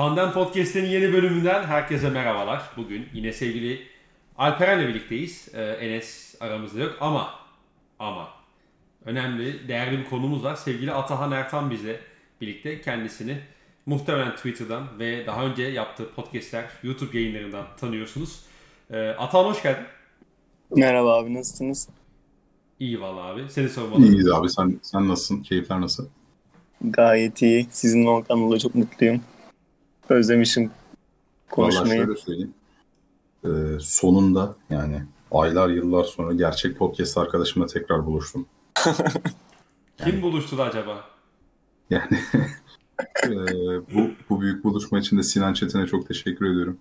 Pandem Podcast'in yeni bölümünden herkese merhabalar. Bugün yine sevgili Alperen'le birlikteyiz. Ee, Enes aramızda yok ama ama önemli, değerli bir konumuz var. Sevgili Atahan Ertan bizle birlikte kendisini muhtemelen Twitter'dan ve daha önce yaptığı podcastler, YouTube yayınlarından tanıyorsunuz. Ee, Atahan hoş geldin. Merhaba abi nasılsınız? İyi valla abi. Seni sormalı. İyiyiz abi. Sen, sen nasılsın? Keyifler nasıl? Gayet iyi. Sizinle olmaktan dolayı çok mutluyum. Özlemişim Vallahi konuşmayı. şöyle söyleyeyim. Ee, sonunda yani aylar yıllar sonra gerçek podcast arkadaşımla tekrar buluştum. Kim buluştu acaba? Yani ee, bu, bu büyük buluşma için de Sinan Çetin'e çok teşekkür ediyorum.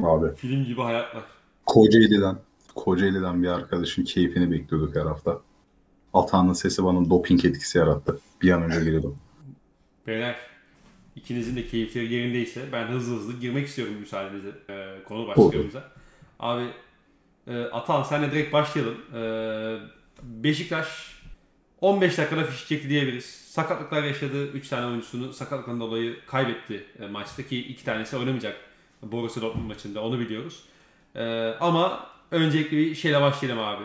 Abi Film gibi hayatlar. Kocaeli'den Kocaeli'den bir arkadaşın keyfini bekliyorduk her hafta. Atağının sesi bana doping etkisi yarattı. Bir an önce girelim. Beyler ikinizin de keyifleri yerindeyse ben hızlı hızlı girmek istiyorum müsaadenizle e, konu başlığımıza. Abi e, Atan senle direkt başlayalım. E, Beşiktaş 15 dakikada fiş çekti diyebiliriz. Sakatlıklar yaşadı. 3 tane oyuncusunu sakatlıktan dolayı kaybetti e, maçta ki 2 tanesi oynamayacak Borussia Dortmund maçında onu biliyoruz. E, ama öncelikle bir şeyle başlayalım abi.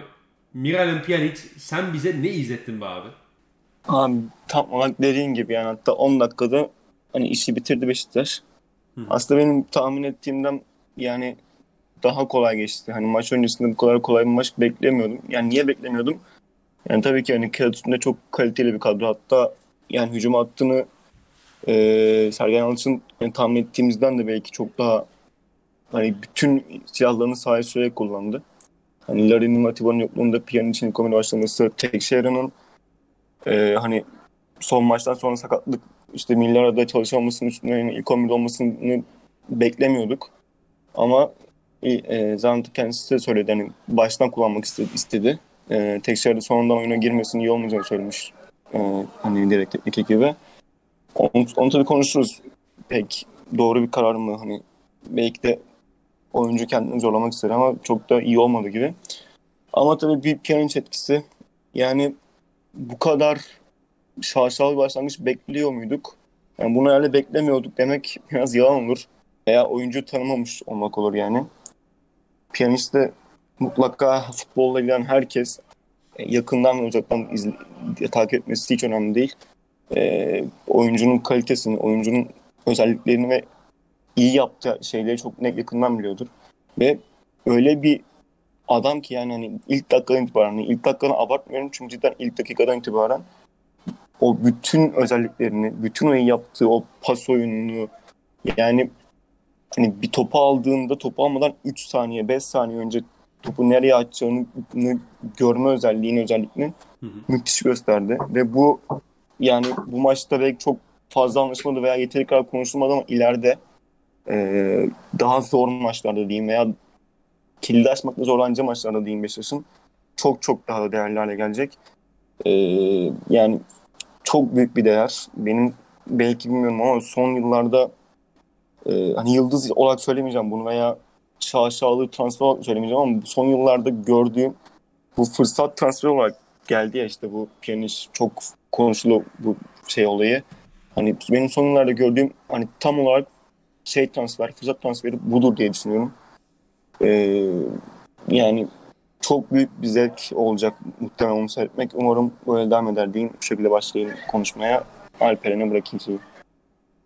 Miralem Pjanic sen bize ne izlettin be abi? Abi tam olarak dediğin gibi yani hatta 10 dakikada hani işi bitirdi Beşiktaş. Hı. Aslında benim tahmin ettiğimden yani daha kolay geçti. Hani maç öncesinde bu kadar kolay bir maç beklemiyordum. Yani niye beklemiyordum? Yani tabii ki hani kağıt üstünde çok kaliteli bir kadro. Hatta yani hücum hattını e, Sergen Yalçın yani tahmin ettiğimizden de belki çok daha hani bütün silahlarını sahaya sürerek kullandı. Hani Larin'in Atiba'nın yokluğunda Pjanic'in ilk 11'e başlaması, Tekşehir'in e, hani son maçtan sonra sakatlık işte milli arada çalışamamasının üstüne yani ilk 11'de olmasını beklemiyorduk. Ama e, Zanti kendisi de söyledi hani baştan kullanmak istedi. istedi. E, Tekşehir'de sonradan oyuna girmesinin iyi olmayacağını söylemiş. E, hani direkt teknik ekibi. Onu, onu tabii konuşuruz. Pek doğru bir karar mı? Hani belki de oyuncu kendini zorlamak istedi ama çok da iyi olmadı gibi. Ama tabii bir Pjanic etkisi. Yani bu kadar şaşalı bir başlangıç bekliyor muyduk? Yani bunu herhalde beklemiyorduk demek biraz yalan olur. Veya oyuncu tanımamış olmak olur yani. Piyanist de mutlaka futbolla ilgilenen herkes e, yakından ve uzaktan izle, takip etmesi hiç önemli değil. E, oyuncunun kalitesini, oyuncunun özelliklerini ve iyi yaptığı şeyleri çok net yakından biliyordur. Ve öyle bir adam ki yani hani ilk dakikadan itibaren, hani ilk dakikadan abartmıyorum çünkü cidden ilk dakikadan itibaren o bütün özelliklerini, bütün o yaptığı o pas oyununu yani hani bir topu aldığında topu almadan 3 saniye, 5 saniye önce topu nereye atacağını görme özelliğini özellikle müthiş gösterdi ve bu yani bu maçta belki çok fazla anlaşılmadı veya yeteri kadar konuşulmadı ama ileride e, daha zor maçlarda diyeyim veya kilidi açmakta zorlanacağı maçlarda diyeyim Beşiktaş'ın çok çok daha değerli hale gelecek. E, yani çok büyük bir değer. Benim belki bilmiyorum ama son yıllarda e, hani yıldız olarak söylemeyeceğim bunu veya şaşalı transfer olarak söylemeyeceğim ama son yıllarda gördüğüm bu fırsat transferi olarak geldi ya işte bu piyaniş çok konuşulu bu şey olayı. Hani benim son yıllarda gördüğüm hani tam olarak şey transfer, fırsat transferi budur diye düşünüyorum. Ee, yani çok büyük bir zevk olacak muhtemelen onu seyretmek. Umarım böyle devam eder diyeyim. Bu şekilde başlayayım konuşmaya. Alperen'e bırakayım sözü.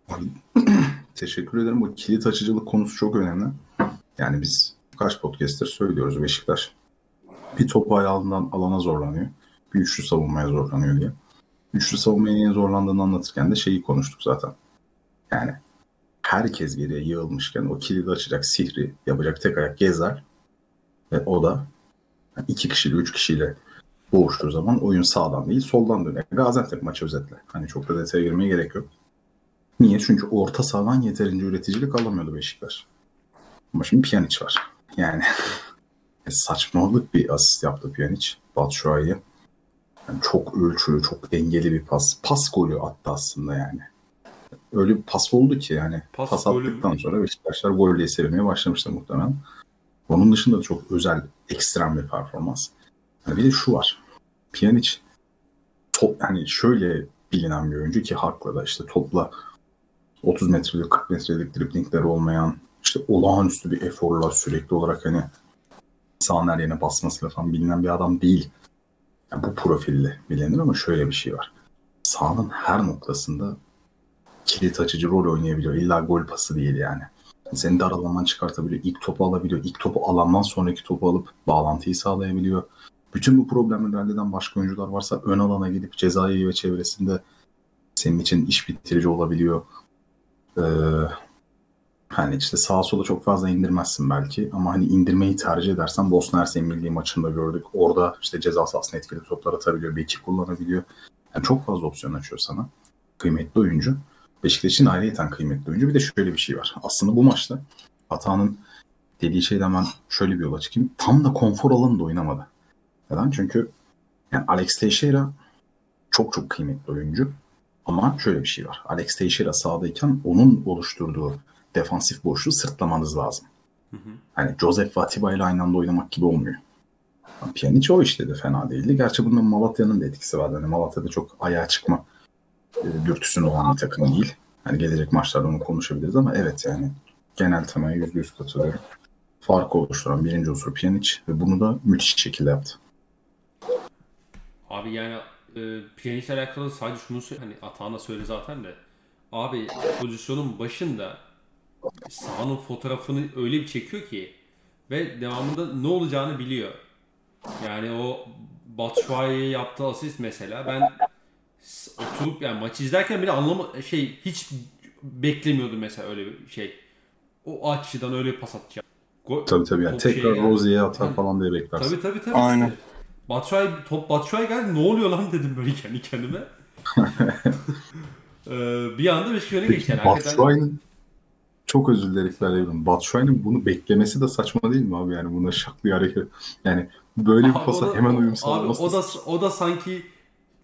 Teşekkür ederim. Bu kilit açıcılık konusu çok önemli. Yani biz kaç podcast'tir söylüyoruz Beşiktaş. Bir topu ayağından alana zorlanıyor. Bir üçlü savunmaya zorlanıyor diye. Üçlü savunmaya niye zorlandığını anlatırken de şeyi konuştuk zaten. Yani herkes geriye yığılmışken o kilidi açacak sihri yapacak tek ayak gezer. Ve o da iki kişiyle üç kişiyle boğuştuğu zaman oyun sağdan değil soldan dönüyor. Gaziantep maçı özetle. Hani çok da detaya girmeye gerek yok. Niye? Çünkü orta sahadan yeterince üreticilik alamıyordu Beşiktaş. Ama şimdi Pjanic var. Yani saçmalık bir asist yaptı Pjanic. Batshuayi'ye. Yani çok ölçülü, çok dengeli bir pas. Pas golü attı aslında yani. Öyle bir pas oldu ki yani. Pas Pas, golü attıktan sonra Beşiktaşlar gol diye sevinmeye başlamıştı muhtemelen. Onun dışında da çok özel, ekstrem bir performans. Yani bir de şu var. Pjanic top, hani şöyle bilinen bir oyuncu ki haklı da işte topla 30 metrelik 40 metrelik driplingleri olmayan işte olağanüstü bir eforla sürekli olarak hani sahanın her yerine basmasıyla falan bilinen bir adam değil. Yani bu profilli bilinir ama şöyle bir şey var. Sahanın her noktasında kilit açıcı rol oynayabiliyor. İlla gol pası değil yani. Seni dar alandan çıkartabiliyor. İlk topu alabiliyor. İlk topu alandan sonraki topu alıp bağlantıyı sağlayabiliyor. Bütün bu problemleri halleden başka oyuncular varsa ön alana gidip cezayı ve çevresinde senin için iş bitirici olabiliyor. Ee, hani işte sağa sola çok fazla indirmezsin belki ama hani indirmeyi tercih edersen Bosna Hersek milli maçında gördük. Orada işte ceza sahasına etkili toplar atabiliyor, beki kullanabiliyor. Yani çok fazla opsiyon açıyor sana. Kıymetli oyuncu. Beşiktaş'ın ayrıyeten kıymetli oyuncu. Bir de şöyle bir şey var. Aslında bu maçta Atağan'ın dediği şeyden ben şöyle bir yola çıkayım. Tam da konfor alanında oynamadı. Neden? Çünkü yani Alex Teixeira çok çok kıymetli oyuncu. Ama şöyle bir şey var. Alex Teixeira sahadayken onun oluşturduğu defansif boşluğu sırtlamanız lazım. Hı hı. Hani Joseph Vatiba ile aynı anda oynamak gibi olmuyor. Pjanic o işte de fena değildi. Gerçi bunda Malatya'nın da etkisi vardı. Hani Malatya'da çok ayağa çıkma e, olan bir takım değil. Hani gelecek maçlarda onu konuşabiliriz ama evet yani genel temaya yüzde yüz katılıyorum. Farkı oluşturan birinci unsur Pjanic ve bunu da müthiş şekilde yaptı. Abi yani e, Pjanic alakalı sadece şunu hani Atağan'a söyle zaten de abi pozisyonun başında sahanın fotoğrafını öyle bir çekiyor ki ve devamında ne olacağını biliyor. Yani o Batshuayi'ye yaptığı asist mesela ben oturup yani maç izlerken bile anlama şey hiç beklemiyordum mesela öyle bir şey. O açıdan öyle bir pas atacak. Go- tabii tabii yani tekrar şey Rozier'e atar yani. falan diye beklersin. Tabii tabii tabii. Aynen. Batshuayi, top Batshuayi geldi ne oluyor lan dedim böyle kendi kendime. ee, bir anda Beşiktaş öne geçti. Yani. Batshuayi'nin çok özür dilerim Batshuayi'nin bunu beklemesi de saçma değil mi abi yani buna şaklı hareket. Yani böyle bir pasa da, hemen uyum sağlaması. Abi o da o da sanki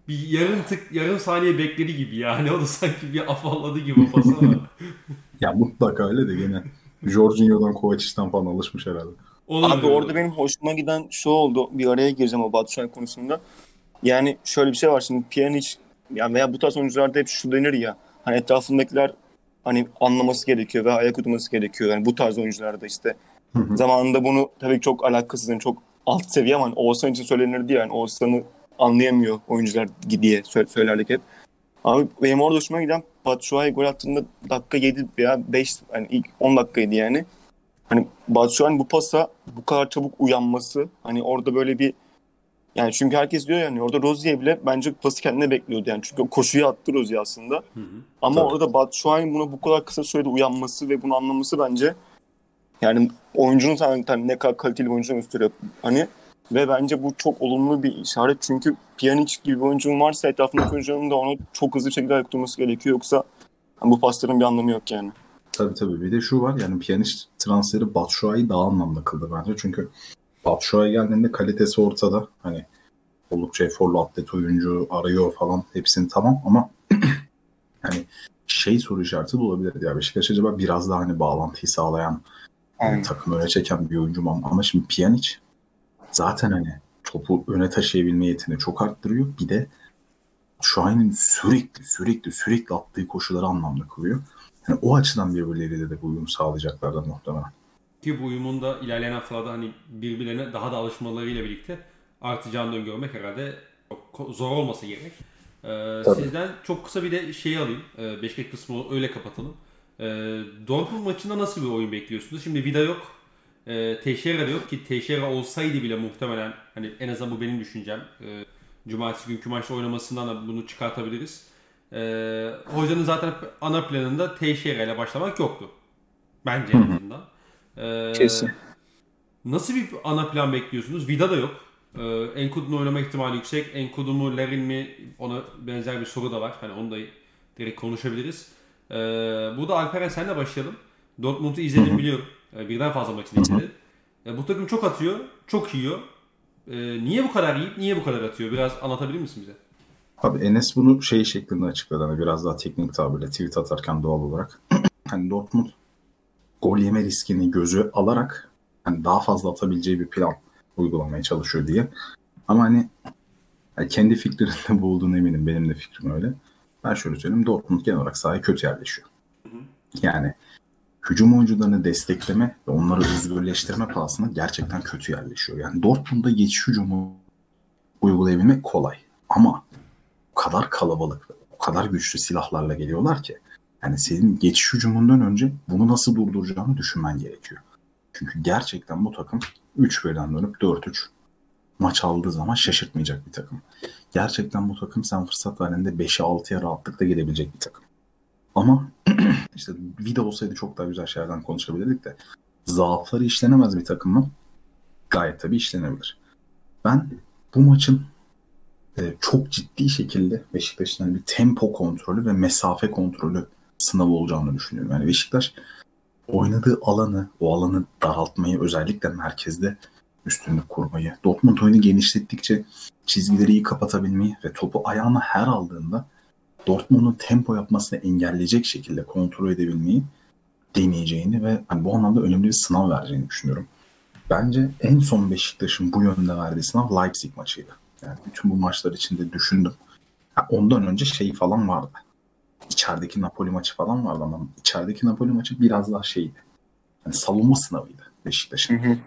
bir yarım tık yarım saniye bekledi gibi yani o da sanki bir afalladı gibi pasa ama. ya mutlaka öyle de gene Jorginho'dan Kovacic'ten falan alışmış herhalde. Olabilir. Abi orada benim hoşuma giden şu oldu. Bir araya gireceğim o Batshuayi konusunda. Yani şöyle bir şey var şimdi Pjanic yani veya bu tarz oyuncularda hep şu denir ya. Hani etrafındakiler hani anlaması gerekiyor ve ayak uydurması gerekiyor. Yani bu tarz oyuncularda işte hı hı. zamanında bunu tabii çok alakasız yani çok alt seviye ama Oğuzhan için söylenirdi yani Oğuzhan'ı anlayamıyor oyuncular diye söylerdik hep. Abi benim orada hoşuma giden Batshuayi gol attığında dakika 7 veya 5 yani ilk 10 dakikaydı yani. Hani Batshuayi'nin bu pasa bu kadar çabuk uyanması hani orada böyle bir yani çünkü herkes diyor yani orada Rozier bile bence pası kendine bekliyordu yani. Çünkü koşuyu attı Rozier aslında. Hı hı. Ama Tabii. orada Batshuayi'nin buna bu kadar kısa sürede uyanması ve bunu anlaması bence yani oyuncunun zaten ne kadar kaliteli bir oyuncu gösteriyor. Hani ve bence bu çok olumlu bir işaret. Çünkü Pjanic gibi bir oyuncun varsa etrafındaki oyuncunun da onu çok hızlı şekilde ayak durması gerekiyor. Yoksa bu pasların bir anlamı yok yani. Tabii tabii. Bir de şu var yani Pjanic transferi Batshuayi daha anlamlı kıldı bence. Çünkü Batshuayi geldiğinde kalitesi ortada. Hani oldukça eforlu atlet oyuncu arıyor falan hepsini tamam ama hani şey soru işareti de olabilir ya Beşiktaş acaba biraz daha hani bağlantıyı sağlayan yani takımı öne çeken bir oyuncu mu ama şimdi Pjanic zaten hani topu öne taşıyabilme yeteneğini çok arttırıyor. Bir de Şahin'in sürekli sürekli sürekli attığı koşuları anlamlı kılıyor. Yani o açıdan birbirleriyle de uyum sağlayacaklardır muhtemelen. Ki bu uyumun da ilerleyen haftalarda hani birbirlerine daha da alışmalarıyla birlikte artacağını öngörmek herhalde çok zor olmasa gerek. Ee, sizden çok kısa bir de şey alayım. Ee, Beşiktaş kısmı öyle kapatalım. Ee, Dortmund maçında nasıl bir oyun bekliyorsunuz? Şimdi Vida yok. Ee, Teixeira da yok ki Teixeira olsaydı bile muhtemelen hani en azından bu benim düşüncem. Ee, Cumartesi günkü maçta oynamasından da bunu çıkartabiliriz. Ee, hocanın zaten ana planında Teixeira ile başlamak yoktu. Bence en azından. Ee, Kesin. Nasıl bir ana plan bekliyorsunuz? Vida da yok. Ee, Enkudu'nun oynama ihtimali yüksek. Enkudu mu, Lerin mi? Ona benzer bir soru da var. Hani onu da direkt konuşabiliriz. Ee, burada Alperen senle başlayalım. Dortmund'u izledim biliyorum. Ee, birden fazla maçını izledim. Ee, bu takım çok atıyor, çok yiyor. Ee, niye bu kadar yiyip niye bu kadar atıyor? Biraz anlatabilir misin bize? Abi Enes bunu şey şeklinde açıkladı. Hani biraz daha teknik tabirle tweet atarken doğal olarak. hani Dortmund gol yeme riskini gözü alarak hani daha fazla atabileceği bir plan uygulamaya çalışıyor diye. Ama hani yani kendi fikirlerinde bu olduğunu eminim. Benim de fikrim öyle. Ben şöyle söyleyeyim. Dortmund genel olarak sahaya kötü yerleşiyor. Yani hücum oyuncularını destekleme ve onları özgürleştirme pahasına gerçekten kötü yerleşiyor. Yani Dortmund'da geçiş hücumu uygulayabilmek kolay. Ama o kadar kalabalık, o kadar güçlü silahlarla geliyorlar ki yani senin geçiş hücumundan önce bunu nasıl durduracağını düşünmen gerekiyor. Çünkü gerçekten bu takım 3 birden dönüp 4-3 maç aldığı zaman şaşırtmayacak bir takım. Gerçekten bu takım sen fırsat verdiğinde 5'e 6'ya rahatlıkla gidebilecek bir takım. Ama işte video olsaydı çok daha güzel şeylerden konuşabilirdik de zaafları işlenemez bir takım mı? Gayet tabii işlenebilir. Ben bu maçın e, çok ciddi şekilde Beşiktaş'ın hani bir tempo kontrolü ve mesafe kontrolü sınavı olacağını düşünüyorum. Yani Beşiktaş oynadığı alanı, o alanı daraltmayı özellikle merkezde üstünlük kurmayı, Dortmund oyunu genişlettikçe çizgileri iyi kapatabilmeyi ve topu ayağına her aldığında Dortmund'un tempo yapmasını engelleyecek şekilde kontrol edebilmeyi deneyeceğini ve yani bu anlamda önemli bir sınav vereceğini düşünüyorum. Bence en son Beşiktaş'ın bu yönde verdiği sınav Leipzig maçıydı. Yani bütün bu maçlar içinde düşündüm. Yani ondan önce şey falan vardı. İçerideki Napoli maçı falan vardı ama içerideki Napoli maçı biraz daha şeydi. Yani savunma sınavıydı Beşiktaş'ın.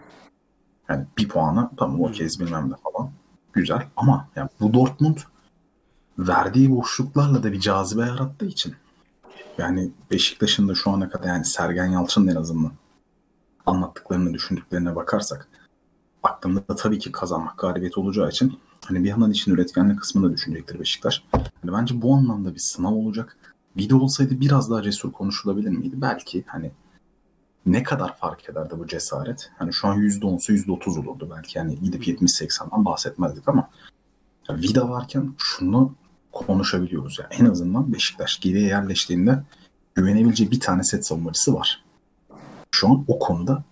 Yani bir puanı tamam o kez bilmem ne falan. Güzel ama yani bu Dortmund verdiği boşluklarla da bir cazibe yarattığı için yani Beşiktaş'ın da şu ana kadar yani Sergen Yalçın'ın en azından anlattıklarını düşündüklerine bakarsak aklımda da tabii ki kazanmak galibiyet olacağı için hani bir yandan işin üretkenlik kısmını da düşünecektir Beşiktaş. Yani bence bu anlamda bir sınav olacak. Bir de olsaydı biraz daha cesur konuşulabilir miydi? Belki hani ne kadar fark ederdi bu cesaret? Hani şu an %10'su %30 olurdu belki. Yani gidip 70-80'dan bahsetmezdik ama Vida varken şunu konuşabiliyoruz. Yani en azından Beşiktaş geriye yerleştiğinde güvenebileceği bir tane set savunmacısı var. Şu an o konuda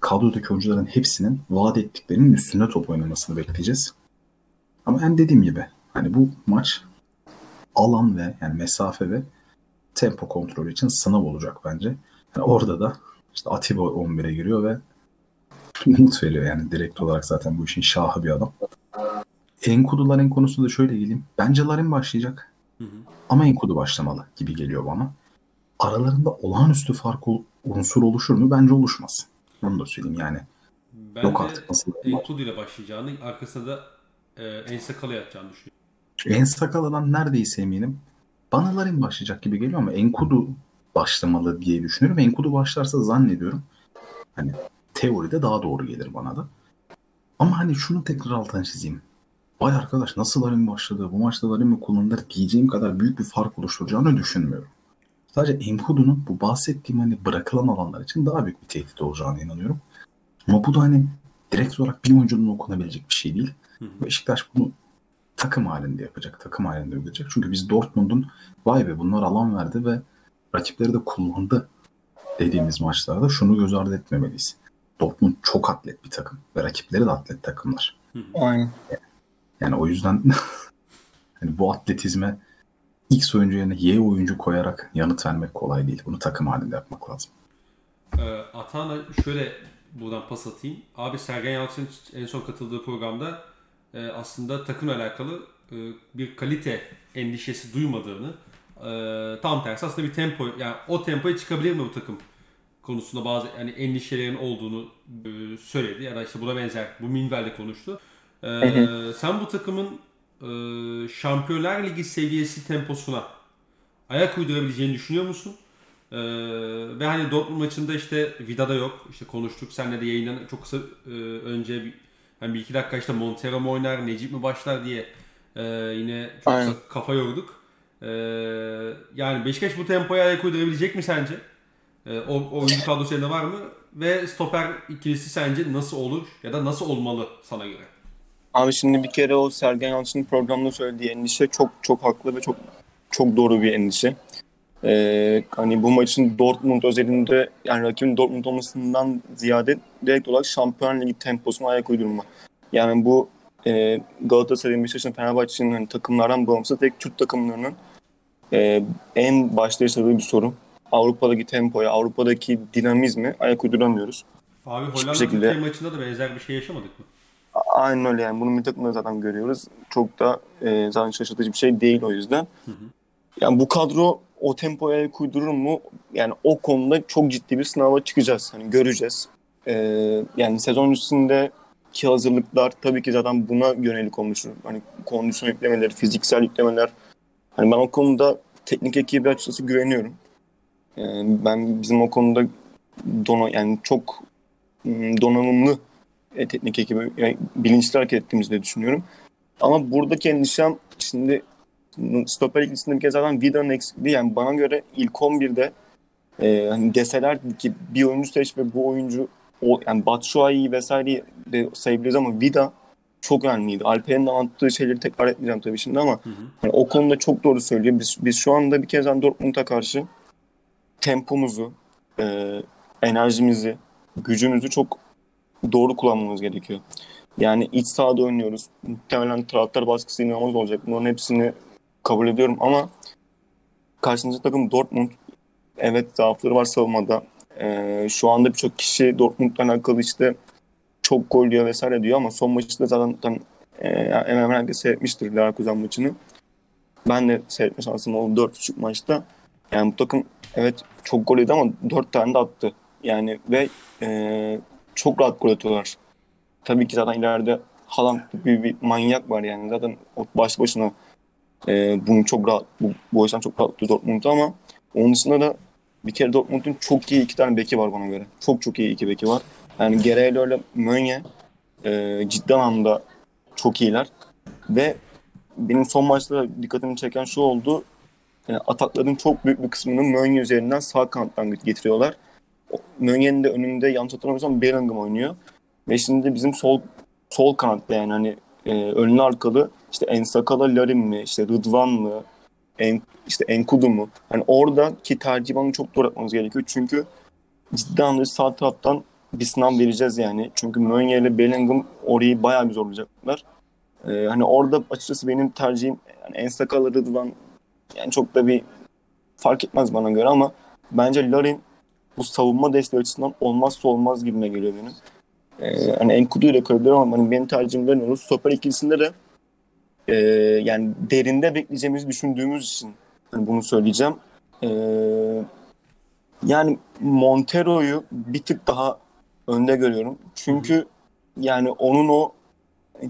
kadrodaki oyuncuların hepsinin vaat ettiklerinin üstünde top oynamasını bekleyeceğiz. Ama yani dediğim gibi hani bu maç alan ve yani mesafe ve tempo kontrolü için sınav olacak bence. Yani orada da işte Atiba 11'e giriyor ve umut veriyor yani direkt olarak zaten bu işin şahı bir adam. Enkudu Larin konusunda da şöyle geleyim. Bence Larin başlayacak. Hı hı. Ama Enkudu başlamalı gibi geliyor bana. Aralarında olağanüstü fark ol, unsur oluşur mu? Bence oluşmaz. Bunu da söyleyeyim yani. Ben Yok artık nasıl Enkudu ile başlayacağını arkasında da e, Ensakalı yatacağını düşünüyorum. Ensakalı'dan neredeyse eminim. Bana Larin başlayacak gibi geliyor ama Enkudu başlamalı diye düşünüyorum. Enkudu başlarsa zannediyorum. Hani teoride daha doğru gelir bana da. Ama hani şunu tekrar altına çizeyim. Vay arkadaş nasıl Larin başladı, bu maçta Larin mi kullanılır diyeceğim kadar büyük bir fark oluşturacağını düşünmüyorum. Sadece Enkudu'nun bu bahsettiğim hani bırakılan alanlar için daha büyük bir tehdit olacağına inanıyorum. Ama bu da hani direkt olarak bir oyuncunun okunabilecek bir şey değil. Hı hı. Beşiktaş bunu takım halinde yapacak, takım halinde uygulayacak. Çünkü biz Dortmund'un vay be bunlar alan verdi ve rakipleri de kullandı dediğimiz maçlarda şunu göz ardı etmemeliyiz. Dortmund çok atlet bir takım ve rakipleri de atlet takımlar. Aynen. Yani o yüzden hani bu atletizme X oyuncu yerine Y oyuncu koyarak yanıt vermek kolay değil. Bunu takım halinde yapmak lazım. Ee, Atana şöyle buradan pas atayım. Abi Sergen Yalçın en son katıldığı programda e, aslında takımla alakalı e, bir kalite endişesi duymadığını e, tam tersi aslında bir tempo yani o tempoya çıkabilir mi bu takım konusunda bazı yani endişelerin olduğunu e, söyledi ya da işte buna benzer bu minvalde konuştu. E, sen bu takımın e, Şampiyonlar Ligi seviyesi temposuna ayak uydurabileceğini düşünüyor musun? Ee, ve hani Dortmund maçında işte Vida'da yok. İşte konuştuk. Senle de yayından çok kısa e, önce bir, yani bir iki dakika işte Montero mu oynar, Necip mi başlar diye e, yine çok Aynen. kafa yorduk. Ee, yani Beşiktaş bu tempoya ayak uydurabilecek mi sence? Ee, o, o oyuncu kadrosu elinde var mı? Ve stoper ikilisi sence nasıl olur ya da nasıl olmalı sana göre? Abi şimdi bir kere o Sergen Yalçın'ın programda söylediği endişe çok çok haklı ve çok çok doğru bir endişe. Ee, hani bu maçın Dortmund özelinde yani rakibin Dortmund olmasından ziyade direkt olarak Şampiyon Ligi temposuna ayak uydurma. Yani bu e, Galatasaray'ın, Beşiktaş'ın, Fenerbahçe'nin hani takımlardan bağımsız tek Türk takımlarının e, en başta yaşadığı bir sorun. Avrupa'daki tempoya, Avrupa'daki dinamizmi ayak uyduramıyoruz. Abi Hollanda şekilde... Maçında da benzer bir şey yaşamadık mı? Aynen öyle yani. Bunu takımda zaten görüyoruz. Çok da e, zaten şaşırtıcı bir şey değil o yüzden. Hı hı. Yani bu kadro o tempoya el kuydurur mu? Yani o konuda çok ciddi bir sınava çıkacağız. Hani göreceğiz. Ee, yani sezon üstündeki hazırlıklar tabii ki zaten buna yönelik olmuştur. Hani kondisyon yüklemeleri, fiziksel yüklemeler. Hani ben o konuda teknik ekibi açıkçası güveniyorum. Ee, ben bizim o konuda dona, yani çok ım, donanımlı e, teknik ekibi yani bilinçli hareket ettiğimizi de düşünüyorum. Ama buradaki endişem şimdi stoper ikilisinde bir kez zaten Vida'nın eksikliği yani bana göre ilk 11'de e, hani deselerdi ki bir oyuncu seç ve bu oyuncu o yani Batshuayi vesaire de sayabiliriz ama Vida çok önemliydi. Alper'in de anlattığı şeyleri tekrar etmeyeceğim tabii şimdi ama Hı hı. yani o konuda çok doğru söylüyor. Biz, biz şu anda bir kez Dortmund'a karşı tempomuzu, e, enerjimizi, gücümüzü çok doğru kullanmamız gerekiyor. Yani iç sahada oynuyoruz. Muhtemelen taraftar baskısı inanılmaz olacak. Bunların hepsini kabul ediyorum ama karşımızdaki takım Dortmund. Evet zaafları var savunmada. Ee, şu anda birçok kişi Dortmund'la alakalı işte çok gol diyor vesaire diyor ama son maçı da zaten, zaten e, hemen hemen herkes seyretmiştir Leverkusen maçını. Ben de seyretme şansım oldu 4.5 maçta. Yani bu takım evet çok gol yedi ama 4 tane de attı. Yani ve e, çok rahat gol atıyorlar. Tabii ki zaten ileride Haaland gibi bir manyak var yani. Zaten o baş başına e, bunu çok rahat, bu, bu açıdan çok rahat Dortmund'u ama onun dışında da bir kere Dortmund'un çok iyi iki tane beki var bana göre. Çok çok iyi iki beki var. Yani Guerreiro ile Mönye e, ciddi anlamda çok iyiler. Ve benim son maçta dikkatimi çeken şu oldu. Yani atakların çok büyük bir kısmını Mönye üzerinden sağ kanattan getiriyorlar. Mönye'nin de önünde yanlış hatırlamıyorsam Bellingham oynuyor. Ve şimdi bizim sol sol kanatta yani hani e, önlü arkalı işte Ensakala Larin mi, işte Rıdvan mı, en, işte Enkudu mu? Hani oradaki tercihini çok doğru yapmamız gerekiyor. Çünkü ciddi anlamda sağ taraftan bir sınav vereceğiz yani. Çünkü Mönye ile Bellingham orayı bayağı bir zorlayacaklar. Ee, hani orada açıkçası benim tercihim yani Ensakala Rıdvan yani çok da bir fark etmez bana göre ama bence Larin bu savunma desteği açısından olmazsa olmaz gibime geliyor benim. Ee, hani Enkudu ile koyabilirim ama hani benim tercihim Larin olur. Stoper ikilisinde de e, yani derinde bekleyeceğimizi düşündüğümüz için hani bunu söyleyeceğim. E, yani Montero'yu bir tık daha önde görüyorum. Çünkü yani onun o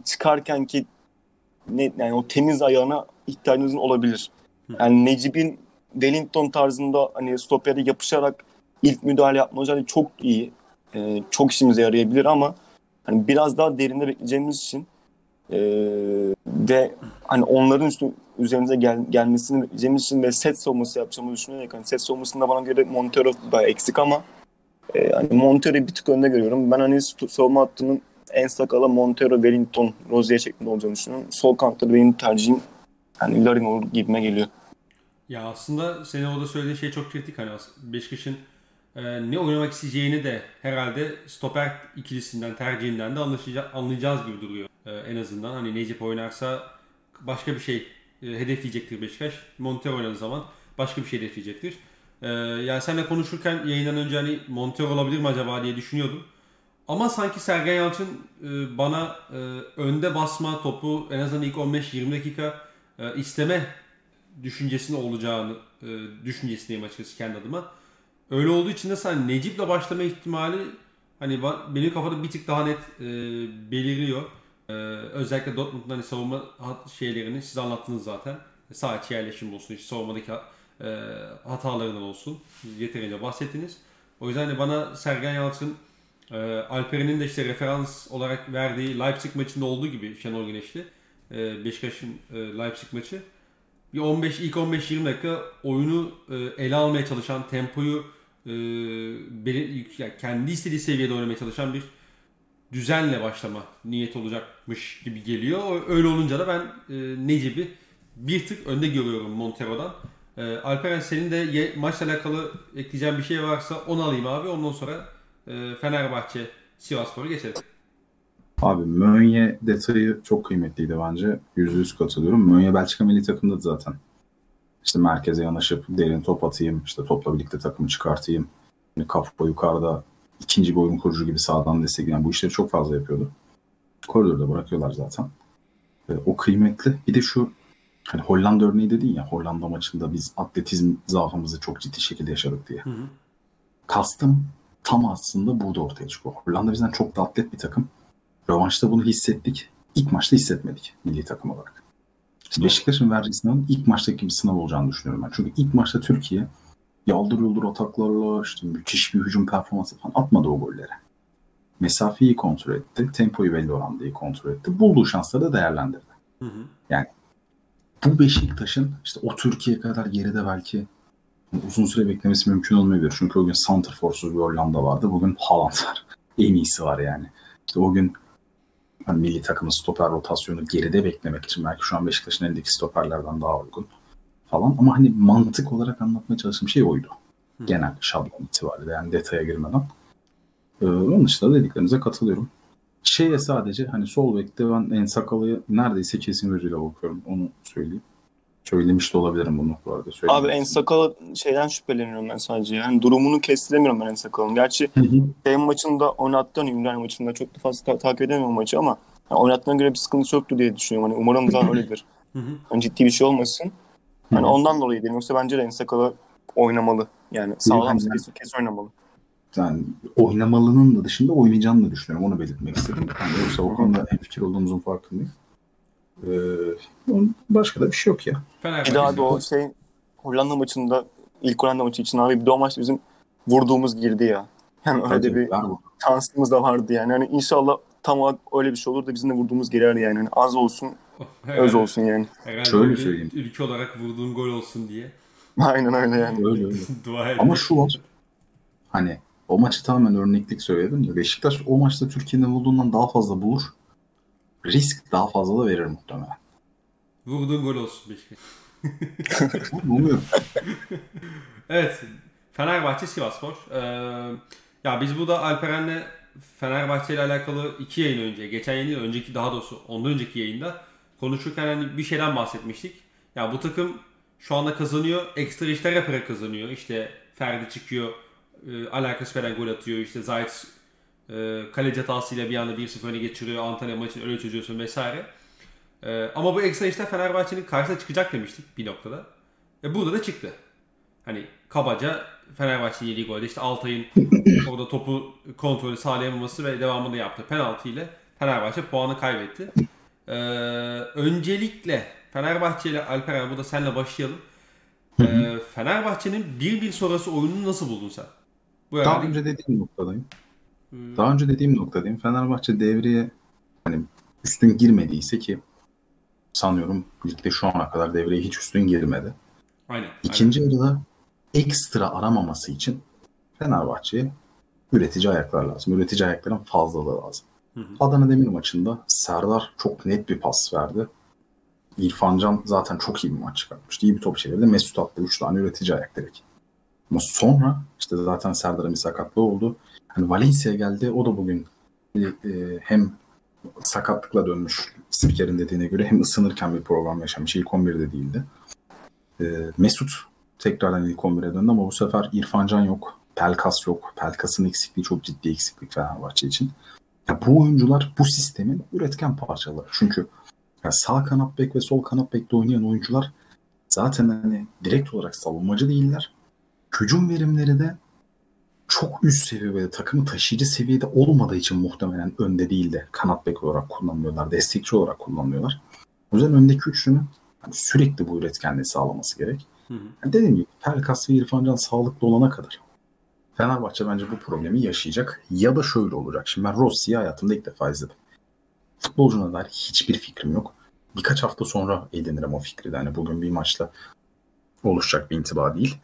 çıkarken ki ne, yani o temiz ayağına ihtiyacınız olabilir. Yani Necip'in Wellington tarzında hani stopere yapışarak ilk müdahale yapma özelliği çok iyi. E, çok işimize yarayabilir ama hani biraz daha derinde bekleyeceğimiz için e, ve hani onların üstü, üzerimize gel, gelmesini bekleyeceğimiz için ve set savunması yapacağımızı düşünerek hani set savunmasında bana göre Montero da eksik ama e, hani Montero'yu bir tık önde görüyorum. Ben hani savunma hattının en sakala Montero, Wellington, Rozier şeklinde olacağını düşünüyorum. Sol kanatta benim tercihim yani Larin olur gibime geliyor. Ya aslında senin orada söylediğin şey çok kritik. Hani Beşiktaş'ın e, ne oynamak isteyeceğini de herhalde stoper ikilisinden, tercihinden de anlayacağız gibi duruyor. E, en azından hani Necip oynarsa başka bir şey e, hedefleyecektir Beşiktaş. Montero oynadığı zaman başka bir şey hedefleyecektir. E, yani seninle konuşurken yayından önce hani Montero olabilir mi acaba diye düşünüyordum. Ama sanki Sergen Yalçın e, bana e, önde basma topu en azından ilk 15-20 dakika isteme düşüncesinde olacağını e, düşüncesindeyim açıkçası kendi adıma. Öyle olduğu için de sen Necip'le başlama ihtimali hani benim kafada bir tık daha net e, belirliyor. E, özellikle Dortmund'un hani savunma şeylerini siz anlattınız zaten. Sağ içi yerleşim olsun, işte savunmadaki e, hatalarından olsun. Yeterince bahsettiniz. O yüzden hani bana Sergen Yalçın e, Alperen'in de işte referans olarak verdiği Leipzig maçında olduğu gibi Şenol Güneşli e, Beşiktaş'ın e, Leipzig maçı bir 15 ilk 15-20 dakika oyunu e, ele almaya çalışan, tempoyu e, kendi istediği seviyede oynamaya çalışan bir düzenle başlama niyet olacakmış gibi geliyor. Öyle olunca da ben e, Necip'i bir tık önde görüyorum Montero'dan. E, Alperen senin de ye, maçla alakalı ekleyeceğin bir şey varsa onu alayım abi. Ondan sonra e, Fenerbahçe Sivasspor'a geçelim. Abi Mönye detayı çok kıymetliydi bence. Yüzde yüz katılıyorum. Mönye Belçika milli takımda zaten. İşte merkeze yanaşıp derin top atayım, işte topla birlikte takımı çıkartayım. Yani kafa yukarıda ikinci bir oyun kurucu gibi sağdan destekleyen bu işleri çok fazla yapıyordu. Koridorda bırakıyorlar zaten. E, o kıymetli. Bir de şu hani Hollanda örneği dedin ya Hollanda maçında biz atletizm zaafımızı çok ciddi şekilde yaşadık diye. Hı hı. Kastım tam aslında burada ortaya çıkıyor. Hollanda bizden çok da atlet bir takım. Rövanşta bunu hissettik. İlk maçta hissetmedik milli takım olarak. İşte Beşiktaş'ın verdiği sınavın ilk maçtaki bir sınav olacağını düşünüyorum ben. Çünkü ilk maçta Türkiye yaldır yuldur ataklarla işte müthiş bir hücum performansı falan atmadı o golleri. Mesafeyi kontrol etti. Tempoyu belli oranda iyi kontrol etti. Bulduğu şansları da değerlendirdi. Hı hı. Bu Beşiktaş'ın işte o Türkiye kadar geride belki uzun süre beklemesi mümkün olmayabilir. Çünkü o gün Santrfors'uz bir Hollanda vardı. Bugün Haaland var. En iyisi var yani. İşte o gün milli takımın stoper rotasyonu geride beklemek için belki şu an Beşiktaş'ın elindeki stoperlerden daha uygun falan. Ama hani mantık olarak anlatmaya çalıştığım şey oydu. Hı. Genel şablon itibariyle yani detaya girmeden. Ee, onun dışında dediklerinize katılıyorum. Şeye sadece hani sol bekte ben En Sakalı'yı neredeyse kesin gözüyle bakıyorum. Onu söyleyeyim. Söylemiş de olabilirim bunu bu arada. Abi Söylemedim. En Sakal şeyden şüpheleniyorum ben sadece. Yani durumunu kestiremiyorum ben En Sakal'ın. Gerçi şey maçında oynattığını Ümraniye maçında çok da fazla ta- takip edemiyorum maçı ama yani oynattığına göre bir sıkıntısı yoktu diye düşünüyorum. Hani umarım zaten öyledir. Hı hı. Hani ciddi bir şey olmasın. Hani ondan dolayı değil. Yoksa bence de En Sakal'ı oynamalı. Yani sağlam kesin, kesin oynamalı. yani oynamalının da dışında oynayacağını da düşünüyorum. Onu belirtmek istedim. Yani yoksa o konuda en fikir olduğumuzun farkındayım. Ee, başka da bir şey yok ya. Bir daha da o şey Hollanda maçında ilk Hollanda maçı için abi bir de o maçta bizim vurduğumuz girdi ya. Yani öyle Hadi, bir şansımız da vardı yani. Hani inşallah tam olarak öyle bir şey olur da bizim de vurduğumuz girer yani. Hani az olsun, öz olsun yani. Herhalde Şöyle söyleyeyim. Ülke olarak vurduğun gol olsun diye. Aynen öyle yani. Öyle öyle. Dua edin. Ama şu var. Hani o maçı tamamen örneklik söyledim ya. Beşiktaş o maçta Türkiye'nin bulduğundan daha fazla bulur. Risk daha fazla da verir muhtemelen. Vurduğun gol olsun Beşiktaş. Umuyorum. Evet. Fenerbahçe Sivasspor. Ee, ya biz burada Alperen'le Fenerbahçe ile alakalı iki yayın önce, geçen yayın değil, önceki daha doğrusu ondan önceki yayında konuşurken hani bir şeyden bahsetmiştik. Ya bu takım şu anda kazanıyor, ekstra işler yaparak kazanıyor. İşte Ferdi çıkıyor, e, alakası veren gol atıyor. İşte Zayt e, kaleci hatasıyla bir anda 1-0 öne geçiriyor. Antalya maçını öyle çözüyorsun vesaire. E, ama bu ekstra işler Fenerbahçe'nin karşısına çıkacak demiştik bir noktada. Ve burada da çıktı. Hani kabaca Fenerbahçe'nin yediği golde işte Altay'ın orada topu kontrolü sağlayamaması ve devamında yaptığı penaltı ile Fenerbahçe puanı kaybetti. Ee, öncelikle Fenerbahçe ile Alperen burada senle başlayalım. Ee, Fenerbahçe'nin 1-1 sonrası oyununu nasıl buldun sen? Bu herhalde- önce dediğim noktadayım. Hmm, Daha önce dediğim noktadayım. Fenerbahçe devreye hani üstün girmediyse ki sanıyorum ligde şu ana kadar devreye hiç üstün girmedi. Aynen. İkinci yarıda ekstra aramaması için Fenerbahçe'ye üretici ayaklar lazım. Üretici ayakların fazlalığı lazım. Hı hı. Adana Demir maçında Serdar çok net bir pas verdi. İrfan Can zaten çok iyi bir maç çıkartmıştı. İyi bir top çevirdi. Mesut attı 3 tane üretici ayak direkt. Ama sonra işte zaten Serdar'ın bir sakatlığı oldu. Hani Valencia geldi. O da bugün e, hem sakatlıkla dönmüş spikerin dediğine göre hem ısınırken bir program yaşamış. İlk 11'de değildi. E, Mesut tekrardan ilk 11'e döndü ama bu sefer İrfan Can yok. Pelkas yok. Pelkas'ın eksikliği çok ciddi eksiklik Fenerbahçe için. Ya bu oyuncular bu sistemin üretken parçaları. Çünkü ya sağ kanat bek ve sol kanat bekte oynayan oyuncular zaten hani direkt olarak savunmacı değiller. Hücum verimleri de çok üst seviyede takımı taşıyıcı seviyede olmadığı için muhtemelen önde değil de kanat bek olarak kullanılıyorlar. Destekçi olarak kullanılıyorlar. O yüzden öndeki üçlünün hani sürekli bu üretkenliği sağlaması gerek. Hı hı. Yani dediğim gibi Pelkas ve İrfan Can sağlıklı olana kadar Fenerbahçe bence bu problemi yaşayacak. Ya da şöyle olacak. Şimdi ben Rossi'yi hayatımda ilk defa izledim. Futbolcuna dair hiçbir fikrim yok. Birkaç hafta sonra edinirim o fikri de. Hani bugün bir maçla oluşacak bir intiba değil.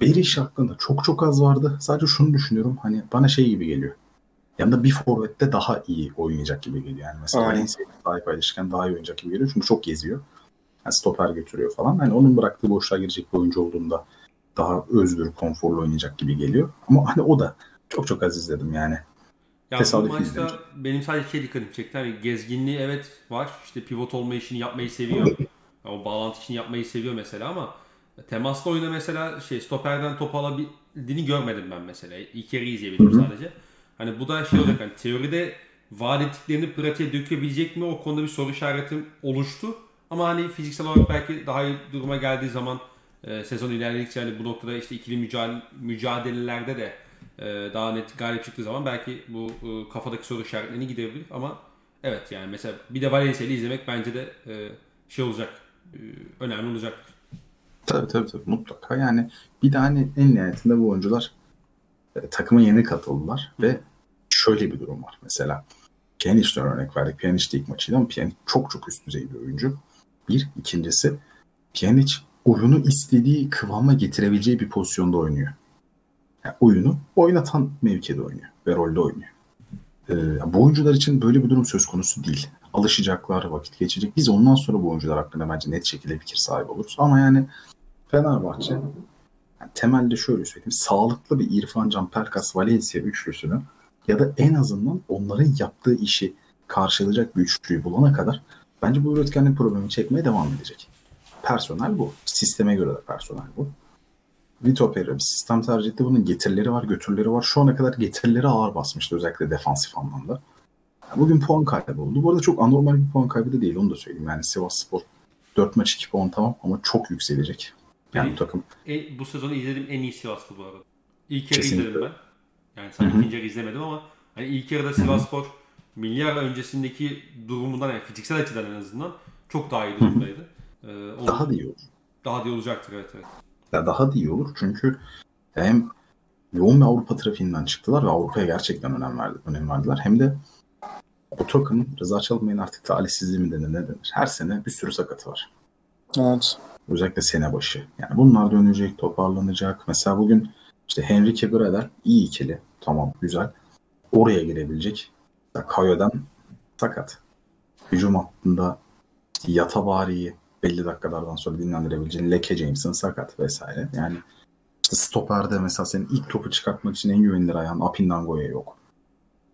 Beriş hakkında çok çok az vardı. Sadece şunu düşünüyorum. Hani bana şey gibi geliyor. Yanında bir forvette daha iyi oynayacak gibi geliyor. Yani mesela. Valencia'yı sahip paylaşırken daha iyi oynayacak gibi geliyor. Çünkü çok geziyor. Yani stoper götürüyor falan. Hani onun bıraktığı boşluğa girecek bir oyuncu olduğunda daha özgür, konforlu oynayacak gibi geliyor. Ama hani o da çok çok az izledim yani. Ya bu Tesadüfi maçta benim sadece şey dikkatimi çekti. Hani gezginliği evet var. İşte pivot olma işini yapmayı seviyor. o bağlantı işini yapmayı seviyor mesela ama temaslı oyunda mesela şey stoperden top alabildiğini görmedim ben mesela. İlk yarı izleyebildim sadece. Hani bu da şey olacak hani teoride vaat ettiklerini pratiğe dökebilecek mi? O konuda bir soru işaretim oluştu. Ama hani fiziksel olarak belki daha iyi duruma geldiği zaman e, sezon ilerledikçe hani bu noktada işte ikili mücadele, mücadelelerde de e, daha net galip çıktığı zaman belki bu e, kafadaki soru işaretlerini gidebilir ama evet yani mesela bir de Valencia'yı izlemek bence de e, şey olacak e, önemli olacak. Tabii tabii tabii mutlaka yani bir de hani en nihayetinde bu oyuncular e, takıma yeni katıldılar ve şöyle bir durum var mesela Pjanic'ten örnek verdik. Pjanic de ilk maçıydı ama Pjanic çok çok üst düzey bir oyuncu. Bir. ikincisi Pjanic oyunu istediği kıvama getirebileceği bir pozisyonda oynuyor. Yani oyunu oynatan mevkide oynuyor ve rolde oynuyor. Ee, bu oyuncular için böyle bir durum söz konusu değil. Alışacaklar, vakit geçecek. Biz ondan sonra bu oyuncular hakkında bence net şekilde fikir sahibi oluruz. Ama yani Fenerbahçe yani temelde şöyle söyleyeyim. Sağlıklı bir İrfan Can Perkas Valencia üçlüsünü ya da en azından onların yaptığı işi karşılayacak bir üçlüyü bulana kadar bence bu üretkenlik problemi çekmeye devam edecek. Personel bu. Sisteme göre de personel bu. Vito Pereira bir sistem tercih etti. Bunun getirileri var, götürleri var. Şu ana kadar getirileri ağır basmıştı özellikle defansif anlamda. Bugün puan kaybı oldu. Bu arada çok anormal bir puan kaybı da değil onu da söyleyeyim. Yani Sivas Spor 4 maç 2 puan tamam ama çok yükselecek. Yani bu takım. E, bu sezonu izlediğim en iyi Sivas'tı bu arada. İlk kere izledim ben. Yani sen ikinci yarı izlemedim ama hani ilk yarıda Sivasspor milyar öncesindeki durumundan yani fiziksel açıdan en azından çok daha iyi durumdaydı. Ee, daha da iyi olur. Daha da iyi olacaktır evet evet. Ya daha da iyi olur çünkü hem yoğun bir Avrupa trafiğinden çıktılar ve Avrupa'ya gerçekten önem, verdi, önem verdiler. Hem de bu takımın Rıza Çalınmay'ın artık talihsizliği mi denir ne denir? Her sene bir sürü sakatı var. Evet. Özellikle sene başı. Yani bunlar dönecek, toparlanacak. Mesela bugün işte Henrique Gradel iyi ikili. Tamam güzel. Oraya girebilecek. Kayo'dan sakat. Hücum hattında Yatabari'yi belli dakikalardan sonra dinlendirebileceğin Leke James'in sakat vesaire. Yani işte stoperde mesela senin ilk topu çıkartmak için en güvenilir ayağın Apindango'ya yok.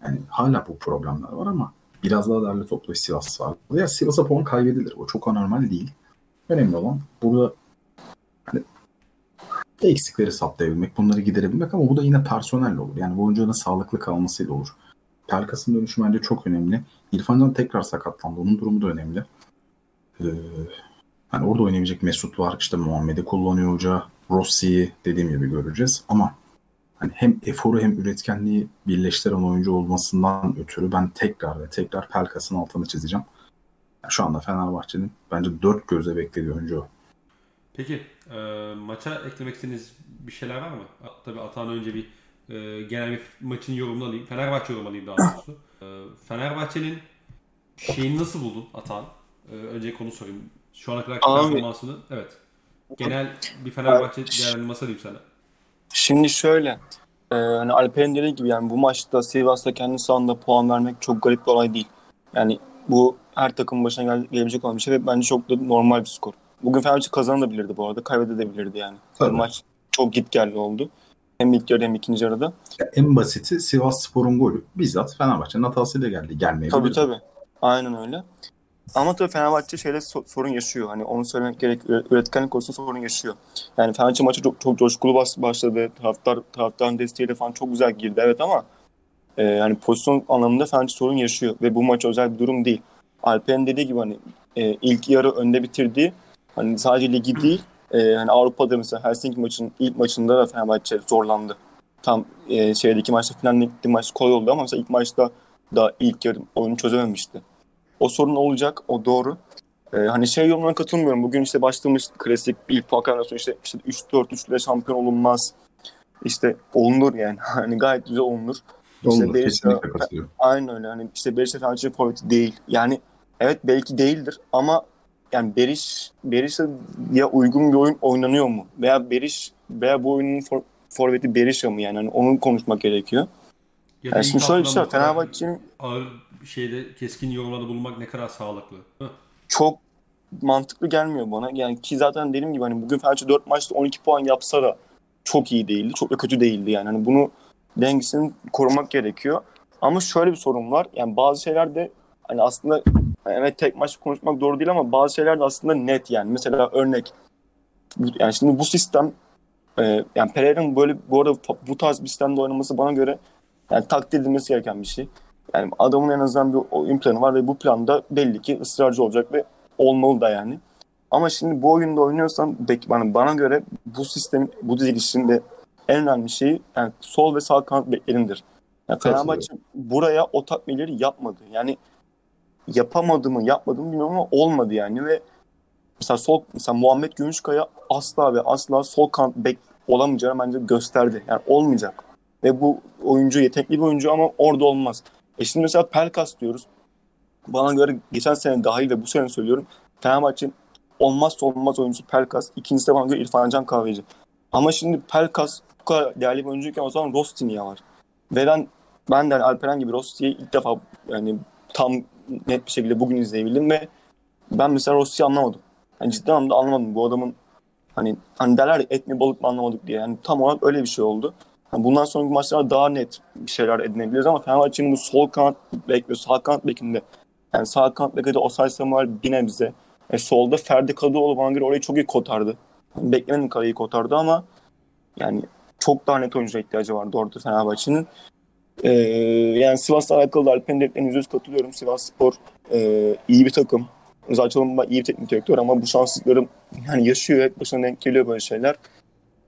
Yani hala bu problemler var ama biraz daha derli toplu Sivas var. Ya Sivas'a puan kaybedilir. O çok anormal değil. Önemli olan burada hani eksikleri saptayabilmek, bunları giderebilmek ama bu da yine personelle olur. Yani bu oyuncunun sağlıklı kalmasıyla olur. Pelkas'ın dönüşü bence çok önemli. İrfan Can tekrar sakatlandı. Onun durumu da önemli. Ee, hani orada oynayabilecek Mesut var. İşte Muhammed'i kullanıyor hoca. Rossi'yi dediğim gibi göreceğiz. Ama hani hem eforu hem üretkenliği birleştiren oyuncu olmasından ötürü ben tekrar ve tekrar Pelkas'ın altını çizeceğim. Yani şu anda Fenerbahçe'nin bence dört gözle beklediği oyuncu o. Peki e, maça eklemek istediğiniz bir şeyler var mı? Tabii Atan önce bir e, genel bir maçın yorumunu alayım. Fenerbahçe yorumunu alayım daha doğrusu. E, Fenerbahçe'nin şeyini nasıl buldun Atan? E, önce konu sorayım. Şu ana kadar performansını. Evet. Genel bir Fenerbahçe değerlendirmesi alayım sana. Şimdi şöyle. E, hani Alper'in dediği gibi yani bu maçta Sivas'ta kendi sahanda puan vermek çok garip bir olay değil. Yani bu her takım başına gel- gelebilecek olan bir şey ve bence çok da normal bir skor. Bugün Fenerbahçe kazanabilirdi bu arada. Kaybedebilirdi yani. Tabii. Maç çok git geldi oldu. Hem ilk yarıda hem ikinci yarıda. Ya en basiti Sivas Spor'un golü. Bizzat Fenerbahçe'nin hatasıyla geldi. Gelmeyebilir. Tabii tabii. Aynen öyle. Ama tabii Fenerbahçe şeyle so- sorun yaşıyor. Hani onu söylemek gerek. Üretkenlik konusunda sorun yaşıyor. Yani Fenerbahçe maçı çok, çok coşkulu başladı. Taraftar, taraftarın desteğiyle falan çok güzel girdi. Evet ama e, yani pozisyon anlamında Fenerbahçe sorun yaşıyor. Ve bu maç özel bir durum değil. Alper'in dediği gibi hani e, ilk yarı önde bitirdi. Hani sadece ligi değil e, hani Avrupa'da mesela Helsinki maçının ilk maçında da Fenerbahçe zorlandı. Tam e, şeydeki maçta falan gitti maç kolay oldu ama mesela ilk maçta da ilk yarı oyunu çözememişti. O sorun olacak, o doğru. E, hani şey yorumuna katılmıyorum. Bugün işte başlamış klasik ilk puan işte, işte 3-4-3 ile şampiyon olunmaz. İşte olunur yani. Hani gayet güzel olunur. İşte Olur, katılıyorum. Aynen öyle. Hani işte Berisha Fenerbahçe forveti değil. Yani evet belki değildir ama yani Beriş Berisha'ya uygun bir oyun oynanıyor mu? Veya Beriş veya bu oyunun for, forveti Berisha mı yani? yani onu konuşmak gerekiyor. Ya yani şimdi şöyle bir şey Fenerbahçe'nin ağır şeyde keskin yorumlarda bulunmak ne kadar sağlıklı. Çok mantıklı gelmiyor bana. Yani ki zaten dediğim gibi hani bugün Fenerbahçe 4 maçta 12 puan yapsa da çok iyi değildi. Çok da kötü değildi yani. Hani bunu dengesini korumak gerekiyor. Ama şöyle bir sorun var. Yani bazı şeyler de hani aslında evet tek maç konuşmak doğru değil ama bazı şeyler de aslında net yani. Mesela örnek yani şimdi bu sistem e, yani Pereira'nın böyle bu arada bu tarz bir sistemde oynaması bana göre yani takdir edilmesi gereken bir şey. Yani adamın en azından bir oyun planı var ve bu planda belli ki ısrarcı olacak ve olmalı da yani. Ama şimdi bu oyunda oynuyorsan bana, bana göre bu sistem, bu dizilişin de en önemli şeyi yani sol ve sağ kanat beklerindir. Yani Fenerbahçe buraya o takviyeleri yapmadı. Yani yapamadı mı yapmadı mı bilmiyorum ama olmadı yani ve mesela sol mesela Muhammed Gümüşkaya asla ve asla sol kanat bek olamayacağını bence gösterdi. Yani olmayacak. Ve bu oyuncu yetenekli bir oyuncu ama orada olmaz. E şimdi mesela Pelkas diyoruz. Bana göre geçen sene dahil ve bu sene söylüyorum. Fenerbahçe'nin olmazsa olmaz oyuncusu Pelkas. İkincisi de bana göre İrfan Can Kahveci. Ama şimdi Pelkas bu kadar değerli bir oyuncuyken o zaman Rosti niye var? Ve ben, ben de Alperen gibi Rosti'yi ilk defa yani tam net bir şekilde bugün izleyebildim ve ben mesela Rossi'yi anlamadım. Yani ciddi anlamda anlamadım bu adamın hani hani derler et mi balık mı anlamadık diye. Yani tam olarak öyle bir şey oldu. Yani bundan sonraki maçlarda daha net bir şeyler edinebiliriz ama Fenerbahçe'nin bu sol kanat bek ve sağ kanat bekinde yani sağ kanat bekinde Osay Samuel bir nebze. E, solda Ferdi Kadıoğlu bana göre orayı çok iyi kotardı. Yani beklemedim kaleyi kotardı ama yani çok daha net oyuncuya ihtiyacı vardı orada Fenerbahçe'nin. Ee, yani Sivas'la alakalı da Alper'in katılıyorum. Sivas Spor e, iyi bir takım. Rıza Çalınma iyi bir teknik direktör ama bu şanssızlıkları yani yaşıyor. Hep başına denk geliyor böyle şeyler.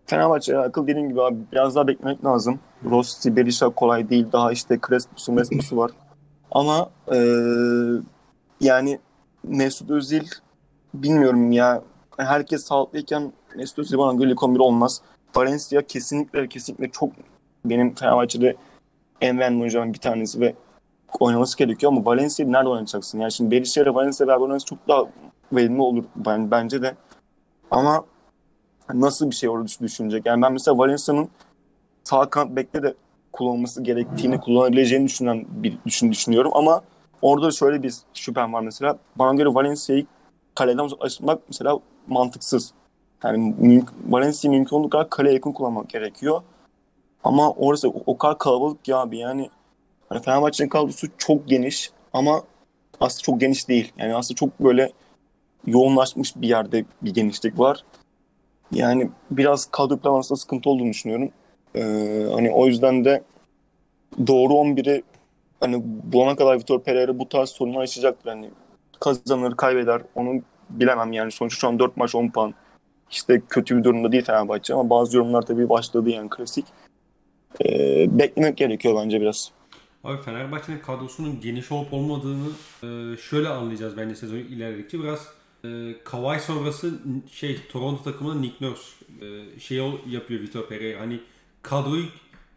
Fenerbahçe ile alakalı dediğim gibi abi biraz daha beklemek lazım. Rossi, Berisha kolay değil. Daha işte Crespo'su, Mesut'u var. Ama e, yani Mesut Özil bilmiyorum ya. Herkes sağlıklıyken Mesut Özil bana göre ilk 11 olmaz. Valencia kesinlikle kesinlikle çok benim Fenerbahçe'de en beğendiğim oyunculardan bir tanesi ve oynaması gerekiyor ama Valencia'yı nerede oynatacaksın? Yani şimdi Berisha ile Valencia beraber oynaması çok daha verimli olur ben, bence de. Ama nasıl bir şey orada düşünecek? Yani ben mesela Valencia'nın sağ kanat bekle de kullanılması gerektiğini, kullanabileceğini düşünen bir düşün, düşünüyorum ama orada şöyle bir şüphem var mesela. Bana göre Valencia'yı kaleden uzaklaştırmak mesela mantıksız. Yani mümkün, Valencia'yı mümkün olduğu kadar kaleye yakın kullanmak gerekiyor. Ama orası o, o kadar kalabalık ya abi yani hani Fenerbahçe'nin kadrosu çok geniş ama aslında çok geniş değil. Yani aslında çok böyle yoğunlaşmış bir yerde bir genişlik var. Yani biraz kadro planlamasında sıkıntı olduğunu düşünüyorum. Ee, hani o yüzden de doğru 11'i hani bulana kadar Vitor Pereira bu tarz sorunlar yaşayacaktır. Hani kazanır, kaybeder. Onu bilemem yani. Sonuçta şu an 4 maç 10 puan. İşte kötü bir durumda değil Fenerbahçe ama bazı yorumlar tabii başladı yani klasik. Ee, beklemek gerekiyor bence biraz. Abi Fenerbahçe'nin kadrosunun geniş olup olmadığını e, şöyle anlayacağız bence sezon ilerledikçe. Biraz e, Kawhi sonrası şey Toronto takımının Nick Nurse e, şey yapıyor Vitor Pereira. Hani kadroyu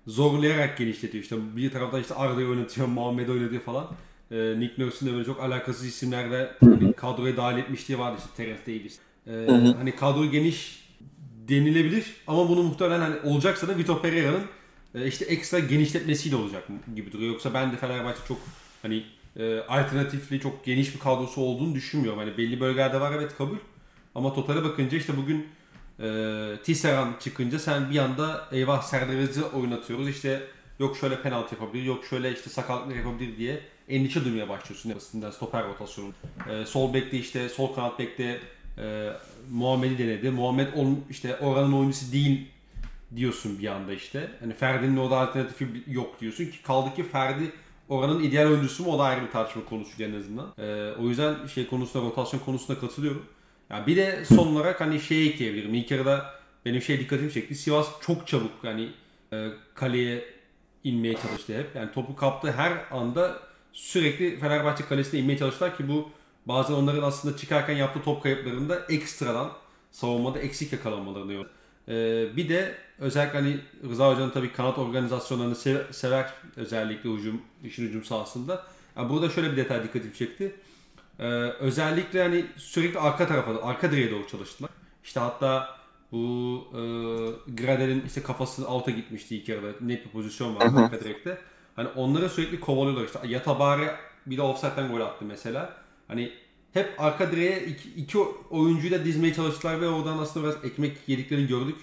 zorlayarak genişletiyor. İşte bir taraftan işte Arda'yı oynatıyor, Muhammed'i oynatıyor falan. E, Nick Nurse'un da böyle çok alakasız isimlerle hani kadroya dahil etmişliği vardı işte Terence Davis. E, hani kadro geniş denilebilir ama bunu muhtemelen hani olacaksa da Vitor Pereira'nın e, işte ekstra genişletmesiyle olacak gibi duruyor. Yoksa ben de Fenerbahçe çok hani e, alternatifli çok geniş bir kadrosu olduğunu düşünmüyorum. Hani belli bölgelerde var evet kabul. Ama totale bakınca işte bugün e, Tisserand çıkınca sen bir anda eyvah Serdar'ı oynatıyoruz. İşte yok şöyle penaltı yapabilir, yok şöyle işte sakatlık yapabilir diye endişe duymaya başlıyorsun basitinden stoper rotasyonu. E, sol bekte işte sol kanat bekte e, Muhammed'i denedi. Muhammed on, işte oranın oyuncusu değil diyorsun bir anda işte. Hani Ferdi'nin orada alternatifi yok diyorsun ki kaldı ki Ferdi oranın ideal oyuncusu mu o da ayrı bir tartışma konusu en azından. Ee, o yüzden şey konusunda rotasyon konusunda katılıyorum. Yani bir de son olarak hani şey ekleyebilirim. İlk yarıda benim şey dikkatimi çekti. Sivas çok çabuk hani e, kaleye inmeye çalıştı hep. Yani topu kaptı her anda sürekli Fenerbahçe kalesine inmeye çalıştılar ki bu bazen onların aslında çıkarken yaptığı top kayıplarında ekstradan savunmada eksik yakalanmalarını ee, bir de özellikle hani Rıza Hoca'nın tabii kanat organizasyonlarını sever, sever özellikle hücum, işin hücum sahasında. Yani burada şöyle bir detay dikkatimi çekti. Ee, özellikle hani sürekli arka tarafa, arka direğe doğru çalıştılar. İşte hatta bu e, Gradel'in işte kafası alta gitmişti ilk yarıda. Net bir pozisyon var arka direkte. Hani onları sürekli kovalıyorlar işte. Yatabare bir de offside'den gol attı mesela. Hani hep arka direğe iki, iki oyuncuyu da dizmeye çalıştılar ve oradan aslında biraz ekmek yediklerini gördük.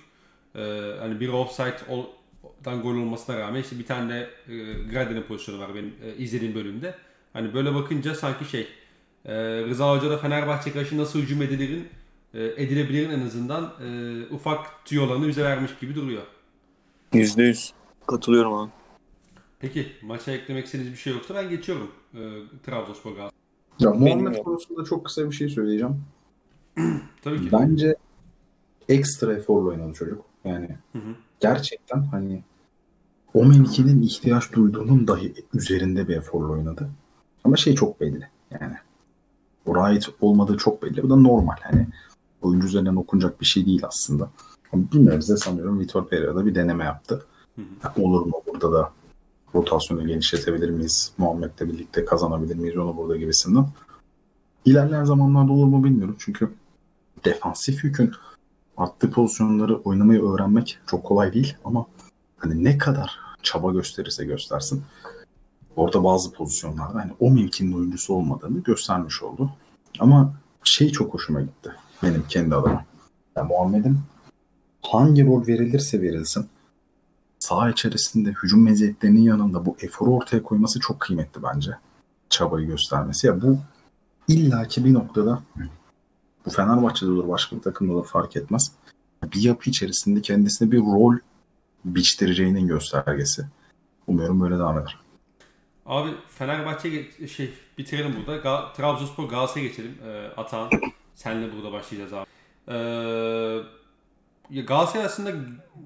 Ee, hani bir offside'dan gol olmasına rağmen işte bir tane de e, Graden'in pozisyonu var benim e, izlediğim bölümde. Hani böyle bakınca sanki şey e, Rıza Hoca da Fenerbahçe karşı nasıl hücum edilerin e, edilebilirin en azından e, ufak tüyolarını bize vermiş gibi duruyor. Yüzde yüz katılıyorum abi. Peki maça eklemek istediğiniz bir şey yoksa ben geçiyorum e, Trabzonspor Galatasaray. Ya Muhammed konusunda çok kısa bir şey söyleyeceğim. Tabii ki. Bence ekstra eforla oynadı çocuk. Yani Hı hı. gerçekten hani o mevkinin ihtiyaç duyduğunun dahi üzerinde bir eforla oynadı. Ama şey çok belli. Yani o right olmadığı çok belli. Bu da normal. Hani oyuncu üzerinden okunacak bir şey değil aslında. Ama bilmiyorum size sanıyorum Vitor Pereira'da bir deneme yaptı. Hı hı. Olur mu burada da rotasyonu genişletebilir miyiz? Muhammed'le birlikte kazanabilir miyiz onu burada gibisinden. İlerleyen zamanlarda olur mu bilmiyorum. Çünkü defansif yükün attığı pozisyonları oynamayı öğrenmek çok kolay değil ama hani ne kadar çaba gösterirse göstersin orada bazı pozisyonlarda hani o mevkinin oyuncusu olmadığını göstermiş oldu. Ama şey çok hoşuma gitti benim kendi adıma. Yani Muhammed'in hangi rol verilirse verilsin saha içerisinde hücum meziyetlerinin yanında bu eforu ortaya koyması çok kıymetli bence. Çabayı göstermesi. Ya bu illaki bir noktada bu Fenerbahçe'de olur başka bir takımda olur fark etmez. Bir yapı içerisinde kendisine bir rol biçtireceğinin göstergesi. Umuyorum böyle devam eder. Abi Fenerbahçe şey bitirelim burada. Ga- Trabzonspor Galatasaray'a geçelim. Ee, Atahan senle burada başlayacağız abi. Ee, Galatasaray aslında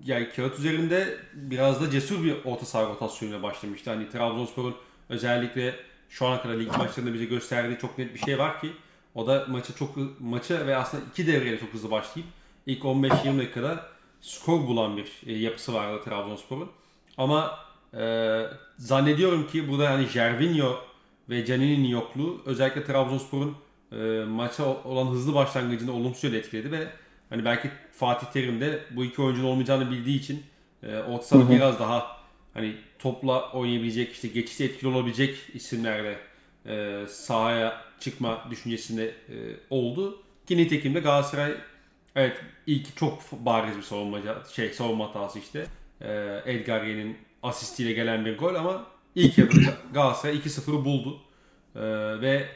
yani kağıt üzerinde biraz da cesur bir orta saha rotasyonuyla başlamıştı. Hani Trabzonspor'un özellikle şu ana kadar lig maçlarında bize gösterdiği çok net bir şey var ki o da maçı çok maçı ve aslında iki devreyle çok hızlı başlayıp ilk 15-20 dakikada skor bulan bir e, yapısı vardı Trabzonspor'un. Ama e, zannediyorum ki burada yani Jervinho ve Canini'nin yokluğu özellikle Trabzonspor'un e, maça olan hızlı başlangıcını olumsuz yönde etkiledi ve hani belki Fatih Terim de bu iki oyuncunun olmayacağını bildiği için e, orta biraz daha hani topla oynayabilecek işte geçişte etkili olabilecek isimlerle e, sahaya çıkma düşüncesinde e, oldu. Ki nitekim de Galatasaray evet ilk çok bariz bir savunma şey savunma hatası işte. E, Edgar'ın asistiyle gelen bir gol ama ilk yarıda Galatasaray 2-0'ı buldu. E, ve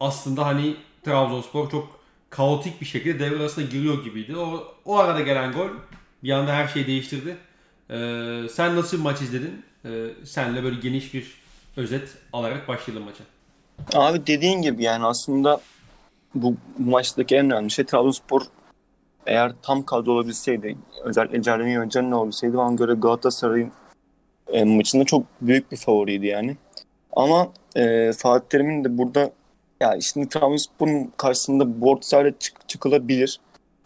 aslında hani Trabzonspor çok kaotik bir şekilde devre arasında giriyor gibiydi. O, o arada gelen gol bir anda her şeyi değiştirdi. Ee, sen nasıl bir maç izledin? Ee, senle böyle geniş bir özet alarak başlayalım maça. Abi dediğin gibi yani aslında bu maçtaki en önemli şey Trabzonspor eğer tam kadro olabilseydi özellikle Jeremy Hoca'nın olabilseydi bana göre Galatasaray'ın e, maçında çok büyük bir favoriydi yani. Ama e, Fatih Terim'in de burada ya şimdi Trabzonspor'un karşısında bu orta çık- çıkılabilir.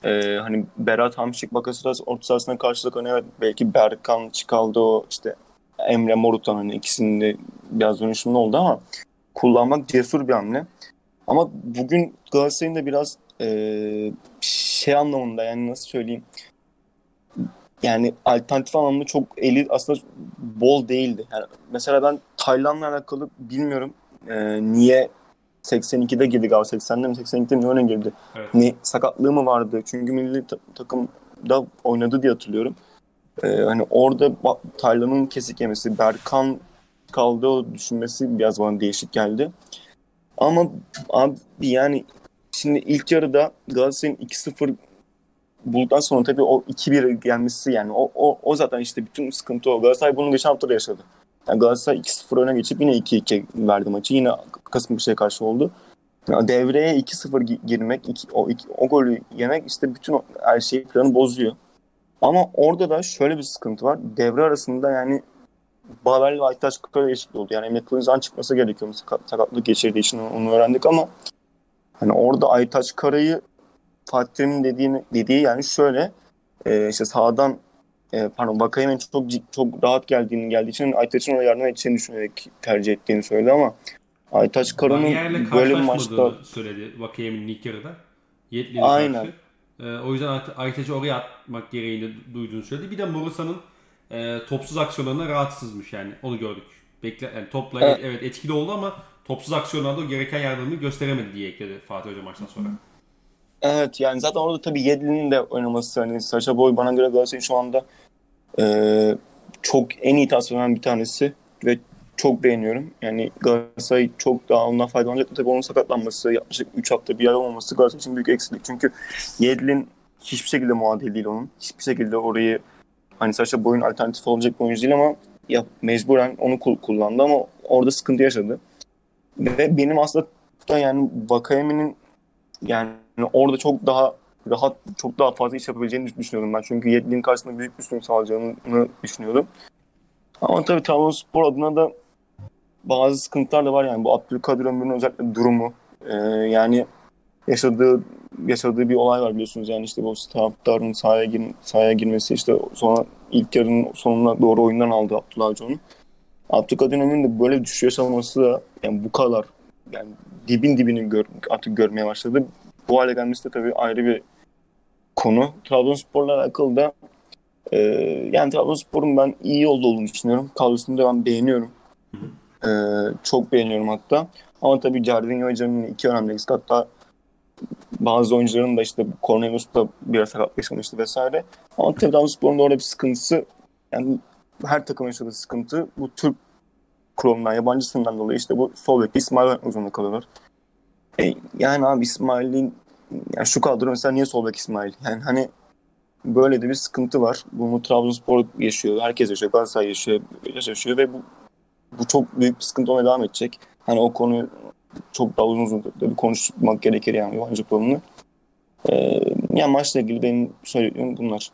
E, hani Berat Hamşik Bakasiras orta sahasına karşılık hani evet, belki Berkan çıkaldı o işte Emre Morut'tan hani ikisinin de biraz dönüşümlü oldu ama kullanmak cesur bir hamle. Ama bugün Galatasaray'ın da biraz e, şey anlamında yani nasıl söyleyeyim yani alternatif anlamda çok eli aslında bol değildi. Yani mesela ben Taylan'la alakalı bilmiyorum e, niye 82'de girdi galiba 80'de mi 82'de mi öne girdi. Evet. Ne sakatlığı mı vardı? Çünkü milli ta- takımda oynadı diye hatırlıyorum. E, hani orada Taylan'ın kesik yemesi, Berkan kaldı o düşünmesi biraz bana değişik geldi. Ama abi yani şimdi ilk yarıda Galatasaray'ın 2-0 bulduktan sonra tabii o 2-1 gelmesi yani o, o, o zaten işte bütün sıkıntı o. Galatasaray bunu geçen hafta da yaşadı. Yani Galatasaray 2-0 öne geçip yine 2-2 verdi maçı. Yine Kasımpaşa'ya karşı oldu. Ya devreye 2-0 gi- girmek, iki, o, iki, o golü yemek işte bütün her şeyi planı bozuyor. Ama orada da şöyle bir sıkıntı var. Devre arasında yani Babel ve Aytaç Kara değişikliği oldu. Yani Emre Kılıçdaroğlu'nun çıkması gerekiyor. Sakat- Sakatlık geçirdiği için onu öğrendik ama hani orada Aytaç Kara'yı Fatih Terim'in dediğini, dediği yani şöyle e, işte sağdan e, pardon Vakayeme'nin çok çok rahat geldiğini geldiği için Aytaç'ın ona yardım edeceğini düşünerek tercih ettiğini söyledi ama Aytaç Kara'nın böyle bir maçta söyledi Vakayemin ilk yarıda. Yetli'ye Aynen. karşı. Ee, o yüzden Ay- Aytaç'ı oraya atmak gereğini duyduğunu söyledi. Bir de Morusan'ın e, topsuz aksiyonlarına rahatsızmış yani. Onu gördük. Bekle, yani topla Evet. evet. etkili oldu ama topsuz aksiyonlarda o gereken yardımı gösteremedi diye ekledi Fatih Hoca maçtan sonra. Evet yani zaten orada tabii Yedlin'in de oynaması hani Sacha Boy bana göre Galatasaray'ın şu anda e, çok en iyi tasarlanan bir tanesi ve çok beğeniyorum. Yani Galatasaray çok daha ondan faydalanacak. Tabii onun sakatlanması yaklaşık 3 hafta bir ay olmaması Galatasaray için büyük eksiklik. Çünkü Yedlin hiçbir şekilde muadil değil onun. Hiçbir şekilde orayı hani Sacha Boy'un alternatif olacak bir oyuncu değil ama ya mecburen onu kul- kullandı ama orada sıkıntı yaşadı. Ve benim aslında Hatta yani Vakayeme'nin yani orada çok daha rahat, çok daha fazla iş yapabileceğini düşünüyorum ben. Çünkü Yedlin'in karşısında büyük bir üstün sağlayacağını düşünüyordum. Ama tabii Trabzonspor adına da bazı sıkıntılar da var yani. Bu Abdülkadir Ömür'ün özellikle durumu. Ee, yani yaşadığı yaşadığı bir olay var biliyorsunuz yani işte bu taraftarın sahaya, gir, sahaya girmesi işte sonra ilk yarının sonuna doğru oyundan aldı Abdullah Avcı onu. Abdülkadir Ömür'ün de böyle düşüş yaşaması da yani bu kadar yani dibin dibini gör, artık görmeye başladı. Bu hale gelmesi de tabii ayrı bir konu. Trabzonspor'la alakalı da e, yani Trabzonspor'un ben iyi yolda olduğunu düşünüyorum. Kadrosunu da ben beğeniyorum. E, çok beğeniyorum hatta. Ama tabii Jardim Hoca'nın iki önemli eksik. Hatta bazı oyuncuların da işte Cornelius da biraz sakat yaşamıştı vesaire. Tabii Trabzonspor'un da orada bir sıkıntısı yani her takım yaşadığı sıkıntı bu Türk kurumdan, yabancı sınırdan dolayı işte bu sol bek İsmail zorunda kalıyorlar. E, yani abi İsmail'in yani şu kadro mesela niye sol bek İsmail? Yani hani böyle de bir sıkıntı var. Bunu Trabzonspor yaşıyor. Herkes yaşıyor. Galatasaray yaşıyor. yaşıyor ve bu, bu çok büyük bir sıkıntı olmaya devam edecek. Hani o konu çok daha uzun uzun bir konuşmak gerekir yani yabancı kurumunu. Ee, yani maçla ilgili benim söylediğim bunlar.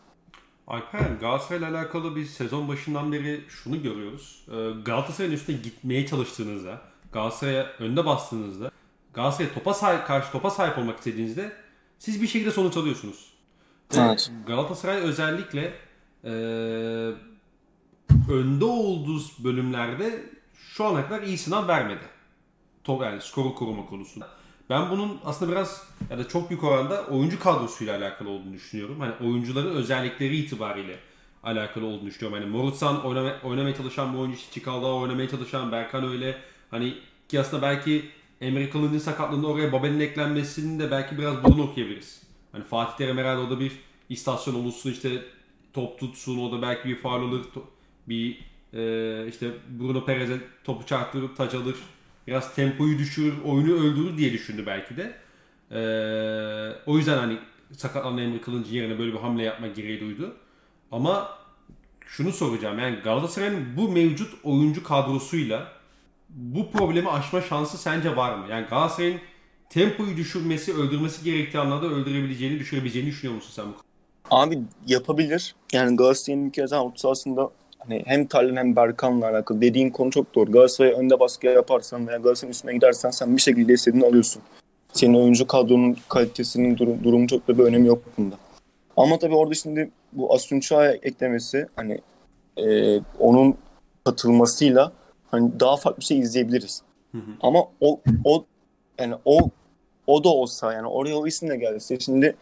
Alper Galatasaray'la alakalı biz sezon başından beri şunu görüyoruz. Ee, Galatasaray'ın üstüne gitmeye çalıştığınızda, Galatasaray'a önde bastığınızda, Galatasaray'a topa sahip, karşı topa sahip olmak istediğinizde siz bir şekilde sonuç alıyorsunuz. Evet. Galatasaray özellikle e, önde olduğu bölümlerde şu ana kadar iyi sınav vermedi. Top, yani skoru koruma konusunda. Ben bunun aslında biraz ya da çok büyük oranda oyuncu kadrosuyla alakalı olduğunu düşünüyorum. Hani oyuncuların özellikleri itibariyle alakalı olduğunu düşünüyorum. Hani Morutsan oynama, oynamaya çalışan bir oyuncu, Çikaldağ oynamaya çalışan, Berkan öyle. Hani ki aslında belki Emre Kılınç'ın sakatlığında oraya Babel'in eklenmesini de belki biraz bunu okuyabiliriz. Hani Fatih Terim herhalde o da bir istasyon olursun işte top tutsun o da belki bir faal olur bir e, işte Bruno Perez'e topu çarptırıp taç alır biraz tempoyu düşürür, oyunu öldürür diye düşündü belki de. Ee, o yüzden hani sakatlanan Emre Kılıncı yerine böyle bir hamle yapma gereği duydu. Ama şunu soracağım yani Galatasaray'ın bu mevcut oyuncu kadrosuyla bu problemi aşma şansı sence var mı? Yani Galatasaray'ın tempoyu düşürmesi, öldürmesi gerektiği anlarda öldürebileceğini, düşürebileceğini düşünüyor musun sen bu Abi yapabilir. Yani Galatasaray'ın bir kez orta sahasında hani hem Talin hem Berkan'la alakalı dediğin konu çok doğru. Galatasaray önde baskı yaparsan veya Galatasaray'ın üstüne gidersen sen bir şekilde istediğini alıyorsun. Senin oyuncu kadronun kalitesinin durum, durumu çok da bir önemi yok bunda. Ama tabii orada şimdi bu Asunç'a eklemesi hani e, onun katılmasıyla hani daha farklı bir şey izleyebiliriz. Hı hı. Ama o o yani o o da olsa yani oraya o isimle gelse şimdi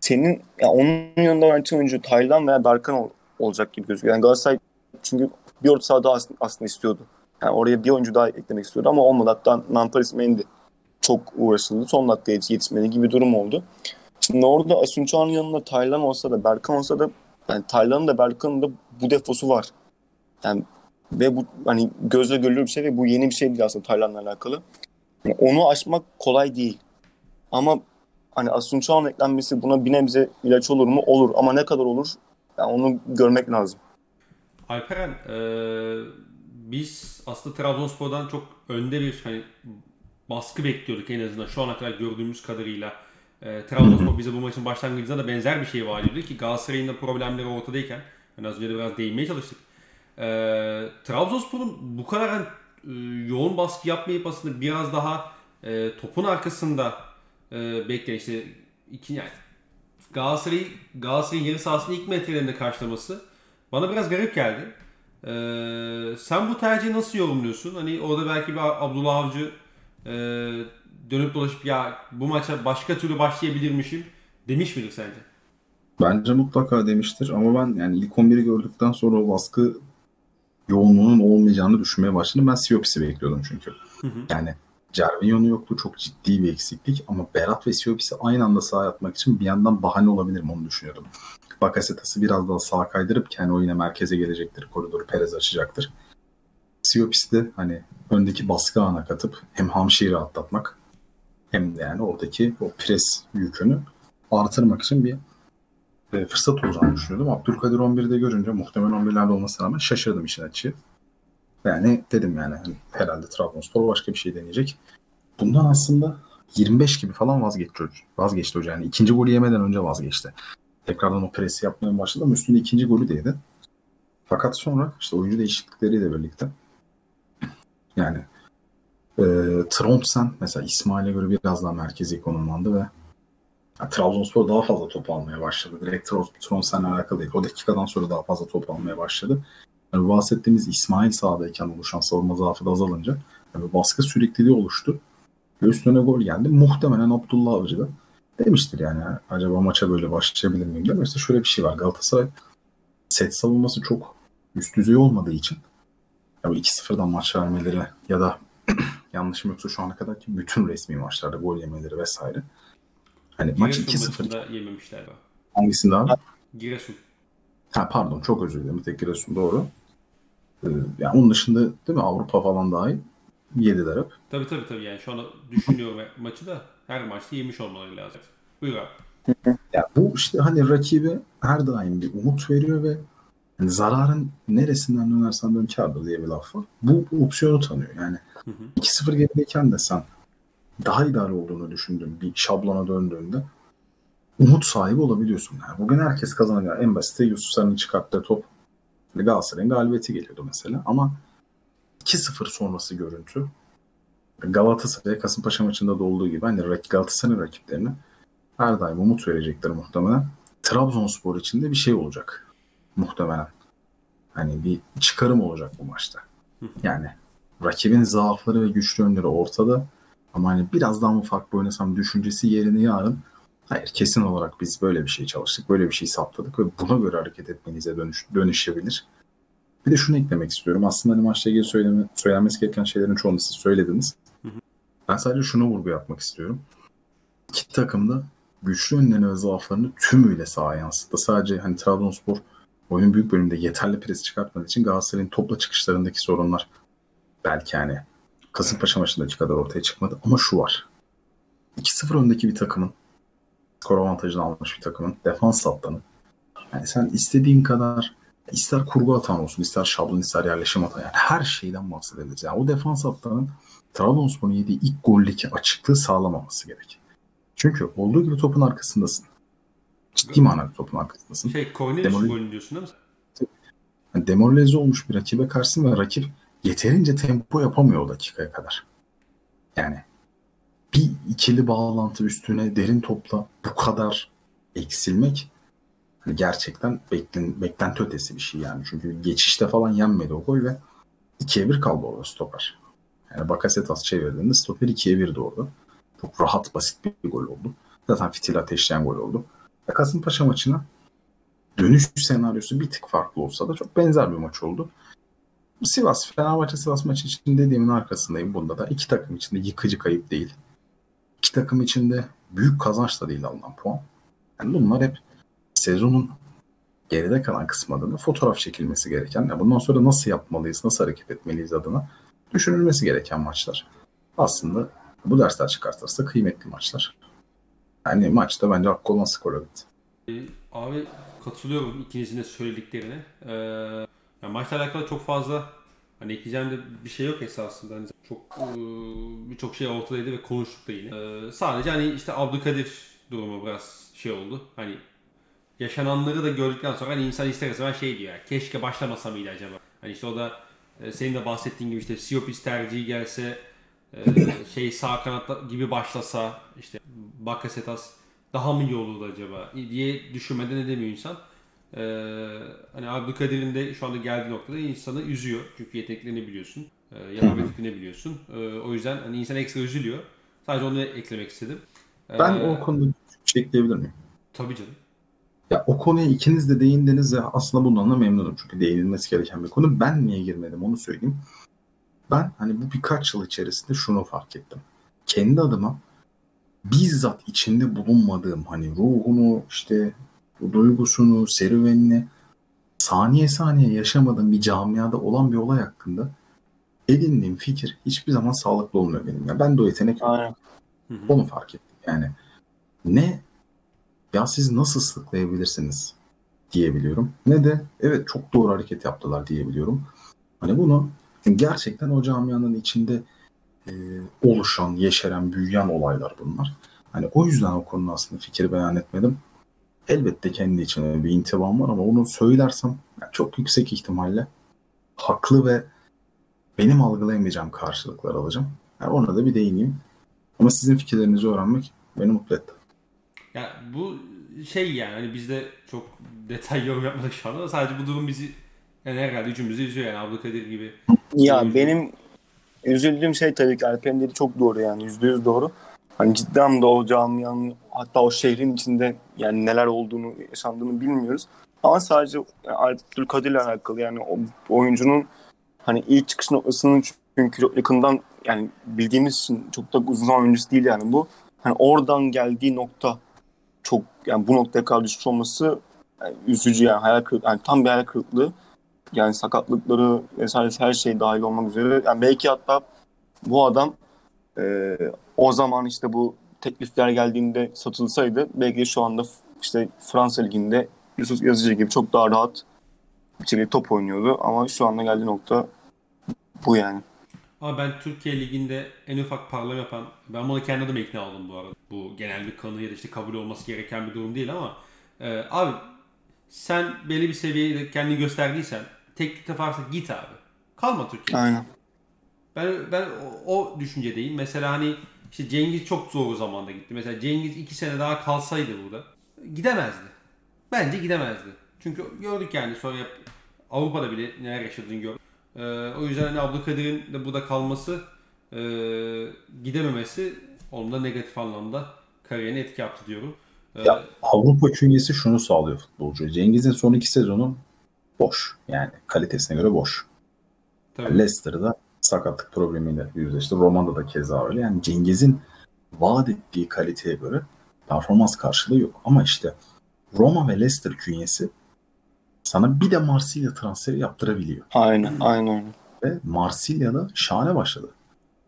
senin yani onun yanında oynayan oyuncu Taylan veya Berkan olacak gibi gözüküyor. Yani Galatasaray çünkü bir orta saha daha aslında, istiyordu. Yani oraya bir oyuncu daha eklemek istiyordu ama olmadı. Hatta Namparis Mendy çok uğraşıldı. Son dakikaya yetişmedi gibi durum oldu. Şimdi orada Asunço'nun yanında Taylan olsa da Berkan olsa da yani Taylan'ın da Berkan'ın da bu defosu var. Yani ve bu hani gözle görülür bir şey ve bu yeni bir şey değil aslında Taylan'la alakalı. Yani onu aşmak kolay değil. Ama hani Asunço'nun eklenmesi buna bir nebze ilaç olur mu? Olur. Ama ne kadar olur? Yani onu görmek lazım. Alperen, e, biz aslında Trabzonspor'dan çok önde bir hani baskı bekliyorduk en azından şu ana kadar gördüğümüz kadarıyla. E, Trabzonspor bize bu maçın başlangıcında da benzer bir şey vaat ediyordu ki Galatasaray'ın da problemleri ortadayken hani az önce de biraz değinmeye çalıştık. E, Trabzonspor'un bu kadar hani, e, yoğun baskı yapmayıp aslında biraz daha e, topun arkasında e, bekleyen işte iki yani Galatasaray'ı Galatasaray'ın yarı sahasının ilk metrelerinde karşılaması bana biraz garip geldi. Ee, sen bu tercihi nasıl yorumluyorsun? Hani orada belki bir Abdullah Avcı e, dönüp dolaşıp ya bu maça başka türlü başlayabilirmişim demiş midir sence? Bence mutlaka demiştir ama ben yani ilk 11'i gördükten sonra o baskı yoğunluğunun olmayacağını düşünmeye başladım. Ben Siopis'i bekliyordum çünkü. Hı hı. Yani Cervinho'nun yokluğu çok ciddi bir eksiklik ama Berat ve Siopis'i aynı anda sağa atmak için bir yandan bahane olabilir mi onu düşünüyordum. Bakasetas'ı biraz daha sağa kaydırıp kendi oyuna merkeze gelecektir. Koridoru Perez açacaktır. Siopis'i de hani öndeki baskı ana katıp hem Hamşehir'i atlatmak hem de yani oradaki o pres yükünü artırmak için bir e, fırsat olacağını düşünüyordum. Abdülkadir 11'de görünce muhtemelen 11'lerde olmasına rağmen şaşırdım işin açığı. Yani dedim yani hani herhalde Trabzonspor başka bir şey deneyecek. bundan aslında 25 gibi falan vazgeçti, vazgeçti hoca. Yani ikinci golü yemeden önce vazgeçti. Tekrardan o presi yapmaya başladı ama üstünde ikinci golü de. Fakat sonra işte oyuncu değişiklikleriyle birlikte yani e, Trondsen mesela İsmail'e göre biraz daha merkezi konumlandı ve yani Trabzonspor daha fazla top almaya başladı. Direkt Trondsen'le alakalı değil. O dakikadan sonra daha fazla top almaya başladı. Yani bahsettiğimiz İsmail sahadayken oluşan savunma zaafı da azalınca yani baskı sürekliliği oluştu. Ve üstüne gol geldi. Muhtemelen Abdullah Avcı da demiştir yani acaba maça böyle başlayabilir miyim diye. İşte şöyle bir şey var. Galatasaray set savunması çok üst düzey olmadığı için yani 2-0'dan maç vermeleri ya da yanlışım yoksa şu ana kadar ki bütün resmi maçlarda gol yemeleri vesaire. Hani maç 2-0 yememişler. Hangisinde abi? Giresun. Ha pardon çok özür dilerim. Bir tek Giresun doğru. Ee, yani onun dışında değil mi Avrupa falan dahil yediler hep. Tabii tabii tabii yani şu an düşünüyorum maçı da her maçta yemiş olmaları lazım. Buyur abi. Ya bu işte hani rakibi her daim bir umut veriyor ve yani zararın neresinden dönersen dön kardır diye bir laf var. Bu, bu opsiyonu tanıyor. Yani hı hı. 2-0 gerideyken de sen daha ideal olduğunu düşündüğün bir şablona döndüğünde umut sahibi olabiliyorsun. Yani bugün herkes kazanıyor. En basiti Yusuf Sarı'nın çıkarttığı top Galatasaray'ın galibiyeti geliyordu mesela. Ama 2-0 sonrası görüntü Galatasaray Kasımpaşa maçında da olduğu gibi hani Galatasaray'ın rakiplerine her daim umut verecekler muhtemelen. Trabzonspor için de bir şey olacak muhtemelen. Hani bir çıkarım olacak bu maçta. Yani rakibin zaafları ve güçlü yönleri ortada. Ama hani biraz daha mı farklı oynasam düşüncesi yerine yarın hayır kesin olarak biz böyle bir şey çalıştık, böyle bir şey saptadık ve buna göre hareket etmenize dönüş, dönüşebilir. Bir de şunu eklemek istiyorum. Aslında hani maçla ilgili söyleme, söylenmesi gereken şeylerin çoğunu siz söylediniz. Ben sadece şunu vurgu yapmak istiyorum. İki takım da güçlü yönlerini ve zaaflarını tümüyle sahaya yansıttı. Sadece hani Trabzonspor oyunun büyük bölümünde yeterli pres çıkartmadığı için Galatasaray'ın topla çıkışlarındaki sorunlar belki hani Kasımpaşa maçındaki kadar ortaya çıkmadı. Ama şu var. 2-0 öndeki bir takımın skor avantajını almış bir takımın defans hattını yani sen istediğin kadar ister kurgu atan olsun, ister şablon, ister yerleşim atan yani her şeyden bahsedebiliriz. Yani o defans hattının Trabzonspor'un yediği ilk goldeki açıklığı sağlamaması gerek. Çünkü olduğu gibi topun arkasındasın. Ciddi manada topun arkasındasın. Şey, Cornelius Demol- golü diyorsun değil mi? Yani demoralize olmuş bir rakibe karşısın ve rakip yeterince tempo yapamıyor o dakikaya kadar. Yani bir ikili bağlantı üstüne derin topla bu kadar eksilmek hani gerçekten beklen, beklenti ötesi bir şey yani. Çünkü geçişte falan yenmedi o gol ve 2'ye 1 kaldı orada stoper. Yani Bakasetas çevirdiğinde stoper 2'ye 1 doğru. Çok rahat basit bir gol oldu. Zaten fitil ateşleyen gol oldu. Ve Kasımpaşa maçına dönüş senaryosu bir tık farklı olsa da çok benzer bir maç oldu. Sivas, Fenerbahçe Sivas maçı için dediğimin arkasındayım. Bunda da iki takım için de yıkıcı kayıp değil. İki takım için de büyük kazanç da değil alınan puan. Yani bunlar hep sezonun geride kalan kısmı adına fotoğraf çekilmesi gereken, yani bundan sonra nasıl yapmalıyız, nasıl hareket etmeliyiz adına düşünülmesi gereken maçlar. Aslında bu dersler çıkartırsa kıymetli maçlar. Yani maçta bence hakkı olan skor evet. Abi katılıyorum ikinizin de söylediklerine. Ee, yani maçla alakalı çok fazla hani ekleyeceğim de bir şey yok esasında. Hani çok e, birçok şey ortadaydı ve konuştuk da yine. Ee, sadece hani işte Abdülkadir durumu biraz şey oldu. Hani yaşananları da gördükten sonra hani insan ister istemez şey diyor. Keşke başlamasa mıydı acaba? Hani işte o da e, senin de bahsettiğin gibi işte Siopis tercihi gelse e, şey sağ kanatta gibi başlasa işte Bakasetas daha mı iyi olurdu acaba diye düşünmeden edemiyor insan. Ee, hani Abdülkadir'in de şu anda geldiği noktada insanı üzüyor. Çünkü yeteneklerini biliyorsun. E, yapabileceklerini biliyorsun. E, o yüzden hani insan ekstra üzülüyor. Sadece onu eklemek istedim. Ben ee, o konuda bir şey ekleyebilir miyim? Tabii canım. Ya o konuya ikiniz de değindiniz ve aslında bundan da memnunum. Çünkü değinilmesi gereken bir konu. Ben niye girmedim onu söyleyeyim. Ben hani bu birkaç yıl içerisinde şunu fark ettim. Kendi adıma bizzat içinde bulunmadığım hani ruhunu işte duygusunu, serüvenini saniye saniye yaşamadığım bir camiada olan bir olay hakkında edindiğim fikir hiçbir zaman sağlıklı olmuyor benim. Ya ben de o yetenek yok. Onu fark ettim. Yani ne ya siz nasıl ıslıklayabilirsiniz diyebiliyorum. Ne de evet çok doğru hareket yaptılar diyebiliyorum. Hani bunu gerçekten o camianın içinde e, oluşan, yeşeren, büyüyen olaylar bunlar. Hani o yüzden o konuda aslında fikir beyan etmedim. Elbette kendi içinde bir intibam var ama onu söylersem yani çok yüksek ihtimalle haklı ve benim algılayamayacağım karşılıklar alacağım. Yani ona da bir değineyim. Ama sizin fikirlerinizi öğrenmek beni mutlu etti. Ya bu şey yani hani biz de çok detay yorum yapmadık şu anda sadece bu durum bizi yani herhalde üçümüzü üzüyor yani Abdülkadir gibi. Ya Üzüldüm. benim üzüldüğüm şey tabii ki Alper'in dediği çok doğru yani yüzde yüz doğru. Hani cidden de o camianın hatta o şehrin içinde yani neler olduğunu yaşandığını bilmiyoruz. Ama sadece Abdülkadir ile alakalı yani o oyuncunun hani ilk çıkış noktasının çünkü yakından yani bildiğimiz için çok da uzun zaman öncesi değil yani bu. Hani oradan geldiği nokta çok yani bu noktaya kadar düşmüş olması yani üzücü yani hayal kırıklığı yani tam bir hayal kırıklığı. Yani sakatlıkları vesaire her şey dahil olmak üzere. Yani belki hatta bu adam e, o zaman işte bu teklifler geldiğinde satılsaydı belki şu anda işte Fransa Ligi'nde Yusuf Yazıcı gibi çok daha rahat şekilde top oynuyordu. Ama şu anda geldiği nokta bu yani. Ama ben Türkiye Ligi'nde en ufak parlama yapan, ben bunu kendi adıma ikna oldum bu arada. Bu genel bir kanı ya da işte kabul olması gereken bir durum değil ama e, abi sen belli bir seviyede kendini gösterdiysen teklif varsa git abi. Kalma Türkiye'de. Aynen. Ben ben o, o düşüncedeyim. Mesela hani işte Cengiz çok zor zamanda gitti. Mesela Cengiz iki sene daha kalsaydı burada gidemezdi. Bence gidemezdi. Çünkü gördük yani sonra Avrupa'da bile neler yaşadığını gördük. Ee, o yüzden hani Abdülkadir'in de burada kalması e, gidememesi onda negatif anlamda kariyerine etki yaptı diyorum. Ee, Ya Avrupa künyesi şunu sağlıyor futbolcu. Cengiz'in son iki sezonu boş. Yani kalitesine göre boş. tabii. Leicester'da sakatlık problemiyle yüzleşti. Roma'da da keza öyle. Yani Cengiz'in vaat ettiği kaliteye göre performans karşılığı yok. Ama işte Roma ve Leicester künyesi sana bir de Marsilya transferi yaptırabiliyor. Aynen. Aynen. Ve Marsilya'da şahane başladı.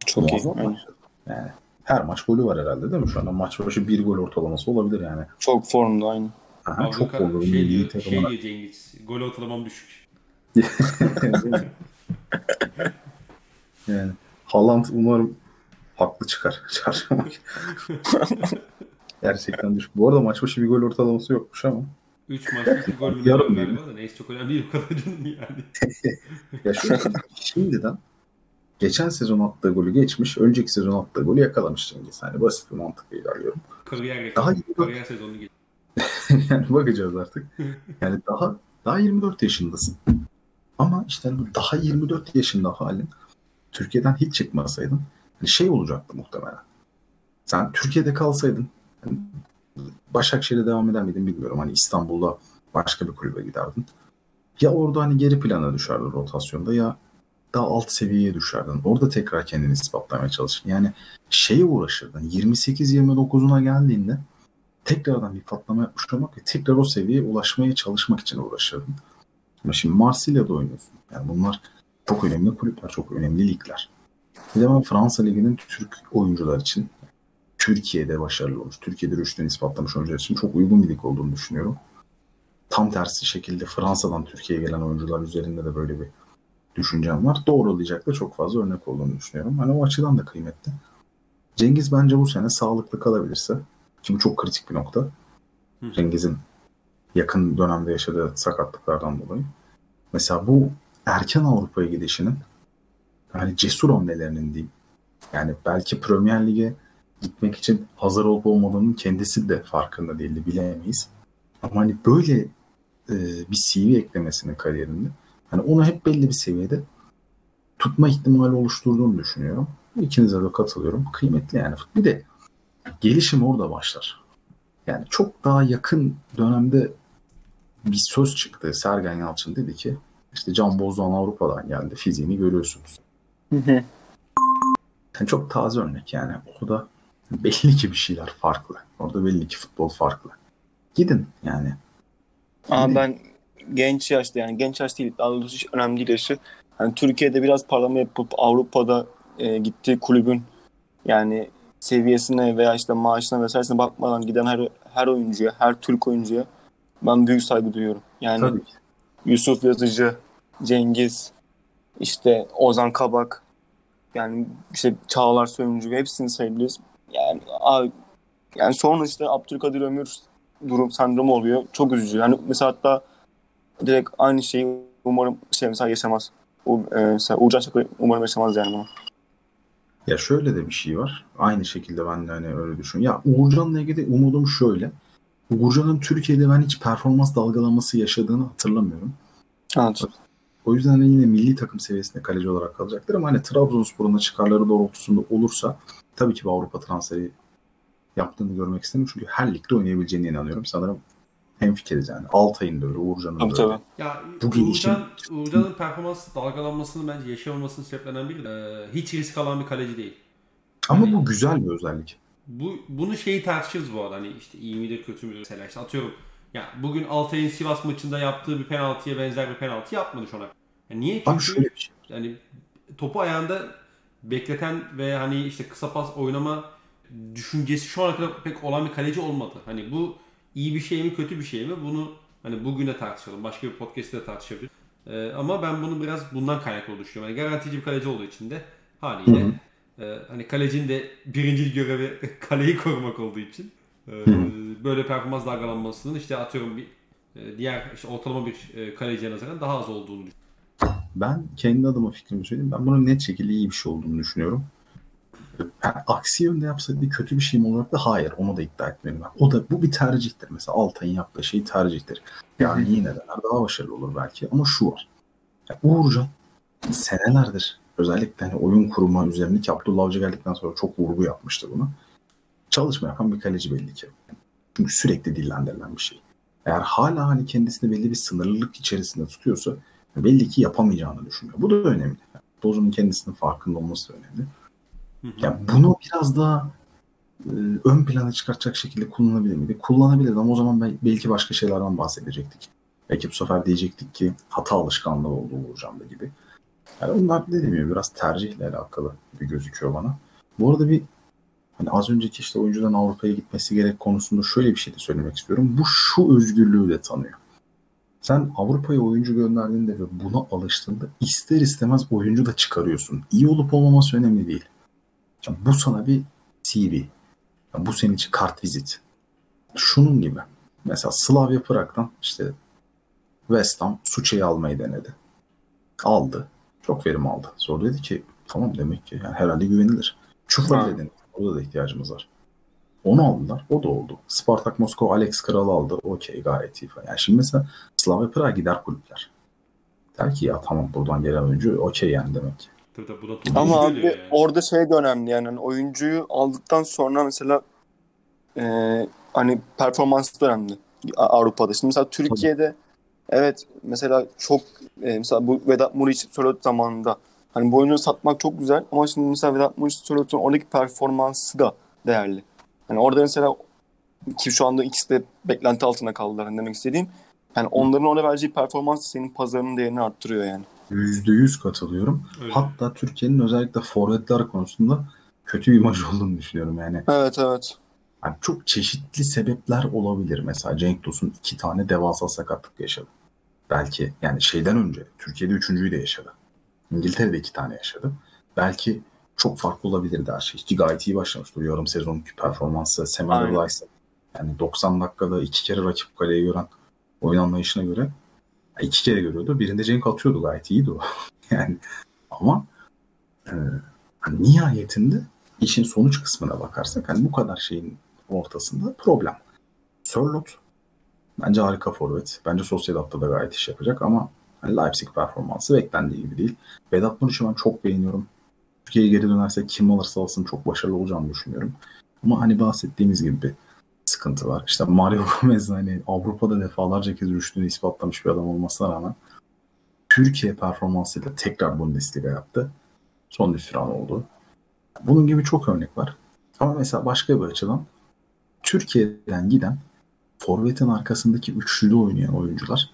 Çok iyi. Muazzam Aynen. başladı. Yani her maç golü var herhalde değil mi? Şu anda maç başı bir gol ortalaması olabilir yani. Çok formda aynı. Aha, çok gol. şey diyor, şey diyor Cengiz. Gol ortalamam düşük. yani Haaland umarım haklı çıkar. Çarşamba. Gerçekten düşük. Bu arada maç başı bir gol ortalaması yokmuş ama. 3 maçta 2 gol mü Yarım galiba da neyse çok önemli değil o kadar canım yani. Ya şöyle şimdiden geçen sezon attığı golü geçmiş, önceki sezon attığı golü yakalamış Cengiz. Hani basit bir mantıkla ilerliyorum. Kariyer Daha kariyer sezonunu geç. yani bakacağız artık. Yani daha daha 24 yaşındasın. Ama işte hani bu daha 24 yaşında halin Türkiye'den hiç çıkmasaydın hani şey olacaktı muhtemelen. Sen Türkiye'de kalsaydın hani Başakşehir'e devam eder miydin bilmiyorum. Hani İstanbul'da başka bir kulübe giderdin. Ya orada hani geri plana düşerdin rotasyonda ya daha alt seviyeye düşerdin. Orada tekrar kendini ispatlamaya çalışırdın. Yani şeye uğraşırdın. 28-29'una geldiğinde tekrardan bir patlama yapmış olmak ve tekrar o seviyeye ulaşmaya çalışmak için uğraşırdın. Ama şimdi Marsilya'da oynuyorsun. Yani bunlar çok önemli kulüpler, çok önemli ligler. Bir de ben Fransa Ligi'nin Türk oyuncular için Türkiye'de başarılı olmuş, Türkiye'de rüştünü ispatlamış oyuncular için çok uygun bir lig olduğunu düşünüyorum. Tam tersi şekilde Fransa'dan Türkiye'ye gelen oyuncular üzerinde de böyle bir düşüncem var. Doğrulayacak da çok fazla örnek olduğunu düşünüyorum. Hani o açıdan da kıymetli. Cengiz bence bu sene sağlıklı kalabilirse ki bu çok kritik bir nokta. Hı. Cengiz'in yakın dönemde yaşadığı sakatlıklardan dolayı. Mesela bu erken Avrupa'ya gidişinin yani cesur hamlelerinin diyeyim. Yani belki Premier Lig'e gitmek için hazır olup olmadığının kendisi de farkında değildi bilemeyiz. Ama hani böyle e, bir CV eklemesinin kariyerinde hani onu hep belli bir seviyede tutma ihtimali oluşturduğunu düşünüyorum. İkinize de katılıyorum. Kıymetli yani. Bir de gelişim orada başlar. Yani çok daha yakın dönemde bir söz çıktı. Sergen Yalçın dedi ki işte Can Bozdoğan Avrupa'dan geldi. Fiziğini görüyorsunuz. Yani çok taze örnek yani. Orada belli ki bir şeyler farklı. Orada belli ki futbol farklı. Gidin yani. Ama ben genç yaşta yani genç yaş değil daha doğrusu hiç önemli değil yaşı. Yani Türkiye'de biraz parlama yapıp Avrupa'da e, gittiği kulübün yani seviyesine veya işte maaşına vesairesine bakmadan giden her her oyuncuya, her Türk oyuncuya ben büyük saygı duyuyorum. Yani Tabii. Yusuf Yazıcı, Cengiz, işte Ozan Kabak. Yani işte Çağlar Söyüncü hepsini sayabiliriz. Yani abi, yani sonra işte Abdülkadir Ömür durum sendromu oluyor. Çok üzücü. Yani mesela hatta direkt aynı şeyi umarım şey mesela yaşamaz. U, e, mesela Uğurcan Çakır umarım yaşamaz yani bunu. Ya şöyle de bir şey var. Aynı şekilde ben de hani öyle düşünüyorum. Ya Uğurcan'la ilgili umudum şöyle. Uğurcan'ın Türkiye'de ben hiç performans dalgalanması yaşadığını hatırlamıyorum. Evet. O yüzden de yine milli takım seviyesinde kaleci olarak kalacaktır ama hani Trabzonspor'un çıkarları doğrultusunda olursa tabii ki bir Avrupa transferi yaptığını görmek isterim. Çünkü her ligde oynayabileceğine inanıyorum. Sanırım hemfikiriz yani. Altay'ın da öyle, Uğurcan'ın da öyle. tabii. Ya Bugün Uğurcan, Uğurcan'ın performans dalgalanmasını bence yaşamamasının sebeplerinden biri de e, hiç risk alan bir kaleci değil. Ama bu güzel bir özellik. Bu bunu şeyi tartışırız bu arada hani işte iyi midir kötü müdür mesela işte atıyorum ya bugün Altay'ın Sivas maçında yaptığı bir penaltıya benzer bir penaltı yapmadı şu ana. Yani niye? Çünkü şöyle bir şey. yani topu ayağında bekleten ve hani işte kısa pas oynama düşüncesi şu ana kadar pek olan bir kaleci olmadı. Hani bu iyi bir şey mi kötü bir şey mi bunu hani bugüne tartışalım. Başka bir podcast'te de tartışabiliriz. Ee, ama ben bunu biraz bundan kaynaklı düşünüyorum. Yani garantici bir kaleci olduğu için de haliyle Hı hı. e, hani kalecinin de birinci görevi kaleyi korumak olduğu için e, hı. böyle performans dalgalanmasının işte atıyorum bir e, diğer işte ortalama bir e, kaleciye nazaran daha az olduğunu düşünüyorum. Ben kendi adıma fikrimi söyleyeyim. Ben bunun net şekilde iyi bir şey olduğunu düşünüyorum. Ha, aksi yönde yapsaydı kötü bir şey mi olarak da hayır. Onu da iddia etmiyorum. O da bu bir tercihtir. Mesela Altay'ın yaptığı şey tercihtir. Yani yine de daha başarılı olur belki. Ama şu var. Ya Uğurcan senelerdir özellikle hani oyun kurma üzerine ki Abdullah Avcı geldikten sonra çok vurgu yapmıştı buna. Çalışma yapan bir kaleci belli ki. Çünkü sürekli dillendirilen bir şey. Eğer hala hani kendisini belli bir sınırlılık içerisinde tutuyorsa belli ki yapamayacağını düşünüyor. Bu da önemli. Dozunun kendisinin farkında olması da önemli. Yani bunu biraz daha e, ön plana çıkartacak şekilde kullanabilir miydi? Kullanabilirdi ama o zaman bel- belki başka şeylerden bahsedecektik. Belki bu sefer diyecektik ki hata alışkanlığı oldu Uğurcan'da gibi. Yani bunlar dediğim gibi biraz tercihle alakalı gibi gözüküyor bana. Bu arada bir hani az önceki işte oyuncudan Avrupa'ya gitmesi gerek konusunda şöyle bir şey de söylemek istiyorum. Bu şu özgürlüğü de tanıyor. Sen Avrupa'ya oyuncu gönderdiğinde ve buna alıştığında ister istemez oyuncu da çıkarıyorsun. İyi olup olmaması önemli değil. Ya bu sana bir CV. Ya bu senin için kart vizit. Şunun gibi. Mesela Slavia Prag'dan işte West Ham Suçe'yi almayı denedi. Aldı. Çok verim aldı. Sonra dedi ki tamam demek ki yani herhalde güvenilir. Çufra ile denedi. Orada da ihtiyacımız var. Onu aldılar. O da oldu. Spartak Moskova Alex Kral'ı aldı. Okey gayet iyi falan. Yani şimdi mesela Slavia Prag gider kulüpler. Der ki ya tamam buradan gelen oyuncu okey yani demek ki. Tabii tabii bu da Ama abi yani. orada şey de önemli yani hani oyuncuyu aldıktan sonra mesela e, hani performansı da önemli Avrupa'da. Şimdi mesela Türkiye'de evet mesela çok e, mesela bu Vedat Muriç Sörloth zamanında hani bu oyuncuyu satmak çok güzel ama şimdi mesela Vedat Muriç Sörloth'un oradaki performansı da değerli. Hani orada mesela ki şu anda ikisi de beklenti altında kaldılar hani demek istediğim. Yani onların orada vereceği performans senin pazarının değerini arttırıyor yani. %100 katılıyorum. Öyle. Hatta Türkiye'nin özellikle forvetler konusunda kötü bir imaj olduğunu düşünüyorum. Yani, Evet evet. yani çok çeşitli sebepler olabilir. Mesela Cenk Tosun iki tane devasa sakatlık yaşadı. Belki yani şeyden önce Türkiye'de üçüncüyü de yaşadı. İngiltere'de iki tane yaşadı. Belki çok farklı olabilirdi her şey. Ki gayet iyi başlamıştı. Yarım sezonki performansı. Semen. Rice yani 90 dakikada iki kere rakip kaleye gören oyun anlayışına göre iki kere görüyordu. Birinde Cenk atıyordu gayet iyiydi o. yani ama e, hani nihayetinde işin sonuç kısmına bakarsak hani bu kadar şeyin ortasında problem. Sörloth bence harika forvet. Bence Sociedad'da da gayet iş yapacak ama hani Leipzig performansı beklendiği gibi değil. Vedat Muriç'i ben çok beğeniyorum. Türkiye'ye geri dönerse kim alırsa alsın çok başarılı olacağını düşünüyorum. Ama hani bahsettiğimiz gibi bir sıkıntı var. İşte Mario Gomez hani Avrupa'da defalarca kez rüştünü ispatlamış bir adam olmasına rağmen Türkiye performansıyla tekrar Bundesliga yaptı. Son hüsran oldu. Bunun gibi çok örnek var. Ama mesela başka bir açıdan Türkiye'den giden Forvet'in arkasındaki üçlüde oynayan oyuncular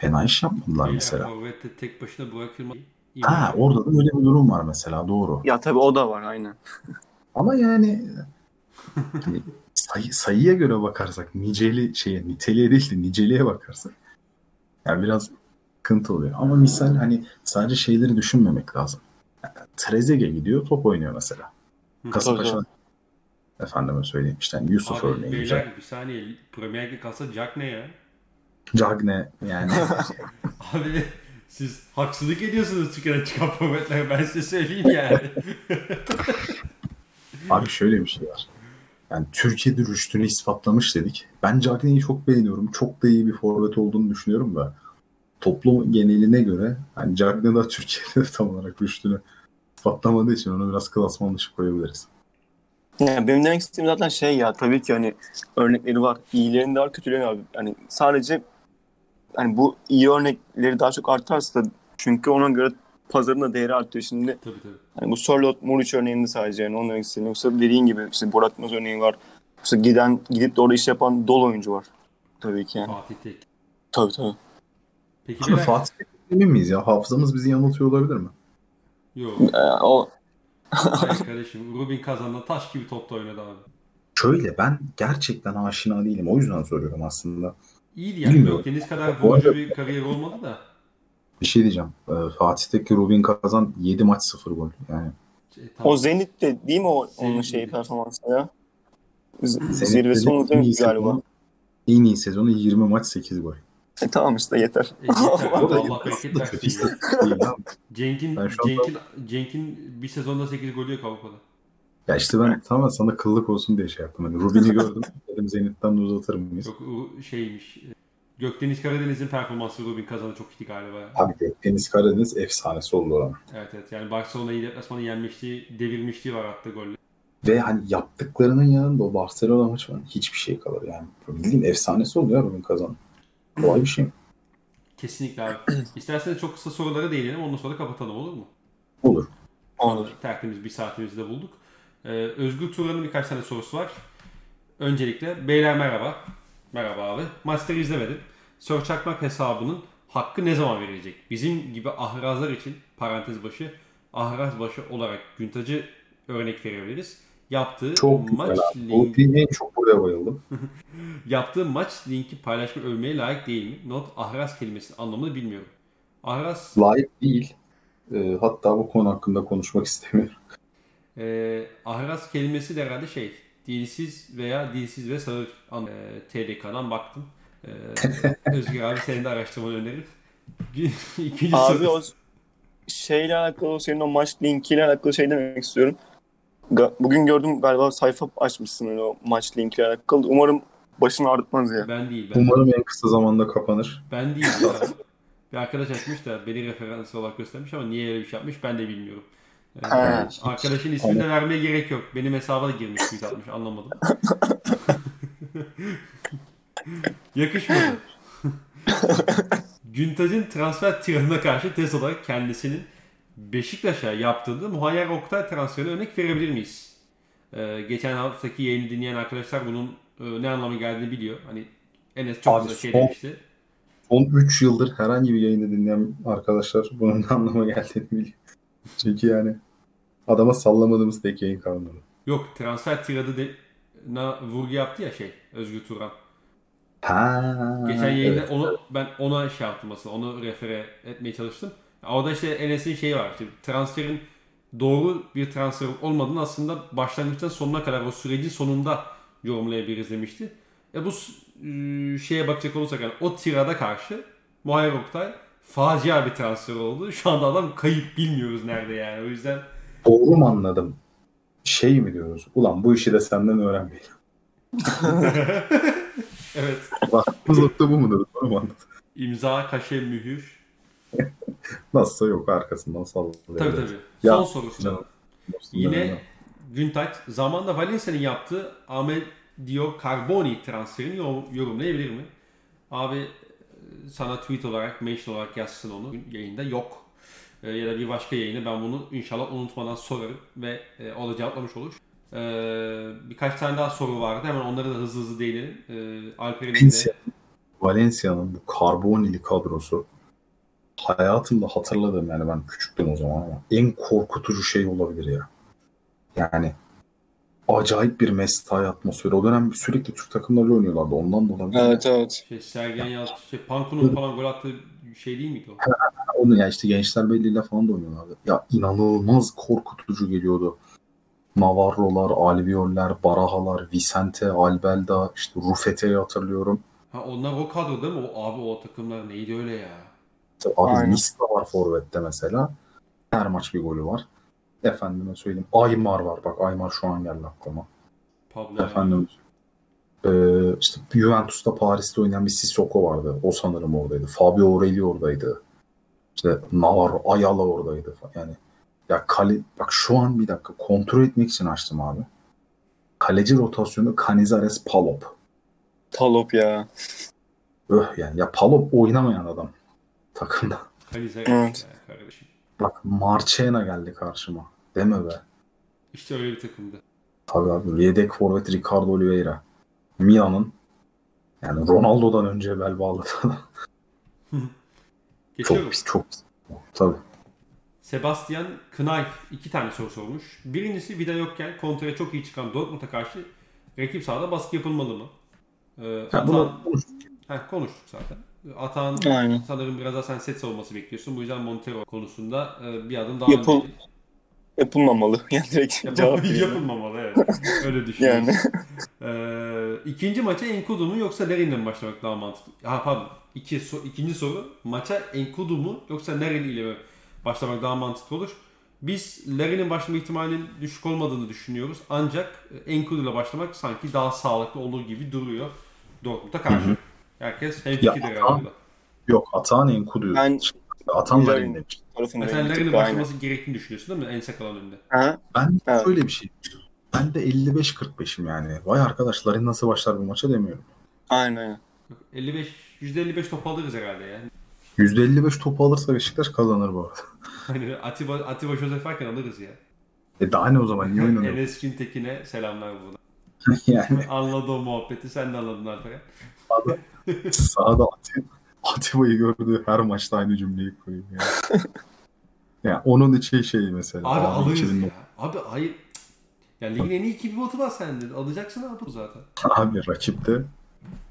fena iş yapmadılar Yani mesela. Forvet'te tek başına bırakılma. Ha orada da öyle bir durum var mesela doğru. Ya tabii o da var aynen. Ama yani hani sayı, sayıya göre bakarsak niceli şeye niteliğe değil de niceliğe bakarsak yani biraz sıkıntı oluyor. Ama misal hani sadece şeyleri düşünmemek lazım. Yani Trezeguet gidiyor top oynuyor mesela. Kasımpaşa efendime söyleyeyim işte hani Yusuf Abi örneği beyler güzel. bir saniye Premier Lig'de kalsa Jack ne ya? Cagne yani Abi siz haksızlık ediyorsunuz Türkiye'den çıkan forvetlere ben size söyleyeyim yani. abi şöyle bir şey var. Yani Türkiye'de rüştünü ispatlamış dedik. Ben Cagne'yi çok beğeniyorum. Çok da iyi bir forvet olduğunu düşünüyorum da toplum geneline göre hani Cagne da Türkiye'de de tam olarak rüştünü ispatlamadığı için onu biraz klasman dışı koyabiliriz. Yani benim demek istediğim zaten şey ya tabii ki hani örnekleri var. İyilerin de var, kötülerin de var. Yani sadece hani bu iyi örnekleri daha çok artarsa çünkü ona göre pazarın da değeri artıyor. Şimdi tabii tabii. hani bu Sorlot Muriç örneğinde sadece yani onun istediğim. Yoksa dediğin gibi işte Borat Yılmaz örneği var. Yoksa giden gidip de orada iş yapan dolu oyuncu var. Tabii ki yani. Fatih Tek. Tabii tabii. Peki Abi beyler. Fatih emin miyiz ya? Hafızamız bizi yanıltıyor olabilir mi? Yok. Ee, o Hayır kardeşim. Rubin kazandı. Taş gibi topta oynadı abi. Şöyle ben gerçekten aşina değilim. O yüzden soruyorum aslında. İyiydi yani. Bilmiyorum. Deniz kadar arada- bir kariyer olmadı da. Bir şey diyeceğim. Ee, Fatih'teki Rubin Kazan 7 maç 0 gol. Yani Şey, tamam. o Zenit'te değil mi o onun Zenit'te. şeyi performansı ya? Z- Zenit Zirvesi onun iyi Zenit galiba. sezonu- En iyi sezonu 20 maç 8 gol. E, tamam işte yeter. E, Allah bereket versin. değil. Cenk'in Cenk'in Cenk'in bir sezonda 8 golü yok Avrupa'da. Ya işte ben tamamen sana kıllık olsun diye şey yaptım. Hani Rubin'i gördüm. Dedim Zenit'ten de uzatır mıyız? Yok o şeymiş. e, Gökdeniz Karadeniz'in performansı Rubin kazandı çok iyiydi galiba. Abi Deniz Karadeniz efsanesi oldu oran. Evet evet yani Barcelona'yı deplasmanı yenmişliği, devirmişliği var attığı golle. Ve hani yaptıklarının yanında o Barcelona maçı var. Hiçbir şey kalır yani. Bildiğin efsanesi oldu ya Rubin Kazan. Kolay bir şey mi? Kesinlikle abi. İsterseniz çok kısa sorulara değinelim ondan sonra kapatalım olur mu? Olur. Olur. Tertemiz bir saatimizi de bulduk. Ee, Özgür Turan'ın birkaç tane sorusu var. Öncelikle beyler merhaba. Merhaba abi. Master'ı izlemedim. Sör Çakmak hesabının hakkı ne zaman verilecek? Bizim gibi ahrazlar için parantez başı ahraz başı olarak Güntac'ı örnek verebiliriz. Yaptığı Çok maç güzel abi. link- O filme en çok buraya bayıldım. yaptığı maç linki paylaşma övmeye layık değil mi? Not ahraz kelimesinin anlamını bilmiyorum. Ahraz Layık değil. Ee, hatta bu konu hakkında konuşmak istemiyorum. Ee, ahraz kelimesi de herhalde şey dilsiz veya dilsiz ve sağır an, e, TDK'dan baktım. Ee, Özgür abi senin de araştırmanı öneririm. İkinci Abi soru. o şeyle alakalı o senin o maç linkiyle alakalı şey demek istiyorum. Bugün gördüm galiba sayfa açmışsın öyle o maç linkiyle alakalı. Umarım başını ağrıtmaz ya. Ben değil. Ben, Umarım en kısa zamanda kapanır. ben değil. ya. Bir arkadaş açmış da beni referans olarak göstermiş ama niye öyle bir şey yapmış ben de bilmiyorum. Ee, Ha. arkadaşın ismini de vermeye gerek yok. Benim hesaba da girmiş tweet atmış anlamadım. Yakışmadı. Güntac'ın transfer tiranına karşı test olarak kendisinin Beşiktaş'a yaptığında Muhayyer Oktay transferine örnek verebilir miyiz? Ee, geçen haftaki yayını dinleyen arkadaşlar bunun e, ne anlamı geldiğini biliyor. Hani Enes çok Abi güzel şey demişti. Son 3 yıldır herhangi bir yayını dinleyen arkadaşlar bunun ne anlama geldiğini biliyor. Çünkü yani adama sallamadığımız tek yayın kalmadı. Yok transfer tiradı de na vurgu yaptı ya şey Özgür Turan. Ha, Geçen yayında evet. onu ben ona şey yaptım aslında. Onu refere etmeye çalıştım. Orada işte Enes'in şeyi var. İşte transferin doğru bir transfer olmadığını aslında başlangıçtan sonuna kadar o sürecin sonunda yorumlayabiliriz demişti. E bu ıı, şeye bakacak olursak yani o tirada karşı Muayyer Oktay facia bir transfer oldu. Şu anda adam kayıp bilmiyoruz nerede yani. O yüzden Doğru mu anladım? Şey mi diyoruz? Ulan bu işi de senden öğrenmeyelim. evet Baktığımız nokta bu mudur? Doğru mu anladım? imza, kaşe, mühür. Nasılsa yok arkasından sallıyor. Tabii tabii. Ya, Son sorusu. canım. Yine Güntaç zamanda Valencia'nın yaptığı Amedio Carboni transferini yor- yorumlayabilir mi? Abi e, sana tweet olarak, mention olarak yazsın onu. Yayında yok. E, ya da bir başka yayını ben bunu inşallah unutmadan sorarım ve e, o da cevaplamış olur. E, birkaç tane daha soru vardı. Hemen onları da hızlı hızlı değinelim. E, Alper'in de Valencia, Valencia'nın bu karbonili kadrosu hayatımda hatırladığım yani ben küçüktüm o zaman ama en korkutucu şey olabilir ya. Yani acayip bir mesai atmosferi. O dönem sürekli Türk takımlarıyla oynuyorlardı. Ondan da olabilir. Evet evet. şey, Sergen Yalçın, şey, Panku'nun falan gol attığı şey değil miydi o? Onu ya işte Gençler Birliği'yle falan da oynuyorlardı. Ya inanılmaz korkutucu geliyordu. Navarro'lar, Alvioller, Barahalar, Vicente, Albelda, işte Rufete'yi hatırlıyorum. Ha onlar o kadro değil mi? O abi o takımlar neydi öyle ya? İşte Abi Aynen. Nista var Forvet'te mesela. Her maç bir golü var. Efendime söyleyeyim. Aymar var. Bak Aymar şu an geldi aklıma. Pablo. Efendim ee, işte Juventus'ta Paris'te oynayan bir Sissoko vardı. O sanırım oradaydı. Fabio Aureli oradaydı. İşte Navarro, Ayala oradaydı. Yani ya kale, bak şu an bir dakika kontrol etmek için açtım abi. Kaleci rotasyonu Canizares Palop. Palop ya. Öh yani ya Palop oynamayan adam takımda. Evet. kardeşim. Bak Marchena geldi karşıma. Deme be. İşte öyle bir takımdı. Tabii abi. Yedek forvet Ricardo Oliveira. Milan'ın yani Ronaldo'dan önce bel bağladı. Geçiyorum. çok pis çok pis. Tabii. Sebastian Knay iki tane soru sormuş. Birincisi vida yokken kontraya çok iyi çıkan Dortmund'a karşı rakip sahada baskı yapılmalı mı? Ee, Ya Atan, bunu Heh, konuştuk zaten. Atan Aynen. sanırım biraz daha sen set savunması bekliyorsun. Bu yüzden Montero konusunda e, bir adım daha Yapıl- önde. Yapılmamalı. Yani direkt cevap veriyorum. yapılmamalı evet. Öyle düşünüyorum. Yani. Ee, ikinci maça Enkudu mu yoksa Larin'le mi başlamak daha mantıklı? Ha pardon. İki, so- ikinci soru. Maça Enkudu mu yoksa Larin ile mi başlamak daha mantıklı olur? Biz Larin'in başlama ihtimalinin düşük olmadığını düşünüyoruz. Ancak Enkudu ile başlamak sanki daha sağlıklı olur gibi duruyor. Dortmund'a karşı. Herkes hemfikirdir Ya, herhalde. yok Atan Enkudu. Ben Atan Larin'in gittik, aynen. başlaması gerektiğini düşünüyorsun değil mi? En sakalan önünde. Ha? Ben Evet. şöyle bir şey. Ben de 55-45'im yani. Vay arkadaş Larin nasıl başlar bu maça demiyorum. Aynen aynen. 55, %55 top alırız herhalde ya. %55 topu alırsa Beşiktaş kazanır bu arada. Hani Atiba, Atiba Josef varken alırız ya. E daha ne o zaman niye oynanıyor? Enes Güntekin'e selamlar burada. yani Anladı o muhabbeti. Sen de anladın Alperen. sahada Ati- Atiba'yı gördüğü her maçta aynı cümleyi koyayım ya. yani onun için şey mesela. Abi abi alırız 2000 ya. Abi hayır. Ya ligin en iyi iki pivotu var sende. Alacaksın abi bu zaten. Abi rakipte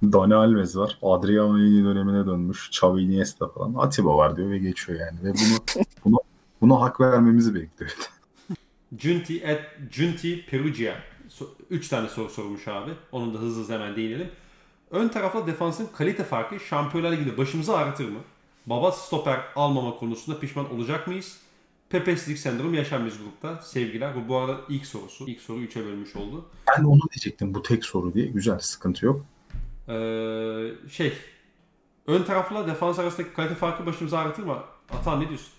Dani Alves var. Adriano yeni dönemine dönmüş. Xavi Iniesta falan. Atiba var diyor ve geçiyor yani. Ve bunu bunu buna hak vermemizi bekliyor. Junti at Junti Perugia. 3 tane soru sormuş abi. Onun da hızlı hızlı hemen değinelim. Ön tarafta defansın kalite farkı Şampiyonlar Ligi'nde başımızı ağrıtır mı? Baba stoper almama konusunda pişman olacak mıyız? Pepeslik sendromu yaşar mıyız grupta? Sevgiler. Bu bu arada ilk sorusu. İlk soru 3'e bölmüş oldu. Ben de onu diyecektim. Bu tek soru diye. Güzel. Sıkıntı yok. Ee, şey ön tarafla defans arasındaki kalite farkı başımıza ağrıtır mı? Atan ne diyorsun?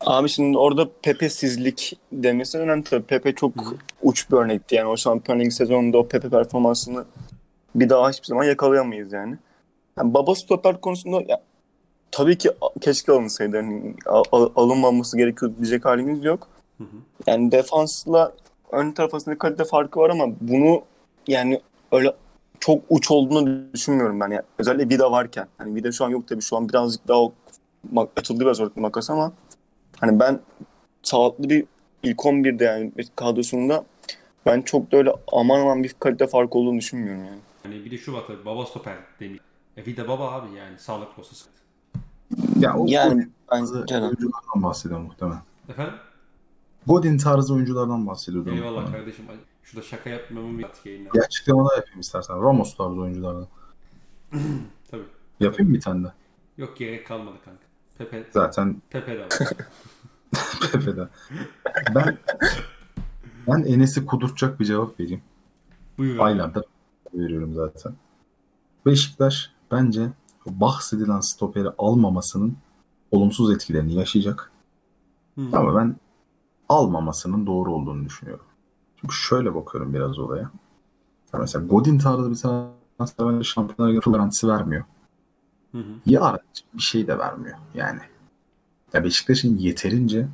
Abi şimdi orada Pepe'sizlik demesi önemli tabii. Pepe çok uç bir örnekti. Yani o Şampiyonlar Ligi sezonunda o Pepe performansını bir daha hiçbir zaman yakalayamayız yani. yani baba stoper konusunda ya, tabii ki keşke alınsaydı. Yani, al- al- alınmaması gerekiyor diyecek halimiz yok. Hı hı. Yani defansla ön taraf arasında kalite farkı var ama bunu yani öyle çok uç olduğunu düşünmüyorum ben. Yani özellikle Vida varken. Hani Vida şu an yok tabii. Şu an birazcık daha açıldı biraz orada makas ama hani ben sağlıklı bir ilk 11'de yani kadrosunda ben çok da öyle aman aman bir kalite farkı olduğunu düşünmüyorum yani. Yani bir de şu var tabii baba stoper demiş. E bir de baba abi yani sağlıklı olsa sıkıntı. Ya o Yani Godin ben tarzı canım. oyunculardan bahsediyor muhtemelen. Efendim? Godin tarzı oyunculardan bahsediyordu. Eyvallah muhtemelen. kardeşim. Şurada şaka yapmamın bir artık yayından. Bir açıklama daha yapayım istersen. Ramos tarzı oyunculardan. Tabii. Yapayım mı bir tane de? Yok gerek kalmadı kanka. Pepe, Zaten Pepe de var. Pepe'de. Ben ben Enes'i kudurtacak bir cevap vereyim. Buyur abi. Aylardır veriyorum zaten. Beşiktaş bence bahsedilen stoperi almamasının olumsuz etkilerini yaşayacak. Hı. Ama ben almamasının doğru olduğunu düşünüyorum. Çünkü şöyle bakıyorum biraz olaya. Ya mesela Godin tarzı bir transfer bence Şampiyonlar Ligi garantisi vermiyor. Hı hı. Yarın bir şey de vermiyor yani. Ya Beşiktaş'ın yeterince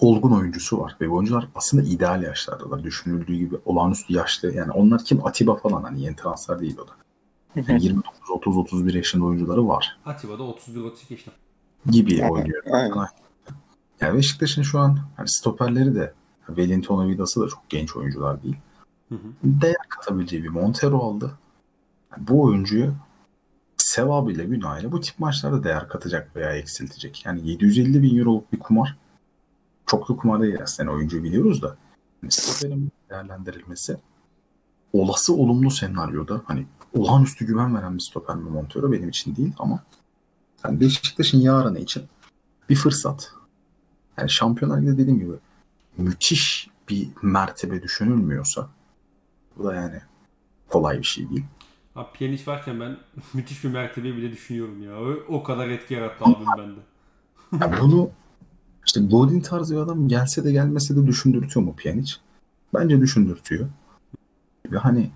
olgun oyuncusu var ve bu oyuncular aslında ideal yaşlardalar. Düşünüldüğü gibi olağanüstü yaşlı. Yani onlar kim? Atiba falan hani yeni transfer değil o da. Yani 29, 30, 31 yaşında oyuncuları var Atiba'da 31-32 yaşında. gibi oynuyor. Aynen. Yani Beşiktaş'ın şu an hani stoperleri de Wellington Vidas'ı da çok genç oyuncular değil. Hı hı. Değer katabileceği bir Montero aldı. Yani bu oyuncuyu sevabıyla günahıyla bu tip maçlarda değer katacak veya eksiltecek. Yani 750 bin euroluk bir kumar çok da değil aslında. Yani oyuncu biliyoruz da yani stoperin değerlendirilmesi olası olumlu senaryoda hani olağanüstü güven veren bir stoper mi Montero benim için değil ama yani Beşiktaş'ın yarını için bir fırsat. Yani Şampiyonlar Ligi'de dediğim gibi müthiş bir mertebe düşünülmüyorsa bu da yani kolay bir şey değil. Abi Pjanic varken ben müthiş bir mertebe bile düşünüyorum ya. O, o kadar etki yarattı abim bende. Ya bunu işte Godin tarzı bir adam gelse de gelmese de düşündürtüyor mu Pjanic? Bence düşündürtüyor. Ve hani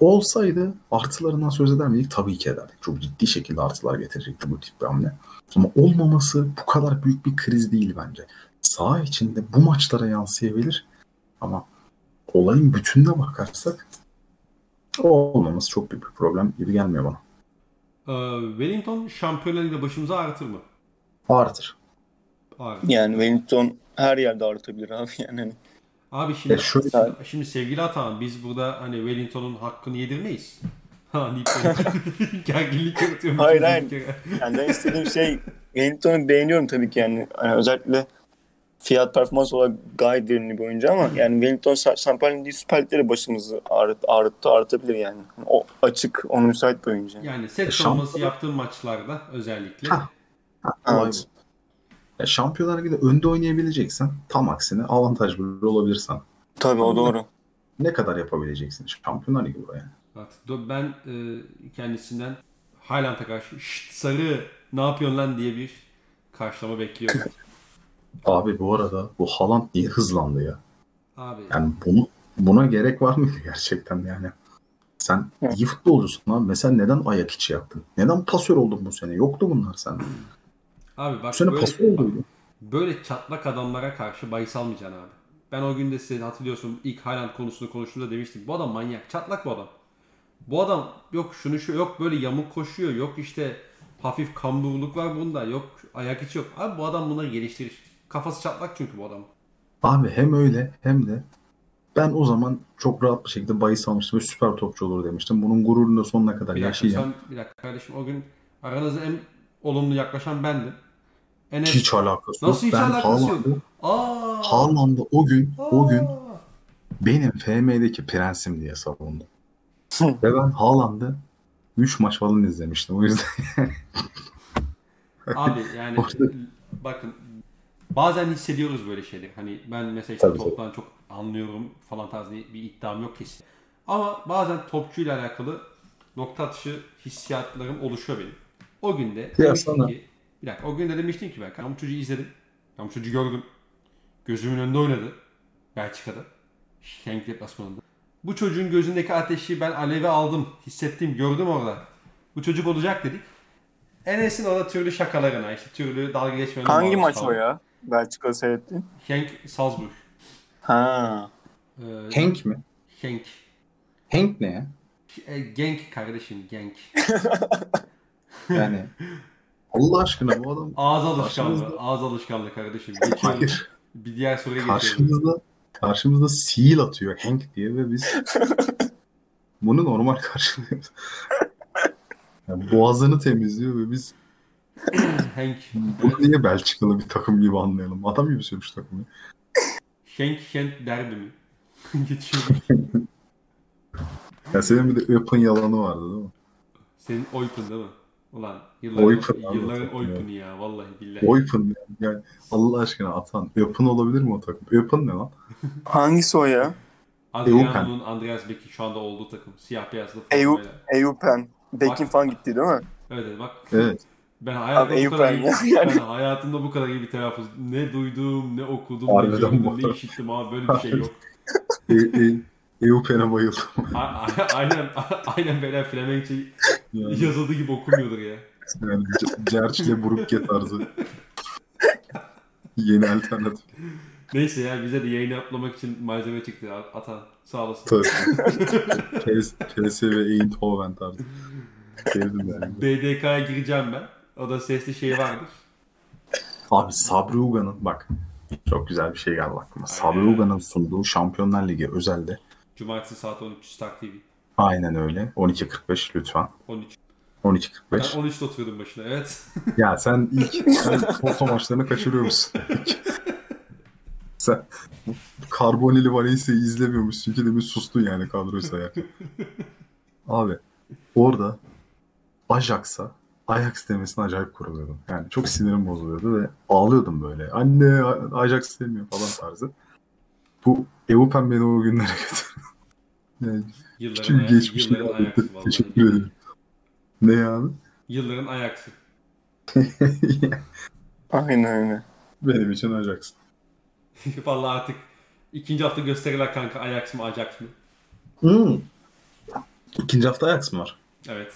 olsaydı artılarından söz eder miydik? Tabii ki ederdik. Çok ciddi şekilde artılar getirecekti bu tip bir hamle. Ama olmaması bu kadar büyük bir kriz değil bence. Saha içinde bu maçlara yansıyabilir ama olayın bütününe bakarsak olmaması çok büyük bir problem gibi gelmiyor bana. Ee, Wellington Şampiyonlar Ligi'de başımıza ağrıtır mı? Artır. Ağrıtır. Yani Wellington her yerde artabilir abi yani. Hani Abi şimdi, Ya şöyle- şimdi sevgili Atahan biz burada hani Wellington'un hakkını yedirmeyiz. Ha gerginlik yaratıyorum. Hayır, hayır. Yani ben istediğim şey Wellington'u beğeniyorum tabii ki yani. Hani özellikle fiyat performans olarak gayet verimli bir oyuncu ama yani Wellington Şa- Şampiyonlar Ligi Süper Lig'de başımızı ağrıt, ağrıttı, ağrıtabilir yani. Hani O açık, onu müsait bir oyuncu. Yani set E, savunması şampiyon- yaptığım maçlarda özellikle. Ha. Olay Evet. Ya Şampiyonlar Ligi'de önde oynayabileceksen tam aksine avantaj bir olabilirsen Tabii o doğru. ne kadar yapabileceksin? Şampiyonlar Ligi bu yani. Artık do- ben e, kendisinden Highland'a karşı "Şşt, sarı ne yapıyorsun lan diye bir karşılama bekliyorum. Abi bu arada bu Haaland niye hızlandı ya? Abi Yani bunu buna gerek var mıydı gerçekten yani? Sen iyi futbolcusun abi. Mesela neden ayak içi yaptın? Neden pasör oldun bu sene? Yoktu bunlar sende. abi bak sene böyle, bak, böyle çatlak adamlara karşı bahis almayacaksın abi. Ben o gün de size hatırlıyorsun ilk Highland konusunu konuştuğumda demiştik. Bu adam manyak. Çatlak bu adam. Bu adam yok şunu şu yok böyle yamuk koşuyor. Yok işte hafif kamburluk var bunda. Yok ayak içi yok. Abi bu adam bunları geliştirir. Kafası çatlak çünkü bu adam. Abi hem öyle hem de ben o zaman çok rahat bir şekilde bahis almıştım ve süper topçu olur demiştim. Bunun gururunu da sonuna kadar Bir yaşayacağım. sen, bir dakika kardeşim o gün aranızda en olumlu yaklaşan bendim. Enes Hiç alakası Nasıl hiç yok. Ben alakası yok? Aa! Haaland'ı o gün o gün Aa! benim FM'deki prensim diye savundum. Ve ben Haaland'ı 3 maç falan izlemiştim. O yüzden Abi yani Orada- bakın bazen hissediyoruz böyle şeyleri. Hani ben mesela işte Tabii, toptan çok anlıyorum falan tarzı bir iddiam yok kesin. Ama bazen topçuyla alakalı nokta atışı hissiyatlarım oluşuyor benim. O günde demiştim sana- ki bir dakika o günde demiştim ki ben çocuğu izledim. Çocuğu gördüm. Gözümün önünde oynadı. Belçika'da. Schenk deplasmanında. Bu çocuğun gözündeki ateşi ben aleve aldım. Hissettim, gördüm orada. Bu çocuk olacak dedik. Enes'in orada türlü şakalarına, işte türlü dalga geçmelerine Hangi maç kaldım. o ya? Belçika seyrettin. Henk Salzburg. Ha. Ee, Hank mi? Henk. Hank ne ya? Genk kardeşim, Genk. Yani Allah aşkına bu adam Ağız alışkanlığı, Karşımızda- ağız alışkanlığı kardeşim. Hayır. Bir diğer soruya. Karşımızda karşımızda seal atıyor Hank diye ve biz bunu normal karşılıyoruz. Yani boğazını temizliyor ve biz Henk. bunu niye Belçikalı bir takım gibi anlayalım. Adam gibi sürmüş takımı. Henk Kent derbi mi? Geçiyorum. Ya senin bir de Open yalanı vardı değil mi? Senin Oypun değil mi? Ulan yılların, Oypun yılların takım Oypun'u ya vallahi billahi. Open yani Allah aşkına atan. Open olabilir mi o takım? Open ne lan? Hangisi o ya? Adriano'nun Andreas Beck'in şu anda olduğu takım. Siyah beyazlı formayla. Eyüpen. Bekin Bak. falan gitti değil mi? Evet evet bak. Evet. Ben hayatımda Abi bu kadar iyi, ya, yani. ben hayatımda bu kadar iyi bir telaffuz ne duydum ne okudum Harbiden ne gördüm ne işittim abi böyle bir şey yok. E, e, Eupen'e bayıldım. A- a- aynen aynen böyle Flemenkçe Yani, yazıldığı gibi okumuyordur ya. yani Cerç ile Brukke tarzı. Yeni alternatif. Neyse ya bize de yayını yapmak için malzeme çıktı Atan. Sağ olasın. Tabii. PS, PS ve Eindhoven tarzı. Sevdim yani. BDK'ya gireceğim ben. O da sesli şey vardır. Abi Sabri Uga'nın bak çok güzel bir şey geldi aklıma. Sabri Aynen. Uga'nın sunduğu Şampiyonlar Ligi özelde Cumartesi saat 13 Star TV. aynen öyle. 12.45 lütfen. 13. 12.45. Ben 13'te oturuyordum başına evet. Ya sen ilk sen Porto maçlarını kaçırıyor musun? sen Carbonelli Valencia'yı izlemiyormuşsun ki demin sustun yani kadroyu sayarken. Abi orada Ajax'a Ajax demesine acayip kuruluyordum. Yani çok sinirim bozuluyordu ve ağlıyordum böyle. Anne Ajax demiyor falan tarzı. Bu Eupen beni o günlere götürdü. Yılların, Tüm ayak, geçmişini yılların ayaksı anlattı. Teşekkür ederim. Ne yani? Yılların ayaksı. Aynen öyle. Benim için Ajax. vallahi artık ikinci hafta gösterirler kanka Ajax mı Ajax mı? Hmm. İkinci hafta Ajax mı var? Evet.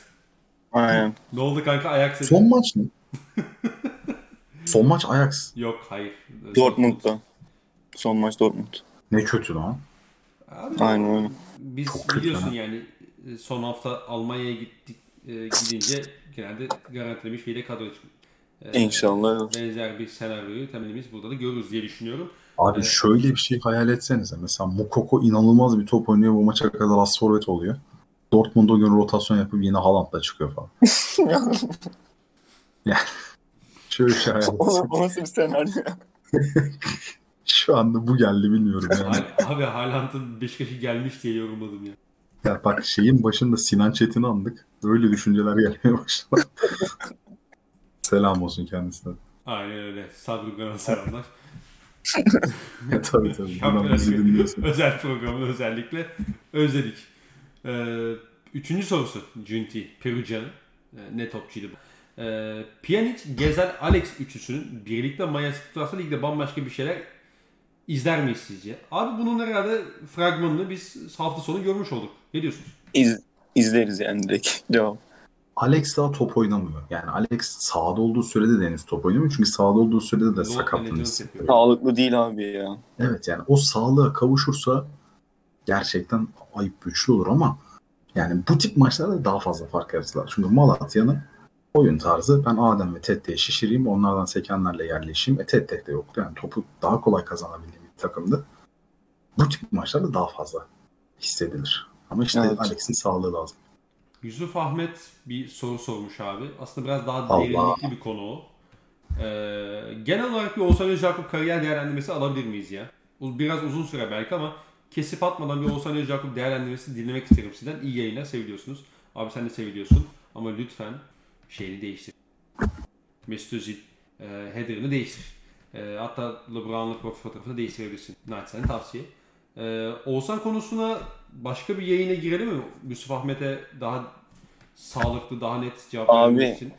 Aynen. Ne oldu kanka Ajax? dedi. Son maç mı? Son maç Ajax. Yok hayır. Dortmund'da. Son maç Dortmund. Ne kötü lan. Abi, Aynen öyle. Biz Çok kötü biliyorsun ha. yani e, son hafta Almanya'ya gittik e, gidince genelde garantilemiş bir de kadro için. E, İnşallah. Benzer bir senaryoyu temennimiz burada da görürüz diye düşünüyorum. Abi Evet. şöyle bir şey hayal etsenize. Mesela Mukoko inanılmaz bir top oynuyor. Bu maça kadar az forvet oluyor. Dortmund o gün rotasyon yapıp yine Haaland'la çıkıyor falan. Şöyle bir şey hayal o, etsenize. o nasıl bir senaryo? Şu anda bu geldi bilmiyorum yani. Abi Haaland'ın Beşiktaş'a gelmiş diye yorumladım ya. Ya bak şeyin başında Sinan Çetin'i andık. Böyle düşünceler gelmeye başladı. Selam olsun kendisine. Aynen öyle. Sabri Gan'a selamlar. Tabii tabii. Bizi dinliyorsun. özel programını özellikle özledik. Ee, üçüncü sorusu Cünti, Perugia'nın. Ee, ne topçuydu bu. Ee, Pjanic, Gezel, Alex üçlüsünün birlikte Mayas tutarsa ligde bambaşka bir şeyler izler miyiz sizce? Abi bunun herhalde fragmanını biz hafta sonu görmüş olduk. Ne diyorsunuz? İz, izleriz yani direkt. Cevap. Alex daha top oynamıyor. Yani Alex sahada olduğu sürede de henüz top oynamıyor. Çünkü sahada olduğu sürede de sakatlığını hissediyor. Sağlıklı değil abi ya. Evet yani o sağlığa kavuşursa gerçekten ayıp güçlü olur ama yani bu tip maçlarda daha fazla fark yaratırlar. Çünkü Malatya'nın oyun tarzı ben Adem ve Tette'yi şişireyim onlardan sekenlerle yerleşeyim. E Tette de yoktu yani topu daha kolay kazanabildiğim takımdı. Bu tip maçlarda daha fazla hissedilir. Ama işte Evet. Alex'in sağlığı lazım. Yusuf Ahmet bir soru sormuş abi. Aslında biraz daha derinlikli bir konu o. Ee, genel olarak bir Oğuzhan Özyakup kariyer değerlendirmesi alabilir miyiz ya? Bu Biraz uzun süre belki ama kesip atmadan bir Oğuzhan Özyakup değerlendirmesi dinlemek isterim sizden. İyi yayınlar seviliyorsunuz. Abi sen de seviliyorsun ama lütfen şeyini değiştir. Mesut Özil e, header'ını değiştir. E, hatta LeBron'la profil fotoğrafını değiştirebilirsin. Naçizane tavsiye. E, Oğuzhan konusuna başka bir yayına girelim mi? Yusuf Ahmet'e daha sağlıklı, daha net cevap Abi. vermek için.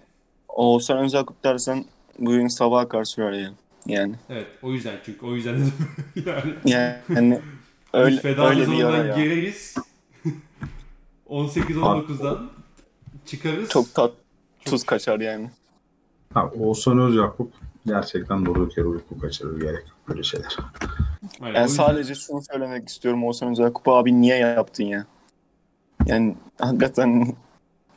Oğuzhan Özakup dersen bugün sabaha karşı sürer ya. Yani. Evet, o yüzden çünkü o yüzden yani Yani öyle, biz feda öyle bir yara gireriz. 18-19'dan çıkarız. Çok tat tuz kaçar yani. Ha, Oğuzhan Özyakup gerçekten durduk yere uyku kaçırır gerek yok böyle şeyler. Yani yüzden- sadece şunu söylemek istiyorum Oğuzhan Özakup abi niye yaptın ya? Yani hakikaten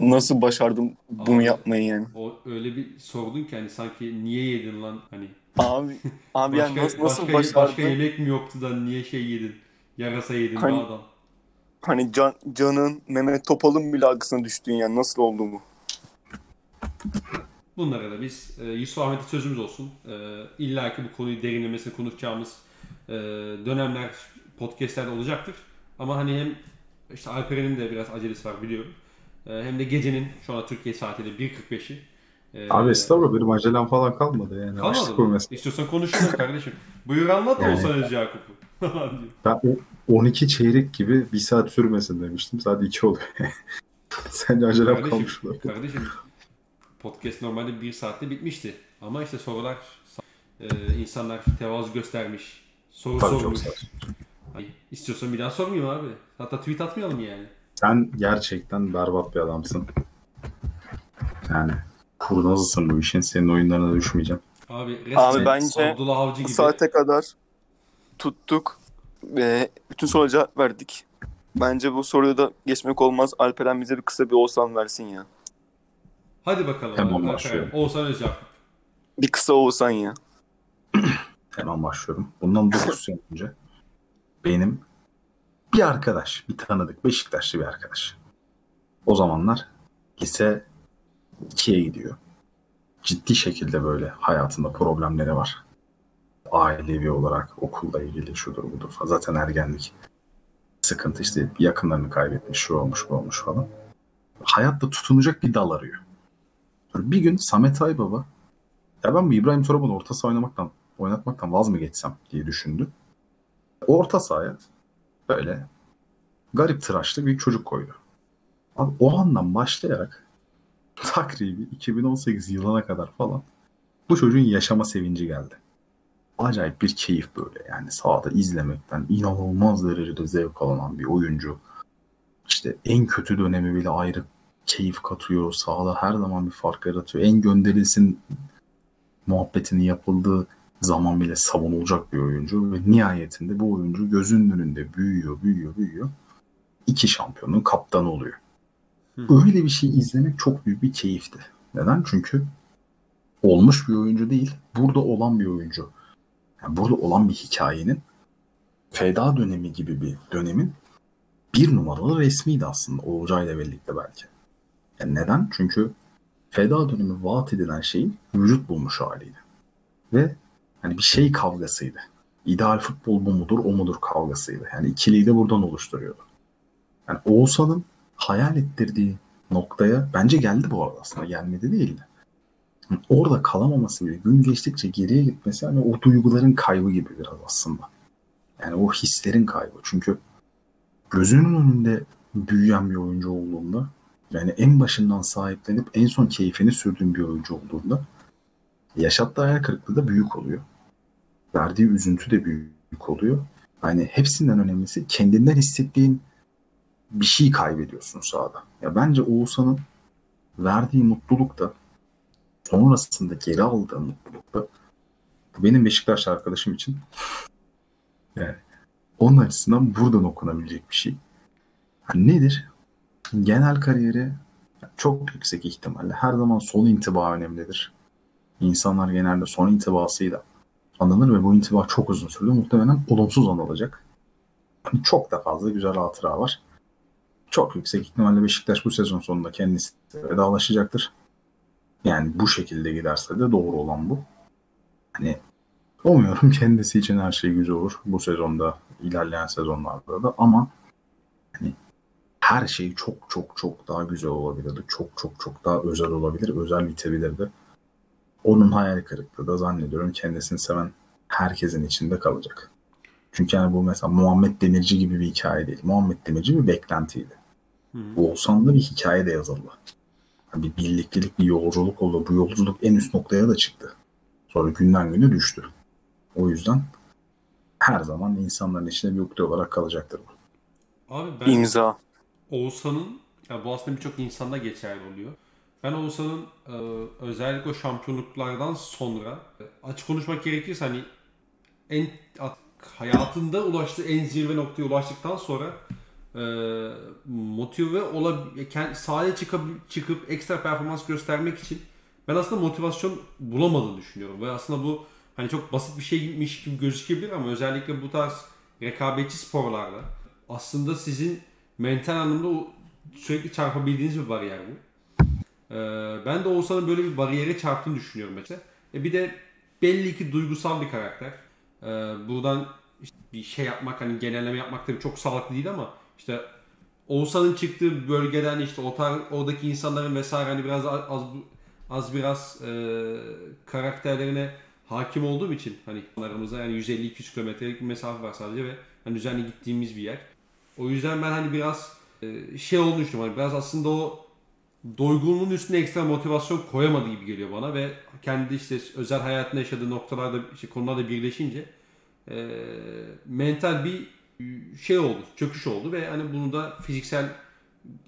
nasıl başardım bunu Abi. yapmayı yani? o öyle bir sordun ki hani sanki niye yedin lan hani Abi abi başka, yani nasıl, nasıl başka, başardın? başka yemek mi yoktu da niye şey yedin? Yarasa yedin Hani- adam. Hani Can, Can'ın Mehmet Topal'ın bile arkasına düştüğün yani nasıl oldu bu? Bunlara da biz e, Yusuf Ahmet'e sözümüz olsun. E, İlla ki bu konuyu derinlemesine konuşacağımız e, dönemler podcastlerde olacaktır. Ama hani hem işte Alperen'in de biraz acelesi var biliyorum. E, hem de gecenin şu anda Türkiye saatiyle 1.45'i. E, Abi estağfurullah benim acelem falan kalmadı yani. Kalmadı mı? İstiyorsan konuşalım kardeşim. Buyur anlat Oğuzhan Özcakup'u. Falan diyor. Ben o 12 çeyrek gibi bir saat sürmesin demiştim. Saat 2 oluyor. Sence acelem Kardeşim, kalmış olabilir. kardeşim podcast normalde bir saatte bitmişti. Ama işte sorular e, insanlar tevazu göstermiş. Soru Tabii sormuş. Ay, istiyorsan bir daha sormayayım abi. Hatta tweet atmayalım yani. Sen gerçekten berbat bir adamsın. Yani kurnazısın bu işin. Senin oyunlarına düşmeyeceğim. Abi, resmen Abi bence Abdullah Avcı Bu gibi. saate kadar tuttuk ve bütün soruya cevap verdik. Bence bu soruyu da geçmek olmaz. Alperen bize bir kısa bir Oğuzhan versin ya. Hadi bakalım. Hemen başlıyorum. Oğuzhan Özcakup. Bir kısa Oğuzhan ya. Hemen başlıyorum. Bundan 9 sene önce benim bir arkadaş, bir tanıdık, Beşiktaşlı bir arkadaş. O zamanlar lise ikiye gidiyor. Ciddi şekilde böyle hayatında problemleri var. Ailevi olarak okulla ilgili şudur budur falan. Zaten ergenlik sıkıntı işte yakınlarını kaybetmiş, şu olmuş, bu olmuş falan. Hayatta tutunacak bir dal arıyor. Bir gün Samet Aybaba ya ben bu İbrahim Torab'ın orta saha oynamaktan, oynatmaktan vaz mı geçsem diye düşündü. Orta sahaya böyle garip tıraşlı bir çocuk koydu. Abi o andan başlayarak takribi 2018 yılına kadar falan bu çocuğun yaşama sevinci geldi. Acayip bir keyif böyle yani sahada izlemekten inanılmaz derecede zevk alınan bir oyuncu. İşte en kötü dönemi bile ayrı keyif katıyor. Sahada her zaman bir fark yaratıyor. En gönderilsin muhabbetini yapıldığı zaman bile savunulacak bir oyuncu ve nihayetinde bu oyuncu gözünün önünde büyüyor, büyüyor, büyüyor. İki şampiyonun kaptanı oluyor. Öyle bir şey izlemek çok büyük bir keyifti. Neden? Çünkü olmuş bir oyuncu değil, burada olan bir oyuncu. Yani burada olan bir hikayenin feda dönemi gibi bir dönemin bir numaralı resmiydi aslında Oğuzay'la birlikte belki. Yani neden? Çünkü feda dönemi vaat edilen şeyin vücut bulmuş haliydi. Ve hani bir şey kavgasıydı. İdeal futbol bu mudur, o mudur kavgasıydı. Yani ikiliyi de buradan oluşturuyordu. Yani Oğuzhan'ın hayal ettirdiği noktaya bence geldi bu arada aslında gelmedi değil de. Yani orada kalamaması bile gün geçtikçe geriye gitmesi hani o duyguların kaybı gibi biraz aslında. Yani o hislerin kaybı. Çünkü gözünün önünde büyüyen bir oyuncu olduğunda yani en başından sahiplenip en son keyfini sürdüğün bir oyuncu olduğunda yaşattığı hayal kırıklığı da büyük oluyor. Verdiği üzüntü de büyük oluyor. Yani hepsinden önemlisi kendinden hissettiğin bir şey kaybediyorsun sahada. Ya bence Oğuzhan'ın verdiği mutluluk da sonrasında geri aldığı mutluluk da benim Beşiktaş arkadaşım için yani onun açısından buradan okunabilecek bir şey. Yani nedir? Genel kariyeri çok yüksek ihtimalle her zaman son intiba önemlidir. İnsanlar genelde son intibasıyla anılır ve bu intiba çok uzun sürdü. Muhtemelen olumsuz anılacak. Çok da fazla güzel hatıra var. Çok yüksek ihtimalle Beşiktaş bu sezon sonunda kendisi vedalaşacaktır. Yani bu şekilde giderse de doğru olan bu. Hani umuyorum kendisi için her şey güzel olur. Bu sezonda, ilerleyen sezonlarda da ama hani her şey çok çok çok daha güzel olabilirdi. Çok çok çok daha özel olabilir. Özel bitebilirdi. Onun hayal kırıklığı da zannediyorum kendisini seven herkesin içinde kalacak. Çünkü yani bu mesela Muhammed Demirci gibi bir hikaye değil. Muhammed Demirci bir beklentiydi. Hı. Oğuzhan'da bir hikaye de yazıldı. Yani bir birliktelik, bir yolculuk oldu. Bu yolculuk en üst noktaya da çıktı. Sonra günden güne düştü. O yüzden her zaman insanların içinde bir ukde olarak kalacaktır bu. Abi ben İmza. Oğuzhan'ın, ya bu aslında birçok insanda geçerli oluyor. Ben Oğuzhan'ın e, özellikle o şampiyonluklardan sonra e, açık konuşmak gerekirse hani en hayatında ulaştığı en zirve noktaya ulaştıktan sonra e, motive olab sahaya çıkıp, çıkıp ekstra performans göstermek için ben aslında motivasyon bulamadığını düşünüyorum. Ve aslında bu hani çok basit bir şeymiş gibi gözükebilir ama özellikle bu tarz rekabetçi sporlarda aslında sizin mental anlamda sürekli çarpabildiğiniz bir bariyer bu. Ee, ben de Oğuzhan'ın böyle bir bariyere çarptığını düşünüyorum mesela. E bir de belli ki duygusal bir karakter. Ee, buradan işte bir şey yapmak hani genelleme yapmak tabii çok sağlıklı değil ama işte Oğuzhan'ın çıktığı bölgeden işte o tar oradaki insanların vesaire hani biraz az az biraz e, karakterlerine hakim olduğum için hani aramızda yani 150-200 kilometrelik bir mesafe var sadece ve hani düzenli gittiğimiz bir yer. O yüzden ben hani biraz e, şey olmuştum hani biraz aslında o doygunluğun üstüne ekstra motivasyon koyamadı gibi geliyor bana ve kendi işte özel hayatında yaşadığı noktalarda işte konularda birleşince e, mental bir şey oldu, çöküş oldu ve hani bunu da fiziksel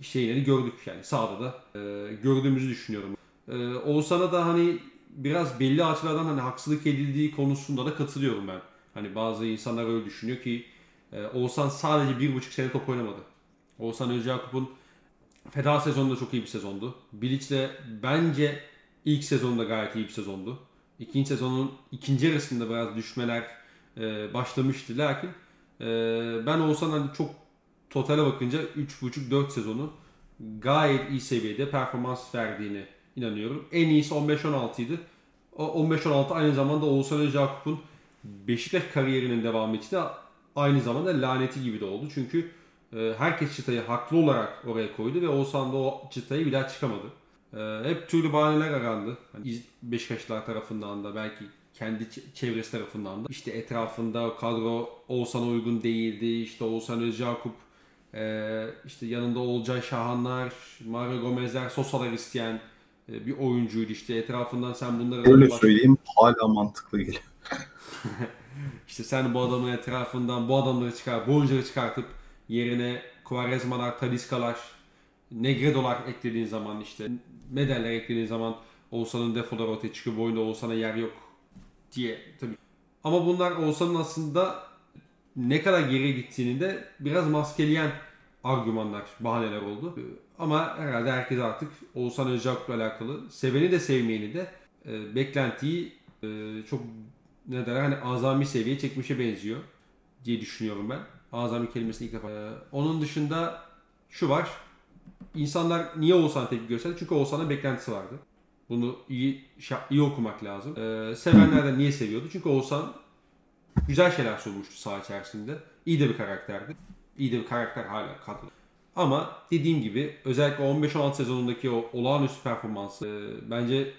şeyleri gördük yani sahada da e, gördüğümüzü düşünüyorum. E, Oğuzhan'a da hani biraz belli açılardan hani haksızlık edildiği konusunda da katılıyorum ben. Hani bazı insanlar öyle düşünüyor ki e, Oğuzhan sadece bir buçuk sene top oynamadı. Oğuzhan Özcakup'un Feda sezonu da çok iyi bir sezondu. Bilic'le bence ilk sezonunda gayet iyi bir sezondu. İkinci sezonun ikinci yarısında biraz düşmeler e, başlamıştı. Lakin e, ben olsan hani çok totale bakınca 3.5-4 sezonu gayet iyi seviyede performans verdiğini inanıyorum. En iyisi 15-16 idi. O 15-16 aynı zamanda Oğuzhan Özyakup'un Beşiktaş kariyerinin devamı için de aynı zamanda laneti gibi de oldu. Çünkü e, herkes çıtayı haklı olarak oraya koydu ve Oğuzhan da o çıtayı bir daha çıkamadı. E, hep türlü bahaneler arandı. Beşiktaşlılar tarafından da belki kendi çevresi tarafından da. İşte etrafında kadro Oğuzhan'a uygun değildi. İşte Oğuzhan Özyakup e, işte yanında Olcay Şahanlar, Mario Gomezler, Sosa'lar isteyen e, bir oyuncuydu. İşte etrafından sen bunları Öyle söyleyeyim hala mantıklı geliyor. İşte sen bu adamın etrafından bu adamları çıkar, bu oyuncuları çıkartıp yerine Quaresma'lar, Talisca'lar, Negredo'lar eklediğin zaman işte Medeller eklediğin zaman Oğuzhan'ın defoları ortaya çıkıyor. Bu oyunda Oğuzhan'a yer yok diye tabii. Ama bunlar Oğuzhan'ın aslında ne kadar geriye gittiğini de biraz maskeleyen argümanlar, bahaneler oldu. Ama herhalde herkes artık Oğuzhan Özcak'la alakalı seveni de sevmeyeni de e, beklentiyi e, çok ne derler hani azami seviyeye çekmişe benziyor diye düşünüyorum ben. Azami kelimesini ilk defa. Ee, onun dışında şu var. İnsanlar niye Oğuzhan'a tepki gösterdi? Çünkü Oğuzhan'ın beklentisi vardı. Bunu iyi iyi okumak lazım. Ee, sevenler de niye seviyordu? Çünkü Oğuzhan güzel şeyler sunmuştu saha içerisinde. İyi de bir karakterdi. İyi de bir karakter hala kadro. Ama dediğim gibi özellikle 15-16 sezonundaki o olağanüstü performansı e, bence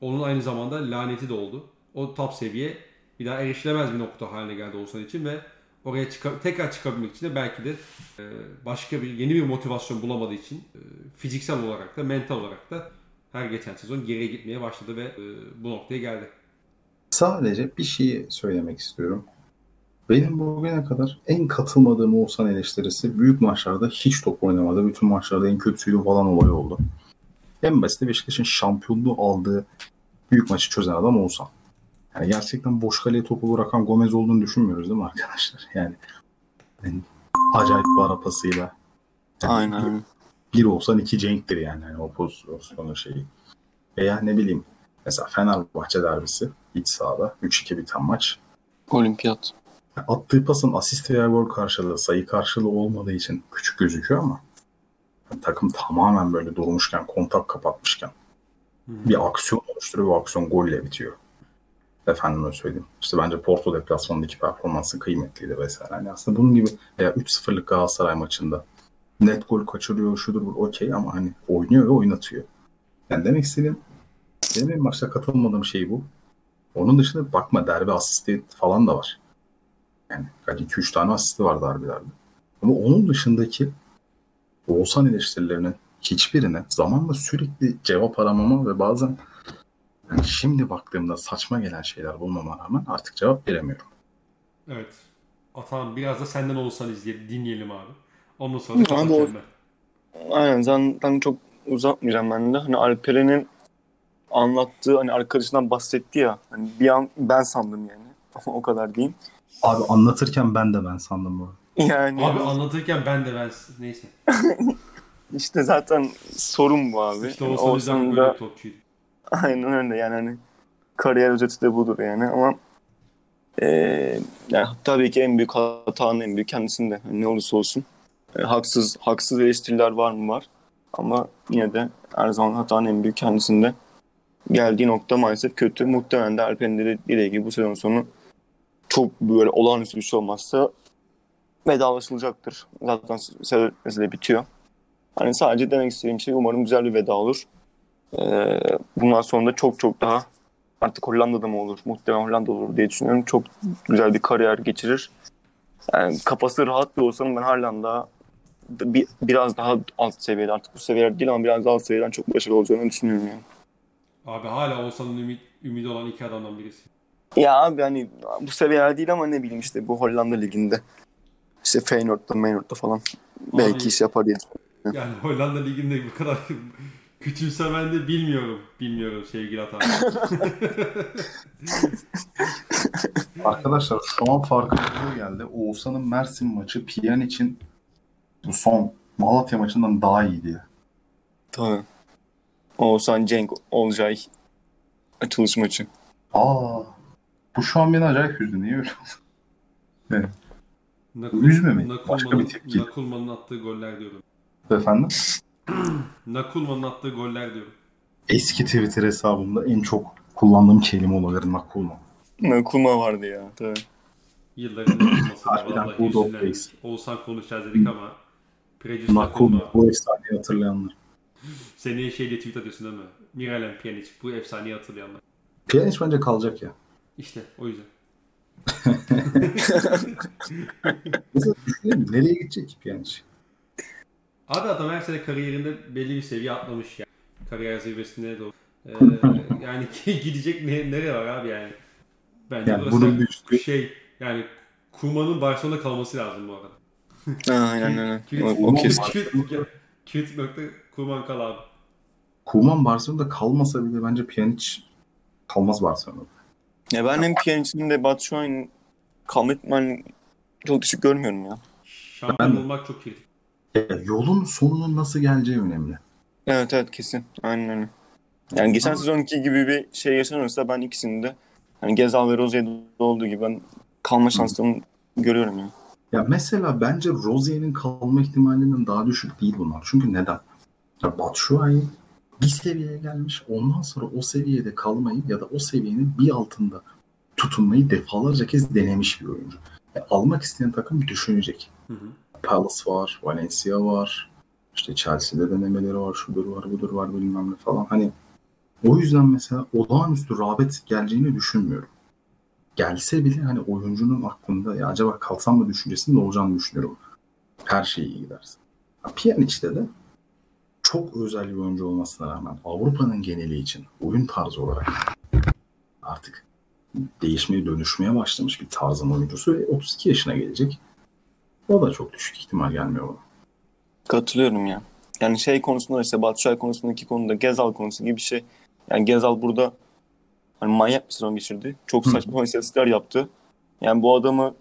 onun aynı zamanda laneti de oldu. O top seviye bir daha erişilemez bir nokta haline geldi Oğuzhan için ve oraya çıka- tekrar çıkabilmek için de belki de e, başka bir yeni bir motivasyon bulamadığı için e, fiziksel olarak da mental olarak da her geçen sezon geriye gitmeye başladı ve e, bu noktaya geldi. Sadece bir şeyi söylemek istiyorum. Benim bugüne kadar en katılmadığım Oğuzhan eleştirisi büyük maçlarda hiç top oynamadı. Bütün maçlarda en kötüsüydü falan olay oldu. En basiti Beşiktaş'ın şampiyonluğu aldığı büyük maçı çözen adam Oğuzhan. Yani gerçekten boş kaleye topu bırakan Gomez olduğunu düşünmüyoruz değil mi arkadaşlar? Yani, yani acayip bir ara pasıyla. Yani Aynen. bir olsan iki Cenk'tir yani. yani o pozisyonun şeyi. Veya ne bileyim mesela Fenerbahçe derbisi iç sahada 3-2 biten maç. Olimpiyat. Attığı pasın asist veya gol karşılığı, sayı karşılığı olmadığı için küçük gözüküyor ama yani takım tamamen böyle durmuşken, kontak kapatmışken bir aksiyon oluşturuyor ve aksiyon golle bitiyor. Efendime söyleyeyim. İşte bence Porto deplasmanındaki performansı kıymetliydi vesaire. Yani aslında bunun gibi veya 3-0'lık Galatasaray maçında net gol kaçırıyor, şudur bu okey ama hani oynuyor ve oynatıyor. Yani demek istediğim benim en başta katılmadığım şey bu. Onun dışında bakma derbi asisti falan da var. Yani kaç 2-3 tane asisti var derbilerde. Ama onun dışındaki Oğuzhan eleştirilerinin hiçbirine zamanla sürekli cevap aramama ve bazen yani şimdi baktığımda saçma gelen şeyler bulmama rağmen artık cevap veremiyorum. Evet. Atan biraz da senden olsan izleyelim, dinleyelim abi. Ondan sonra da o- ben. Aynen zaten çok uzatmayacağım ben de. Hani Alperen'in anlattığı hani arkadaşından bahsetti ya. Hani bir an ben sandım yani. o kadar diyeyim. Abi anlatırken ben de ben sandım bu. Yani Abi anlatırken ben de ben neyse. işte zaten sorun bu abi. İşte Yani Oğuzhan Özcan Oğuzhan'ın böyle topçuydu. aynen öyle yani hani kariyer özeti de budur yani ama eee yani tabii ki en büyük hatanın en büyük kendisinde. Hani ne olursa olsun. E, haksız haksız eleştiriler var mı var. Ama yine de her zaman hatanın en büyük kendisinde. Geldiği nokta maalesef kötü. Muhtemelen de Alper'in de dediği gibi bu sezon sonu çok böyle olağanüstü bir şey olmazsa vedalaşılacaktır. Zaten sezon bitiyor. Hani sadece demek istediğim şey umarım güzel bir veda olur. Ee, bundan sonra da çok çok daha artık Hollanda'da mı olur? Muhtemelen Hollanda'da olur diye düşünüyorum. Çok güzel bir kariyer geçirir. Yani kafası rahat bir olsanın ben halen daha bir, biraz daha alt seviyede artık bu seviyeler değil ama biraz daha alt seviyeden çok başarılı olacağını düşünüyorum yani. Abi hala Oğuzhan'ın ümit, ümidi olan iki adamdan birisi. Ya abi hani bu seviyeler değil ama ne bileyim işte bu Hollanda liginde işte Feyenoord'da, Feyenoord'da falan belki Abi- iş yapar diye. Yani Hollanda Ligi'nde bu kadar küçümsemen de bilmiyorum. Bilmiyorum sevgili Atan. Arkadaşlar şu an farkındalığı geldi. Oğuzhan'ın Mersin maçı Piyan için bu son Malatya maçından daha iyiydi. Tabii. Oğuzhan Cenk Olcay açılış maçı. Aa, bu şu an beni acayip üzdü. Niye öyle oldu? Nakul- Üzme beni. Başka bir tepki. Nakulman'ın attığı goller diyorum. Efendim? Nakulman'ın attığı goller diyorum. Eski Twitter hesabımda en çok kullandığım kelime olabilir Nakuma. Nakuma vardı ya. Tabii. Yılların olması Harbiden good old days. Oğuzhan konuşacağız dedik ama Precious Nakuma. Nakuma. Bu efsaneyi hatırlayanlar. Seneye şeyle tweet atıyorsun değil mi? Miralem Pjanic. Bu efsaneyi hatırlayanlar. Pjanic bence kalacak ya. İşte o yüzden. Mesela nereye gidecek ki Pjanic? Abi adam her sene kariyerinde belli bir seviye atlamış yani. Kariyer zirvesine doğru. Ee, yani gidecek ne, nereye var abi yani? Bence Yani burası bunun bir üstü- şey yani Kuma'nın Barcelona'da kalması lazım bu arada. Ha, aynen aynen. Kilit, nokta Kuman kal abi. Kuman Barcelona'da kalmasa bile bence Pjanic kalmaz Barcelona'da. Ya ben hem Pjanic'in de Batshuayi'nin commitment çok düşük görmüyorum ya. Şampiyon Ben- olmak çok kritik. Ya, yolun sonunun nasıl geleceği önemli. Evet evet kesin. Aynen öyle. Yani geçen sezonki gibi bir şey yaşanırsa ben ikisini de hani Gezal ve Rozier'de olduğu gibi ben kalma şanslarını görüyorum ya. Ya mesela bence Rozier'in kalma ihtimalinden daha düşük değil bunlar. Çünkü neden? Ya Batshuayi bir seviyeye gelmiş. Ondan sonra o seviyede kalmayı ya da o seviyenin bir altında tutunmayı defalarca kez denemiş bir oyuncu. Ya almak isteyen takım düşünecek. Hı hı. Palace var, Valencia var. İşte Chelsea'de denemeleri var, şudur var, budur var bilmem ne falan. Hani o yüzden mesela olağanüstü rağbet geleceğini düşünmüyorum. Gelse bile hani oyuncunun aklında ya acaba kalsam mı düşüncesinde olacağını düşünüyorum. Her şey iyi giderse. Pjanic'te de çok özel bir oyuncu olmasına rağmen Avrupa'nın geneli için oyun tarzı olarak artık değişmeye dönüşmeye başlamış bir tarzın oyuncusu ve 32 yaşına gelecek. O da çok düşük ihtimal gelmiyor bana. Katılıyorum ya. Yani şey konusunda işte Batshuayi konusundaki konuda Gezal konusu gibi bir şey. Yani Gezal burada hani manyak bir sezon geçirdi. Çok saçma istatistikler yaptı. Yani bu adamı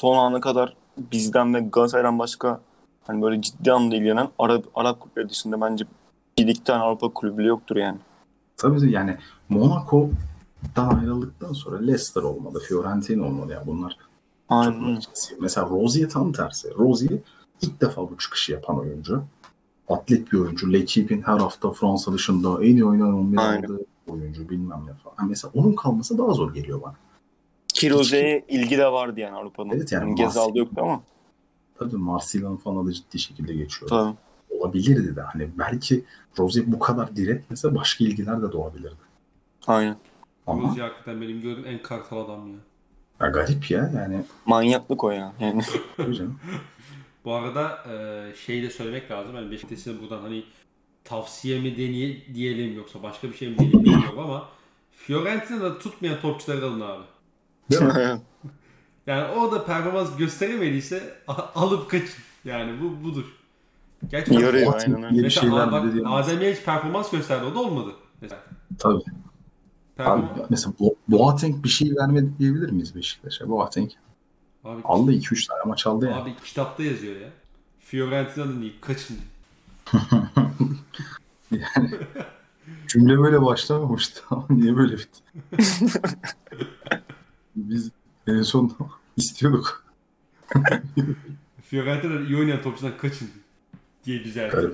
son ana kadar bizden ve Galatasaray'dan başka hani böyle ciddi anlamda ilgilenen Arap, Arap kulüpleri dışında bence bir iki tane Avrupa kulübü bile yoktur yani. Tabii yani Monaco'dan ayrıldıktan sonra Leicester olmadı, Fiorentina olmadı. Yani bunlar Aynen. Mesela Rozier tam tersi. Rozier ilk defa bu çıkışı yapan oyuncu. Atlet bir oyuncu. L'Equipe'in her hafta Fransa dışında en iyi oynayan 11 Aynen. aldığı oyuncu bilmem ne falan. Yani mesela onun kalması daha zor geliyor bana. Ki Roze'ye ilgi de vardı yani Avrupa'nın. Evet yani yani Gezal'da yoktu ama. Tabii Marsilya'nın falan adı ciddi şekilde geçiyor. Tabii. Olabilirdi de hani belki Rozier bu kadar diretmese başka ilgiler de doğabilirdi. Aynen. Ama Ruzi hakikaten benim gördüğüm en kartal adam ya. Ya garip ya yani. Manyaklık o ya. Yani. Bu arada e, şey de söylemek lazım. Hani Beşiktaş'ın buradan hani tavsiye mi deneye, diyelim yoksa başka bir şey mi diyelim bilmiyorum ama Fiorentina'da tutmayan topçuları alın abi. Değil mi? Yani o da performans gösteremediyse alıp kaçın. Yani bu budur. Gerçekten Yarıyor aynen öyle. Mesela bak, dedi ya. Adem Yeliç performans gösterdi o da olmadı. Mesela. Tabii. Abi, mesela Bo- Boateng bir şey vermedi diyebilir miyiz Beşiktaş'a? Boateng abi, aldı 2-3 tane maç aldı ya. abi kitapta yazıyor ya. Fiorentina'nın değil kaçın. Cümle böyle başlamamıştı ama niye böyle bitti? Biz en son istiyorduk. Fiorentina'da iyi oynayan topçudan kaçın diye düzeltti.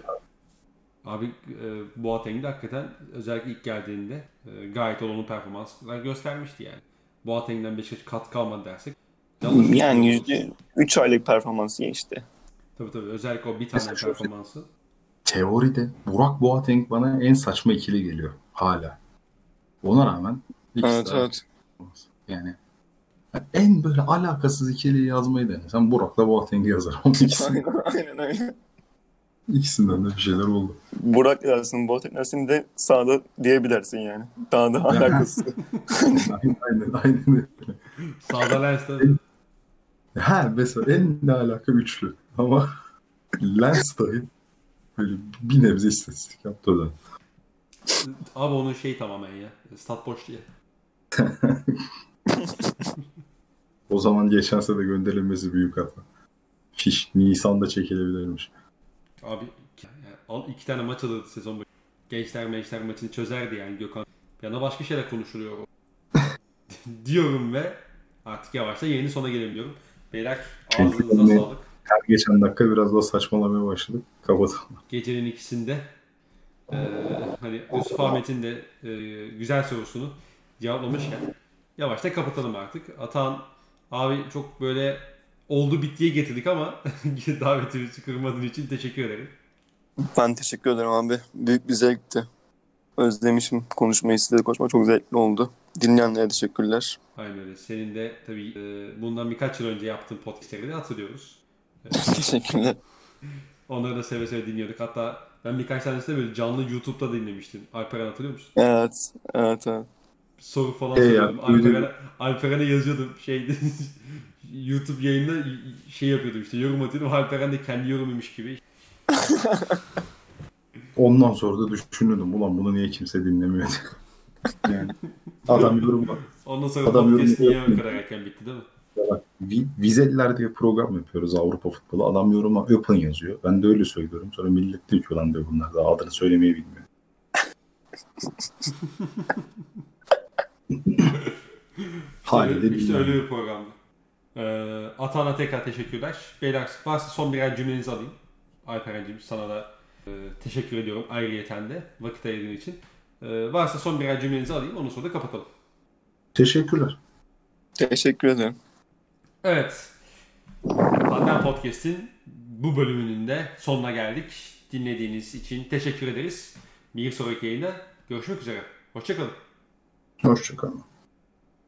Abi e, Boateng de hakikaten özellikle ilk geldiğinde e, gayet olumlu performanslar göstermişti yani. Boateng'den Beşiktaş katkı almadı dersek. yanlış Yani yüzde 3 aylık performansı işte. Tabii tabii özellikle o bir tane Mesela şöyle- performansı. Teoride Burak Boateng bana en saçma ikili geliyor hala. Ona rağmen Evet evet. Yani en böyle alakasız ikiliyi yazmayı denesem Burak'la Boateng'i ikisi, Aynen, aynen öyle. İkisinden de bir şeyler oldu. Burak dersin, Boateng dersin de sağda diyebilirsin yani. Daha da alakası. aynen aynen. aynen. Sağda Lens tabii. Ha mesela en ne alaka üçlü. Ama Lens dahi böyle bir nebze istatistik yaptı o da. Abi onun şey tamamen ya. Stat boş diye. O zaman geçen sene gönderilmesi büyük hata. Fiş Nisan'da çekilebilirmiş. Abi yani al iki tane maç alırdı sezon boyu. Gençler gençler maçını çözerdi yani Gökhan. Yana başka şeyler konuşuluyor. diyorum ve artık yavaştan yeni sona gelelim diyorum. Beyler ağzınıza sağlık. Her geçen dakika biraz daha saçmalamaya başladık. Kapatalım. Gecenin ikisinde Ee, hani Yusuf Ahmet'in de e, güzel sorusunu cevaplamışken yavaşta kapatalım artık. Atan abi çok böyle oldu bittiye getirdik ama davetimizi kırmadığın için teşekkür ederim. Ben teşekkür ederim abi. Büyük bir zevkti. Özlemişim konuşmayı size konuşmak çok zevkli oldu. Dinleyenlere teşekkürler. Aynen öyle. Senin de tabii e, bundan birkaç yıl önce yaptığın podcastleri de hatırlıyoruz. Teşekkürler. Onları da seve seve dinliyorduk. Hatta ben birkaç tanesini de böyle canlı YouTube'da dinlemiştim. Alperen hatırlıyor musun? Evet, evet, evet. Soru falan Ee, soruyordum. Alperen'e, Alperen'e yazıyordum. Şeyde YouTube yayında şey yapıyordum işte yorum atıyordum. Alperen de kendi yorumuymuş gibi. Ondan sonra da düşünüyordum ulan bunu niye kimse dinlemiyor yani adam yorum. Ondan sonra Adam podcast niye o kadar erken bitti değil mi? Bak, diye program yapıyoruz Avrupa futbolu. Adam yoruma open yazıyor. Ben de öyle söylüyorum. Sonra millet diyor ki ulan diyor bunlar daha adını söylemeyi bilmiyor. Haliyle işte, işte öyle bir programdı. Ee, Atan'a tekrar teşekkürler. Beyler varsa son birer cümlenizi alayım. Alperen'cim sana da e, teşekkür ediyorum ayrıyeten de vakit ayırdığın için. Ee, varsa son birer cümlenizi alayım ondan sonra da kapatalım. Teşekkürler. Teşekkür ederim. Evet. Tandem Podcast'in bu bölümünün de sonuna geldik. Dinlediğiniz için teşekkür ederiz. Bir sonraki yayında görüşmek üzere. Hoşçakalın. Hoşçakalın.